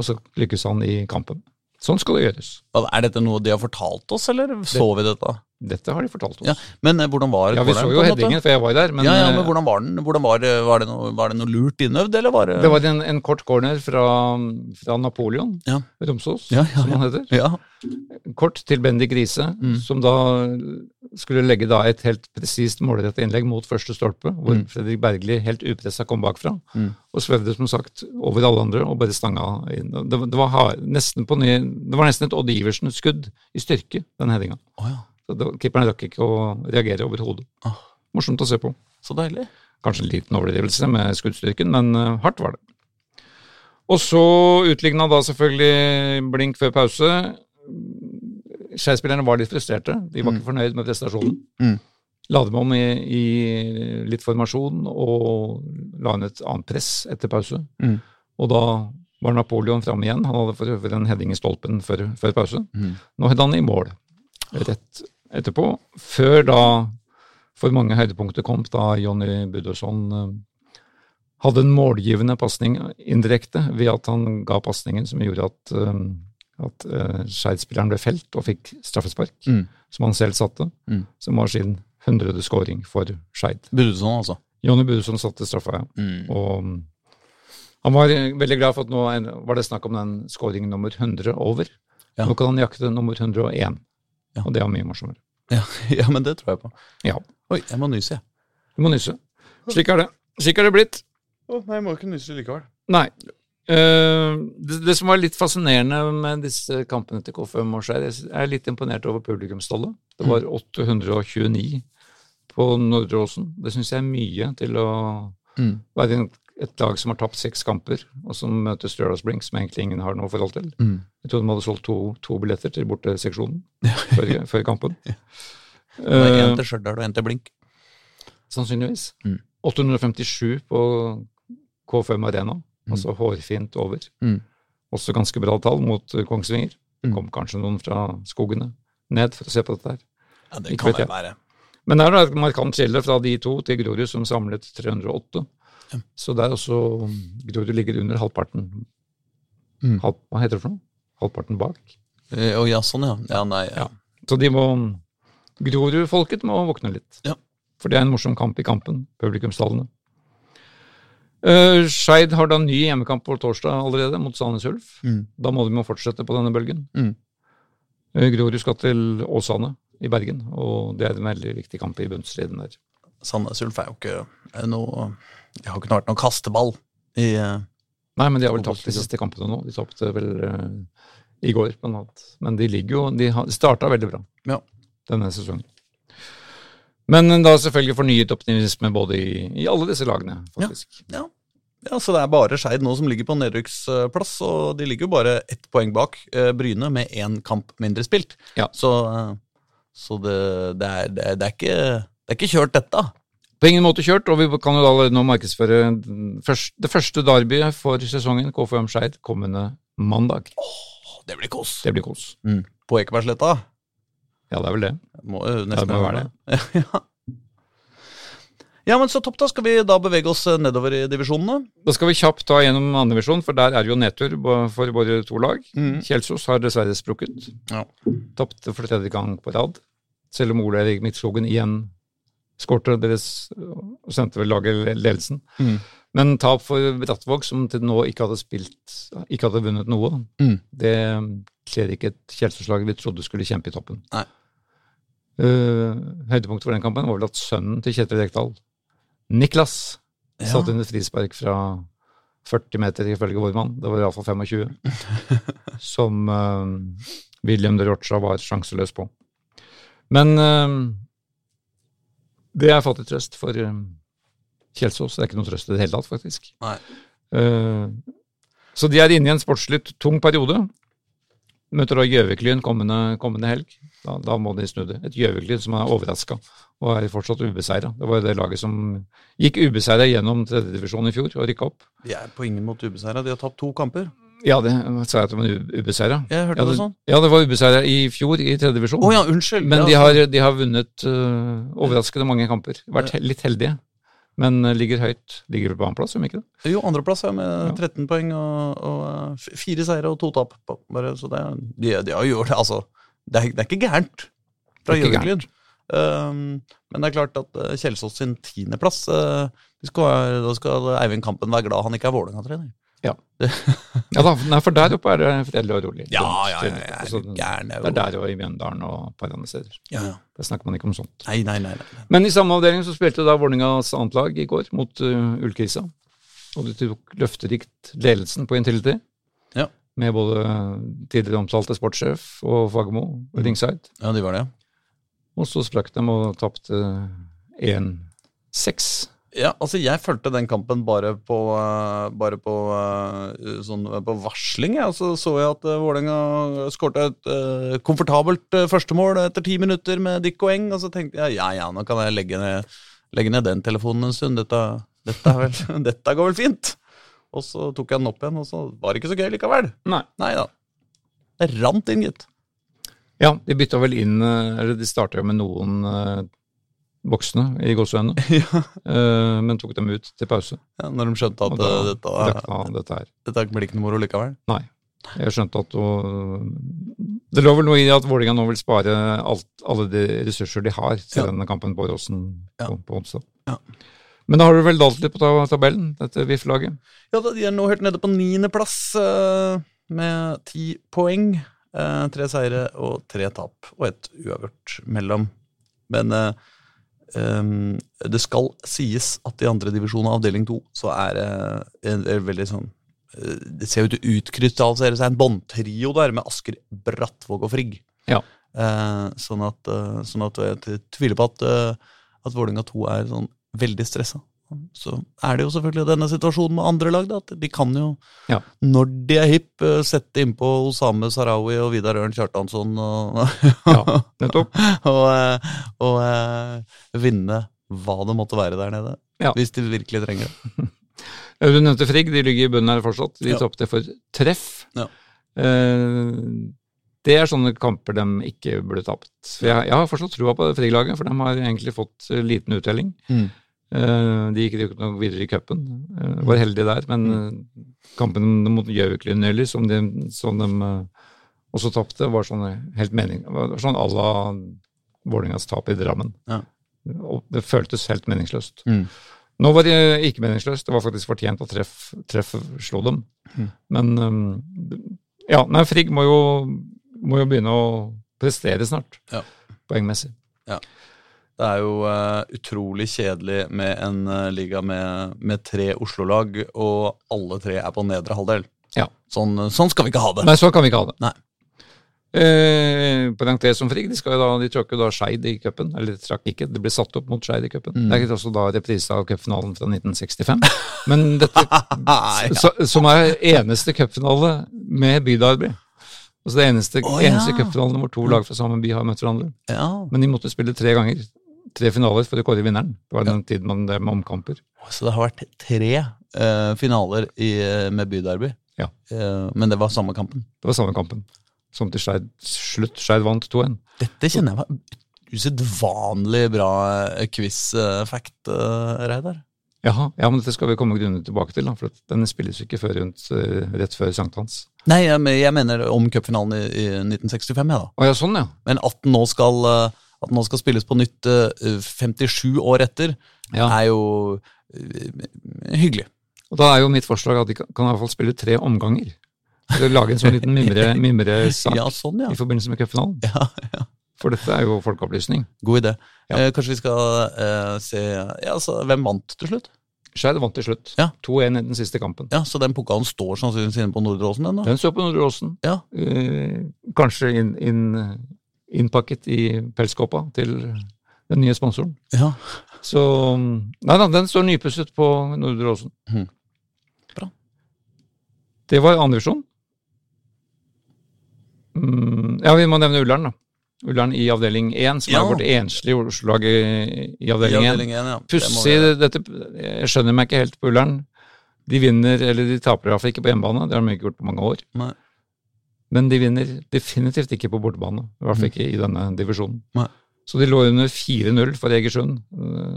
og så lykkes han i kampen. Sånn skal det gjøres.
Er dette noe de har fortalt oss, eller så vi dette?
Dette har de fortalt oss.
Ja, Men eh, hvordan var det?
Ja, vi så jo
en
headingen, for jeg var der. Men,
ja, ja,
eh,
men hvordan var den? Hvordan var, det- var, det noe, var det noe lurt innøvd, eller var det
det var en, en kort corner fra, fra Napoleon
Ja.
Romsås,
Ja, ja,
som han heter.
Ja.
Kort til Bendik Riise,
Mm.
som da skulle legge da et helt presist målrettet innlegg mot første stolpe, hvor
Mm.
Fredrik Bergli helt upressa kom bakfra,
Mm.
og svevde som sagt over alle andre og bare stanga inn. Det, var- det, var, hard, nesten på ny, det var nesten et Odd Iversen-skudd i styrke, den headinga.
Oh, ja.
Keeperen rakk ikke å reagere overhodet.
Ah.
Morsomt å se på.
Så deilig.
Kanskje en liten overdrivelse med skuddstyrken, men eh, hardt var det. Og så utligna da selvfølgelig blink før pause. Skeispillerne var litt frustrerte. De var ikke fornøyd med prestasjonen.
Mm.
La dem om i, i litt formasjon og la inn et annet press etter pause.
Mm.
Og da var Napoleon framme igjen. Han hadde for øvrig en heading i stolpen før, før pause.
Mm.
Nå hadde han i mål rett etterpå, før da for mange høydepunkter kom da Jonny Budosson eh, hadde en målgivende pasning indirekte ved at han ga pasningen som gjorde at, eh, at uh, Skeid-spilleren ble felt og fikk straffespark,
Mm.
som han selv satte,
Mm.
som var sin hundrede scoring for Skeid.
Budusson, altså.
Jonny Budosson satte straffa, ja.
Mm.
Og han var eh, veldig glad for at nå var det snakk om den scoring nummer 100 over.
Ja.
Nå kan han jakte nummer 101,
Ja.
og det er mye morsommere.
Ja, ja, men det tror jeg på.
Ja.
Oi, jeg må nyse, jeg.
Du må nyse. Slik er det. Slik er det blitt.
Å, nei, jeg må ikke nyse likevel.
Nei. Uh, det, det som var litt fascinerende med disse kampene til K5 og Skjær, jeg er litt imponert over publikumstallet. Det var 829 på Nordre Åsen. Det syns jeg er mye til å
Mm.
være en, et lag som har tapt seks kamper, og som møter Stjørdals-Blink, som egentlig ingen har noe forhold til.
Mm.
Jeg trodde de hadde solgt to, to billetter til borteseksjonen før, før kampen.
Var
Eh,
til Stjørdal og en til Blink.
sannsynligvis.
Mm.
857 på K5 Arena, altså hårfint over.
Mm.
Også ganske bra tall mot eh, Kongsvinger. Det
Mm.
kom kanskje noen fra skogene ned for å se på dette her.
Ja, det kan det være.
Men det er et markant skille fra de to til Grorud, som samlet 308.
Ja.
Så er også Grorud ligger under halvparten.
Mm.
Halv, hva heter det for noe? Halvparten bak.
Eh, oh, ja, sånn ja. Ja, nei. Ja.
Ja. Så de må Grorud-folket må våkne litt.
Ja.
For det er en morsom kamp i kampen, publikumstallene. Uh, Skeid har da ny hjemmekamp på torsdag allerede, mot Sandnes Ulf.
Mm.
Da må de må fortsette på denne bølgen.
Mm.
Uh, Grorud skal til Åsane i Bergen, og det er en veldig viktig kamp i bunnstriden der.
Sandnes Ulf er jo ikke er noe Det har ikke vært noen kasteball i uh,
Nei, men de har vel tapt de siste kampene nå. De tapte vel uh, i går, annet. Men de ligger jo De starta veldig bra
Ja.
denne sesongen. Men da selvfølgelig fornyet optimisme både i, i alle disse lagene, faktisk.
Ja. ja, så det er bare Skeid nå som ligger på nedrykksplass, og de ligger jo bare ett poeng bak eh, Bryne med én kamp mindre spilt.
Ja.
Så, eh, så det, det, er, det, er ikke, det er ikke kjørt, dette.
På ingen måte kjørt, og vi kan jo da nå markedsføre først- det første derbyet for sesongen, KFM Skeid, kommende mandag.
Det blir kos.
Det blir kos.
Mm. På Ekebergsletta.
Ja, det er vel det.
Må jo nesten
Ja, det må være
det. ja. ja, men så topp, da. Skal vi da bevege oss eh, nedover i divisjonene?
Da skal vi kjapt ta gjennom andredivisjon, for der er det jo nedtur for våre to lag.
Mm.
Kjelsås har dessverre sprukket.
Ja.
Tapte for tredje gang på rad. Selv om Ole Erik Midtskogen igjen skårte deres og sendte vel laget ledelsen.
Mm.
Men tap for Brattvåg, som til nå ikke hadde spilt, ikke hadde vunnet noe,
Mm.
det kler ikke et Kjelsås-lag vi trodde skulle kjempe i toppen.
Nei.
Uh, høydepunktet for den kampen var vel at sønnen til Kjetil Rekdal, Niklas,
Ja.
satte inn et frispark fra 40 meter, ifølge vår mann. Det var iallfall 25. som uh, William de Rocha var sjanseløs på. Men uh, det er fattig trøst for uh, Kjelsås. Det er ikke noe trøst i det hele tatt, faktisk. Uh, så de er inne i en sportslig tung periode. Møter da Gjøviklyn kommende, kommende helg. Da, da må de snu det. Et Gjøviklyn som er overraska og er fortsatt ubeseira. Det var det laget som gikk ubeseira gjennom tredjedivisjon i fjor og rykka opp.
De er på ingen måte ubeseira. De har tapt to kamper.
Ja, det sa jeg at det var ubeseira.
Jeg hørte
Ja,
det
det,
sånn.
ja, det var ubeseira i fjor i tredje
divisjon. Oh, ja, unnskyld.
Men de har, de har vunnet uh, overraskende mange kamper. Vært he litt heldige. Men øh, ligger høyt. Ligger på annenplass, om ikke det?
Jo, andreplass ja, med 13 poeng og, og eh, fire seire og to tap. Bare, så det, de, de har gjort det, altså. Det er, det er ikke gærent fra Gjøviklyn. Um, men det er klart at uh, Kjelsås sin tiendeplass uh, skal Da skal Eivind Kampen være glad han ikke er Vålerenga-trener.
Ja da, nei, for der oppe er det fredelig og rolig.
Ja, ja, ja, ja,
Altså,
er det er
er der og i Mjøndalen og et par andre steder.
Ja, ja.
Der snakker man ikke om sånt.
Nei, nei, nei. nei.
Men i samme avdeling så spilte da Vålerengas annet lag i går mot uh, Ullkrisa. Og de tok løfterikt ledelsen på Intility.
Ja.
Med både tidligere omtalte sportssjef og Fagermo ringside.
Ja, de var det.
Og så sprakk de og tapte 1-6.
Ja, altså jeg fulgte den kampen bare på, eh, bare på, eh, sånn, på varsling. Og så så jeg at Vålerenga skårte et uh, komfortabelt førstemål etter ti minutter med Dick og Eng. Og så tenkte jeg ja ja, nå kan jeg legge ned, legge ned den telefonen en stund. Dette, dette, vel, dette går vel fint. Og så tok jeg den opp igjen, og så var det ikke så gøy likevel.
Nei.
Nei da. Det rant inn, gitt.
Ja, de bytta vel inn eh, Eller de starta jo med noen eh, voksne i gåseøynene,
ja.
uh, men tok dem ut til pause.
Ja, når de skjønte at
da
dette,
dette, dette her.
dette blir ikke noe moro likevel.
Nei. Jeg skjønte at å- Det lå vel noe i at Vålerenga nå vil spare alt, alle de ressurser de har til
Ja.
denne kampen på Åråsen
Ja.
på, på onsdag.
Ja.
Men da har du vel dalt litt på tabellen, dette VIF-laget?
Ja, De er nå helt nede på niendeplass uh, med ti poeng. Eh, tre seire og tre tap, og ett uavgjort mellom. Men em, det skal sies at i andredivisjon av avdeling to så er det en, en veldig sånn eh, Det ser ut til å utkrystallisere seg en båndtrio der med Asker, Brattvåg og Frigg.
Ja.
Uh, sånn, at, uh, sånn at jeg tviler på at, uh, at Vålerenga 2 er sånn veldig stressa. Så er det jo selvfølgelig denne situasjonen med andre lag, da, at de kan jo,
Ja.
når de er hipp, eh, sette innpå Osame Sarawi og Vidar Ørn Kjartansson og,
Ja, og,
og, eh, og eh, vinne hva det måtte være der nede.
Ja.
Hvis de virkelig trenger det.
Du nevnte Frigg, de ligger i bunnen her fortsatt. De
Ja.
tapte for treff.
Ja.
Det er sånne kamper de ikke burde tapt. Jeg, jeg har fortsatt trua på Frigg-laget, for de har egentlig fått liten uttelling.
Mm.
Eh, de gikk ikke noe videre i cupen. Eh, var heldige der, men eh, kampen mot Gjøviklyn som de, som de også tapte, var sånn helt mening, var sånn à la Vålerengas tap i Drammen.
Ja.
Det føltes helt meningsløst.
Mm.
Nå var det ikke meningsløst, det var faktisk fortjent at treff, treff slo dem.
Mm.
Men ja, nei, Frigg må jo, må jo begynne å prestere snart,
Ja.
poengmessig.
Det er jo uh, utrolig kjedelig med en uh, liga med, med tre Oslo-lag, og alle tre er på nedre halvdel.
Ja.
Sånn, sånn skal vi ikke ha det.
Nei, så kan vi ikke ha det.
Nei.
Eh, tre som frig, de, skal da, de trakk jo da Skeid i cupen. Eller de trakk ikke, det ble satt opp mot Skeid i cupen.
Mm.
Det er også da reprise av cupfinalen fra 1965. Men dette,
ja.
så, som er eneste cupfinale med byderby. Altså det eneste,
oh, ja.
eneste cupfinalen hvor to lag fra samme by har møtt hverandre.
ja.
Men de måtte spille tre ganger. Tre finaler for å kåre vinneren. Det var den tiden man drev med omkamper.
Så det har vært tre eh, finaler i, med byderby.
Ja.
Eh, men det var samme kampen.
Det var samme kampen. Som til Skeid slutt. Skeid vant 2-1.
Dette kjenner jeg var usedvanlig bra eh, quiz-fact, uh, Reidar.
Jaha, ja, men dette skal vi komme grunnen tilbake til, da, for den spilles ikke før rundt, eh, rett før sankthans.
Nei, jeg, jeg mener om cupfinalen i, i 1965, Ja, da.
Å ja, sånn ja.
Men at nå skal, eh, at den nå skal spilles på nytt eh, 57 år etter,
ja.
er jo eh, hyggelig.
Og da er jo mitt forslag at de kan, kan i hvert fall spille tre omganger. Så Lage en sånn liten mimre- mimresak
Ja, sånn, ja.
i forbindelse med cupfinalen.
ja, ja.
For dette er jo folkeopplysning.
God idé.
Ja.
Eh, kanskje vi skal eh, se ja, altså, Hvem vant til slutt?
Skeid vant til slutt.
Ja.
2-1 i den siste kampen.
Ja, Så den pokalen står sannsynligvis inne på Nordre Åsen? den da?
Den står på Nordre Åsen.
Ja.
Eh, kanskje inn, inn, innpakket i pelskåpa til den nye sponsoren.
Ja.
Så Nei da, den står nypusset på Nordre Åsen.
Mm. Bra.
Det var andrevisjon. Mm, ja, vi må nevne Ullern, da. Ullern i avdeling 1, som
Ja.
er vårt enslige Oslo-lag i, i avdeling 1.
1 ja.
Pussig,
det
dette Jeg skjønner meg ikke helt på Ullern. De vinner, eller de taper iallfall ikke på hjemmebane, det har de ikke gjort på mange år.
Nei.
Men de vinner definitivt ikke på bortebane, i hvert fall ikke i denne divisjonen.
Nei.
Så de lå under 4-0 for Egersund øh,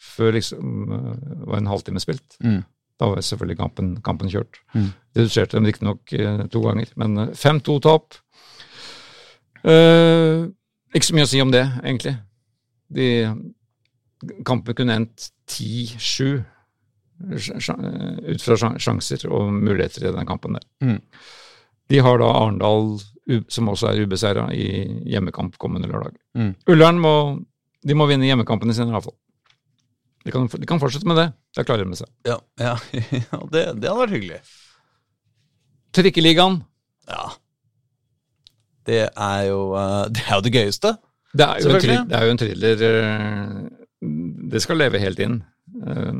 før liksom det var en halvtime spilt.
Mm.
Da var selvfølgelig kampen, kampen kjørt.
Mm.
Reduserte dem riktignok uh, to ganger, men øh, 5-2-tap. Uh, Ikke så mye å si om det, egentlig. De Kampen kunne endt 10-7 ut fra sjanser og muligheter i den kampen der.
Mm.
De har da Arendal, som også er ubeseira, i hjemmekamp kommende lørdag.
Mm.
Ullern må, de må vinne hjemmekampene sine, i hvert fall. De kan, de kan fortsette med det. Da klarer de med seg.
Ja, ja, ja det, det hadde vært hyggelig.
Trikkeligaen.
Ja. Det er jo, eh, det er jo det gøyeste.
Det er jo en,
Selvfølgelig.
det er jo en thriller eh, Det skal leve helt inn. Eh,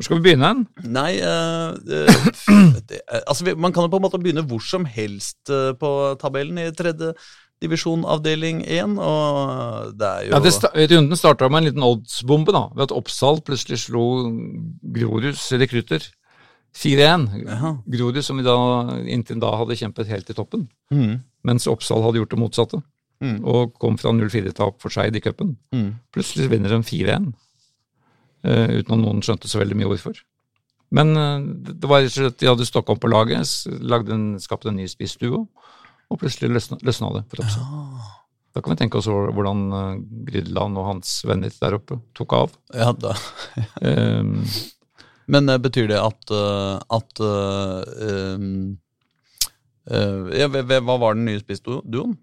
Hvor skal vi begynne?
Nei uh, det, det, Altså, vi- man kan jo på en måte begynne hvor som helst eh, på tabellen i tredje divisjon avdeling 1, og det er jo
Ja, det sta runden starta med en liten oddsbombe, da, ved at Oppsal plutselig slo Grorus rekrutter 4-1.
Ja.
Grorud som vi da, inntil da hadde kjempet helt i toppen,
Mm,
mens Oppsal hadde gjort det motsatte.
mm,
Og kom fra 0-4-tap for Skeid i cupen.
mm.
Plutselig vinner de 4-1, eh, uten at noen skjønte så veldig mye hvorfor. Men eh, det var rett og slett de hadde stokka opp på laget, lagde en, skapte en ny spissduo, og plutselig løsna, løsna det for Oppsal.
Ja.
Da kan vi tenke oss hvordan uh, Grydeland og hans venner der oppe tok av.
Ja, da.
Um,
Men eh, betyr det at, eh, at eh, um, eh, ja, hva- var den nye spissduoen?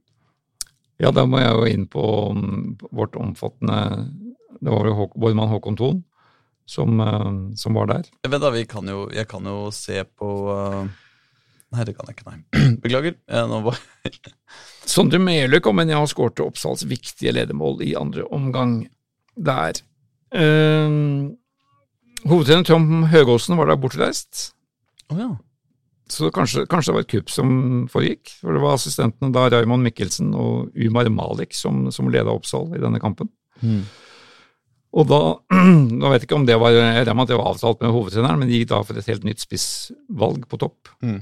ja, da må jeg jo inn på vårt omfattende Det var jo Bormann Håkon Thon som, uh, som var der.
Vent da, vi kan jo, jeg kan jo se på eh, Nei, det kan jeg ikke, nei. Beklager. Eh, nå var,
Sondre Meløy kom inn og skårte Oppsals viktige ledermål i andre omgang der. Uh, hovedtrener Tom Høgåsen var da bortreist.
Oh, ja.
Så kanskje, kanskje det var et kupp som foregikk. For det var assistentene da Raymond Mikkelsen og Umar Malik som, som leda Oppsal i denne kampen.
Mm.
Og da, da vet jeg ikke om det var, jeg regner med at det var avtalt med hovedtreneren, men de gikk da for et helt nytt spissvalg på topp.
Mm.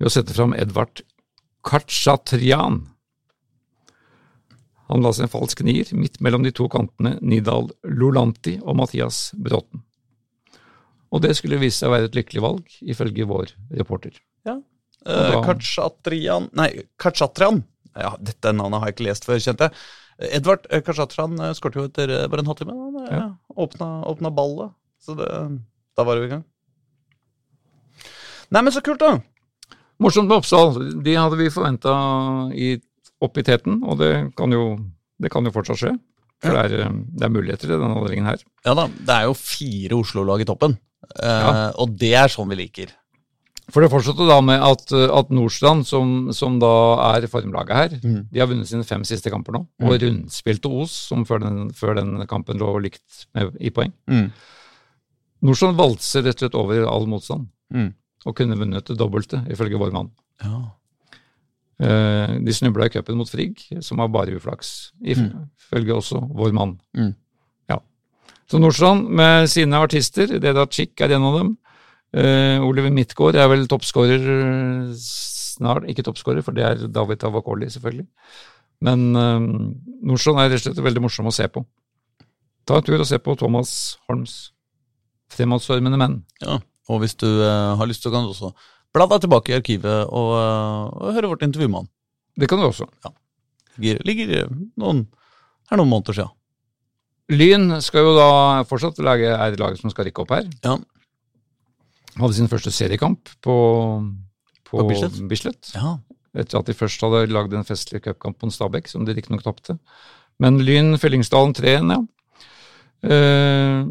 Ved å sette fram Edvard Khachatrian. Han la seg en falsk nier midt mellom de to kantene Nidal Lolanti og Mathias Bråten. Og det skulle vise seg å være et lykkelig valg, ifølge vår reporter.
Eh,
Og
Kachatrian Nei, Kachatrian. Ja, dette navnet har jeg ikke lest før, kjente jeg. Edvard eh, Kachatrian eh, jo etter eh, bare en halvtime. Han
Ja.
åpna, åpna ballet, så det, da var vi i gang. Nei, men så kult, da!
Morsomt med Oppsal. De hadde vi forventa opp i teten, og det kan jo, det kan jo fortsatt skje. For det, er, det er muligheter i denne avdelingen her.
Ja da, det er jo fire Oslo-lag i toppen, eh,
Ja.
og det er sånn vi liker.
For det fortsatte da med at, eh, at Nordstrand, som, som da er formlaget her,
Mm.
de har vunnet sine fem siste kamper nå, og rundspilte Os, som før den, før den kampen lå likt med, i poeng.
Mm.
Nordstrand valser rett og slett over all motstand,
Mm.
og kunne vunnet det dobbelte, ifølge vår mann.
Ja.
Eh, de snubla i cupen mot Frigg, som var bare uflaks, ifølge også vår mann.
Mm.
Ja. Så Nordstrand med sine artister, Deda Chick er en av dem. Eh, Oliver Midtgaard er vel toppskårer eh, snart, ikke toppskårer, for det er David Tavakoli, selvfølgelig. Men uh, Nordstrand er rett og slett veldig morsom å se på. Ta en tur og se på Thomas Holms fremadstormende menn.
ja. Og hvis du uh, har lyst, så kan du også bla deg tilbake i arkivet og, og høre vårt intervju med han.
Det kan du også.
Ligger, ligger eh, noen, her noen måneder siden.
Lyn skal jo da fortsatt lage, er laget som skal rykke opp her.
Ja.
Hadde sin første seriekamp på, på,
På Bislett?
Bislett.
ja.
Etter at de først hadde lagd en festlig cupkamp mot Stabæk, som de riktignok tapte. Men Lyn Fyllingsdalen 3-1, ja. Eh,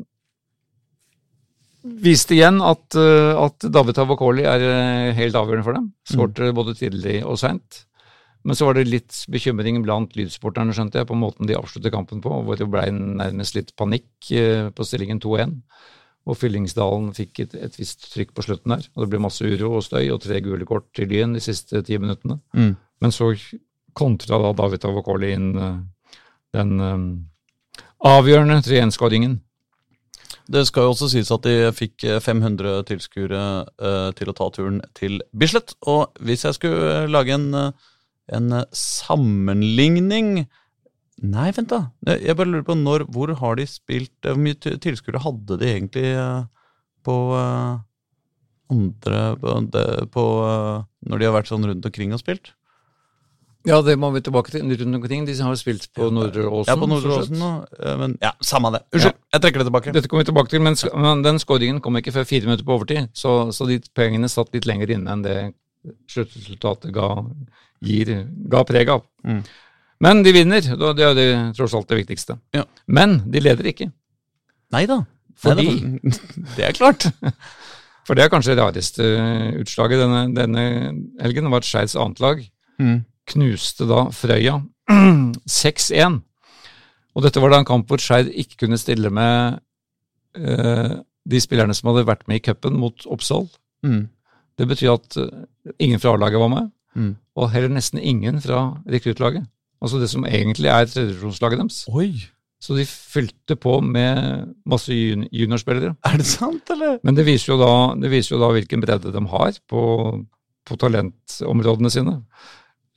viste igjen at, eh, at David Tavakoli er eh, helt avgjørende for dem. Skårte både tidlig og seint. Men så var det litt bekymring blant lydsporterne, skjønte jeg, på måten de avsluttet kampen på, hvor det ble nærmest litt panikk eh, på stillingen 2-1. Og Fyllingsdalen fikk et, et visst trykk på slutten der. Og det ble masse uro og støy og tre gule kort til Lyn de siste ti minuttene.
Mm.
Men så kontra da David Avokoli inn eh, den um, avgjørende 3-1-skåringen.
Det skal jo også sies at de fikk eh, 500 tilskuere uh, til å ta turen til Bislett. Og hvis jeg skulle eh, lage en, eh, en eh, sammenligning Nei, vent, da. Jeg bare lurer på når, hvor har de spilt eh, Hvor mye til- tilskuere hadde de egentlig eh, på eh, andre På, på Når de har vært sånn rundt omkring og spilt?
Ja, det må vi tilbake til. Rundt omkring. De har spilt på Nordre Åsen.
Ja, på Nordre. Åsen. Men ja, samme det. Unnskyld, jeg trekker det tilbake.
Dette kommer vi tilbake til, men, men den skåringen kom ikke før fire minutter på overtid. Så, så de poengene satt litt lenger inne enn det sluttresultatet ga, gir, ga preg av.
Mm.
Men de vinner, det er det, tross alt det viktigste.
Ja.
Men de leder ikke.
Nei da.
Fordi-
Det er klart.
For det er kanskje det rareste utslaget denne, denne helgen, var at Skeids annetlag
Mm.
knuste da Frøya 6-1. Og dette var da en kamp hvor Skeid ikke kunne stille med eh, de spillerne som hadde vært med i cupen mot Oppsal.
Mm.
Det betyr at eh, ingen fra A-laget var med,
Mm.
og heller nesten ingen fra rekruttlaget. Altså det som egentlig er tredjevisjonslaget deres.
Oi,
Så de fylte på med masse juniorspillere.
er det sant, eller?
Men det viser jo da, det viser jo da hvilken bredde de har på, på talentområdene sine.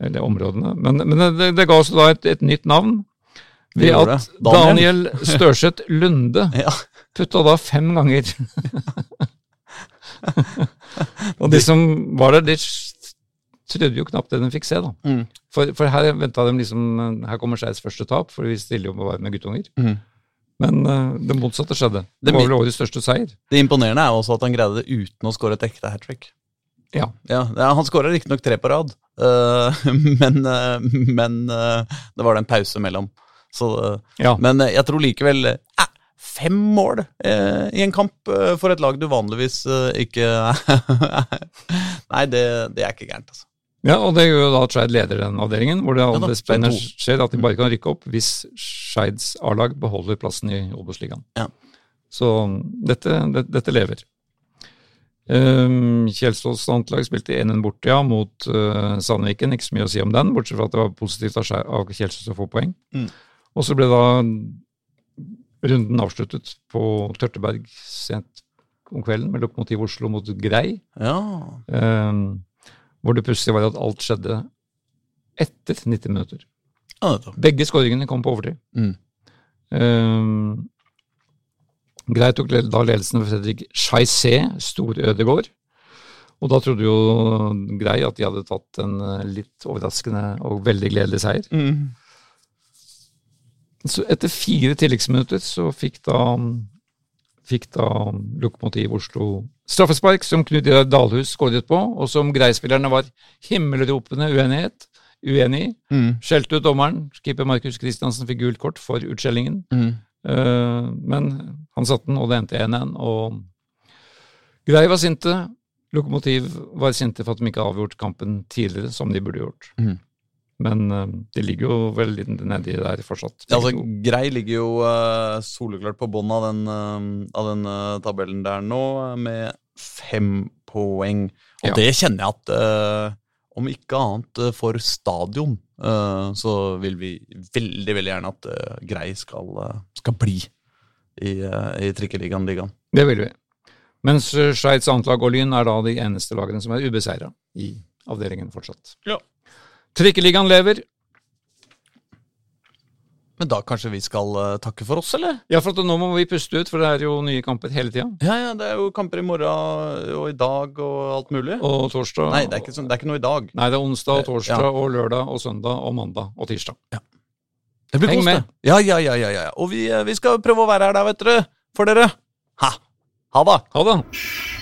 Eller områdene. Men, men det, det ga oss da et, et nytt navn. Ved at.
Daniel.
Daniel Størseth Lunde
Ja.
putta da fem ganger. og de som var der, de trodde jo knapt det de fikk se, da.
Mm.
For, for her venta de liksom Her kommer Skeids første tap, for vi stiller jo bare med guttunger.
Mm.
Men uh, det motsatte skjedde.
Det
var vel årets største seier.
Det imponerende er også at han greide det uten å skåre et ekte hat trick.
Ja.
Ja, han skåra riktignok tre på rad, uh, men, uh, men det var det en pause mellom. Så,
Ja.
Men jeg tror likevel Fem mål eh, i en kamp eh, for et lag du vanligvis eh, ikke Nei, det, det er ikke gærent, altså.
Ja, og det gjør jo da at Skeid leder den avdelingen, hvor det aldri spennende skjer at de bare kan rykke opp hvis Skeids A-lag beholder plassen i Obos-ligaen.
Ja.
Så dette, det, dette lever. Um, Kjelsås antlag spilte 1-1 borte, ja, mot uh, Sandviken. Ikke så mye å si om den, bortsett fra at det var positivt av, av Kjelsås å få poeng.
Mm.
Og så ble da runden avsluttet på Tørteberg sent om kvelden med Lokomotiv Oslo mot Grei.
Ja.
Um, hvor det pussige var at alt skjedde etter 90 minutter. Begge skåringene kom på overtid.
Mm.
Um, greit tok da ledelsen ved Fredrik Scheissé, Stor-Ødegård. Og da trodde jo Grei at de hadde tatt en eh, litt overraskende og veldig gledelig seier.
Mm.
Så etter fire tilleggsminutter så fikk da, fikk da Lokomotiv Oslo straffespark, som Knut Idar Dalhus skåret på, og som Grei-spillerne var himmelropende uenighet, uenig i.
Mm.
Skjelte ut dommeren. Keeper Markus Kristiansen fikk gult kort for utskjellingen.
Mm.
Uh, men han satte den, og det endte 1-1. Og Grei var sinte. Lokomotiv var sinte for at de ikke avgjort kampen tidligere, som de burde gjort.
Mhm.
Men eh, de ligger jo vel nedi der fortsatt.
Ja, altså, Grei ligger jo uh, soleklart på bånn av den, uh, av den uh, tabellen der nå, med fem poeng. Og
Ja.
det kjenner jeg at om ikke annet for stadion, eh, så vil vi veldig veldig gjerne at Grei skal, skal bli i, uh, i trikkeligaen. ligaen.
Det vil vi. Mens Skeids annetlag og Lyn er da de eneste lagene som er ubeseira i avdelingen fortsatt.
Ja.
Trikkeligaen lever.
Men da kanskje vi skal uh, takke for oss, eller?
Ja, for at nå må vi puste ut, for det er jo nye kamper hele tida.
Ja, ja, det er jo kamper i morgen og i dag og alt mulig.
Og torsdag
Nei, det er ikke, sånn, det er ikke noe i dag.
Nei, det er onsdag og torsdag
Ja.
og lørdag og søndag og mandag og tirsdag. Ja.
Det blir
Heng med.
Ja, ja, ja, ja, ja. Og vi, eh, vi skal prøve å være her da, vet dere. For dere. Ha! Ha det.
Ha det!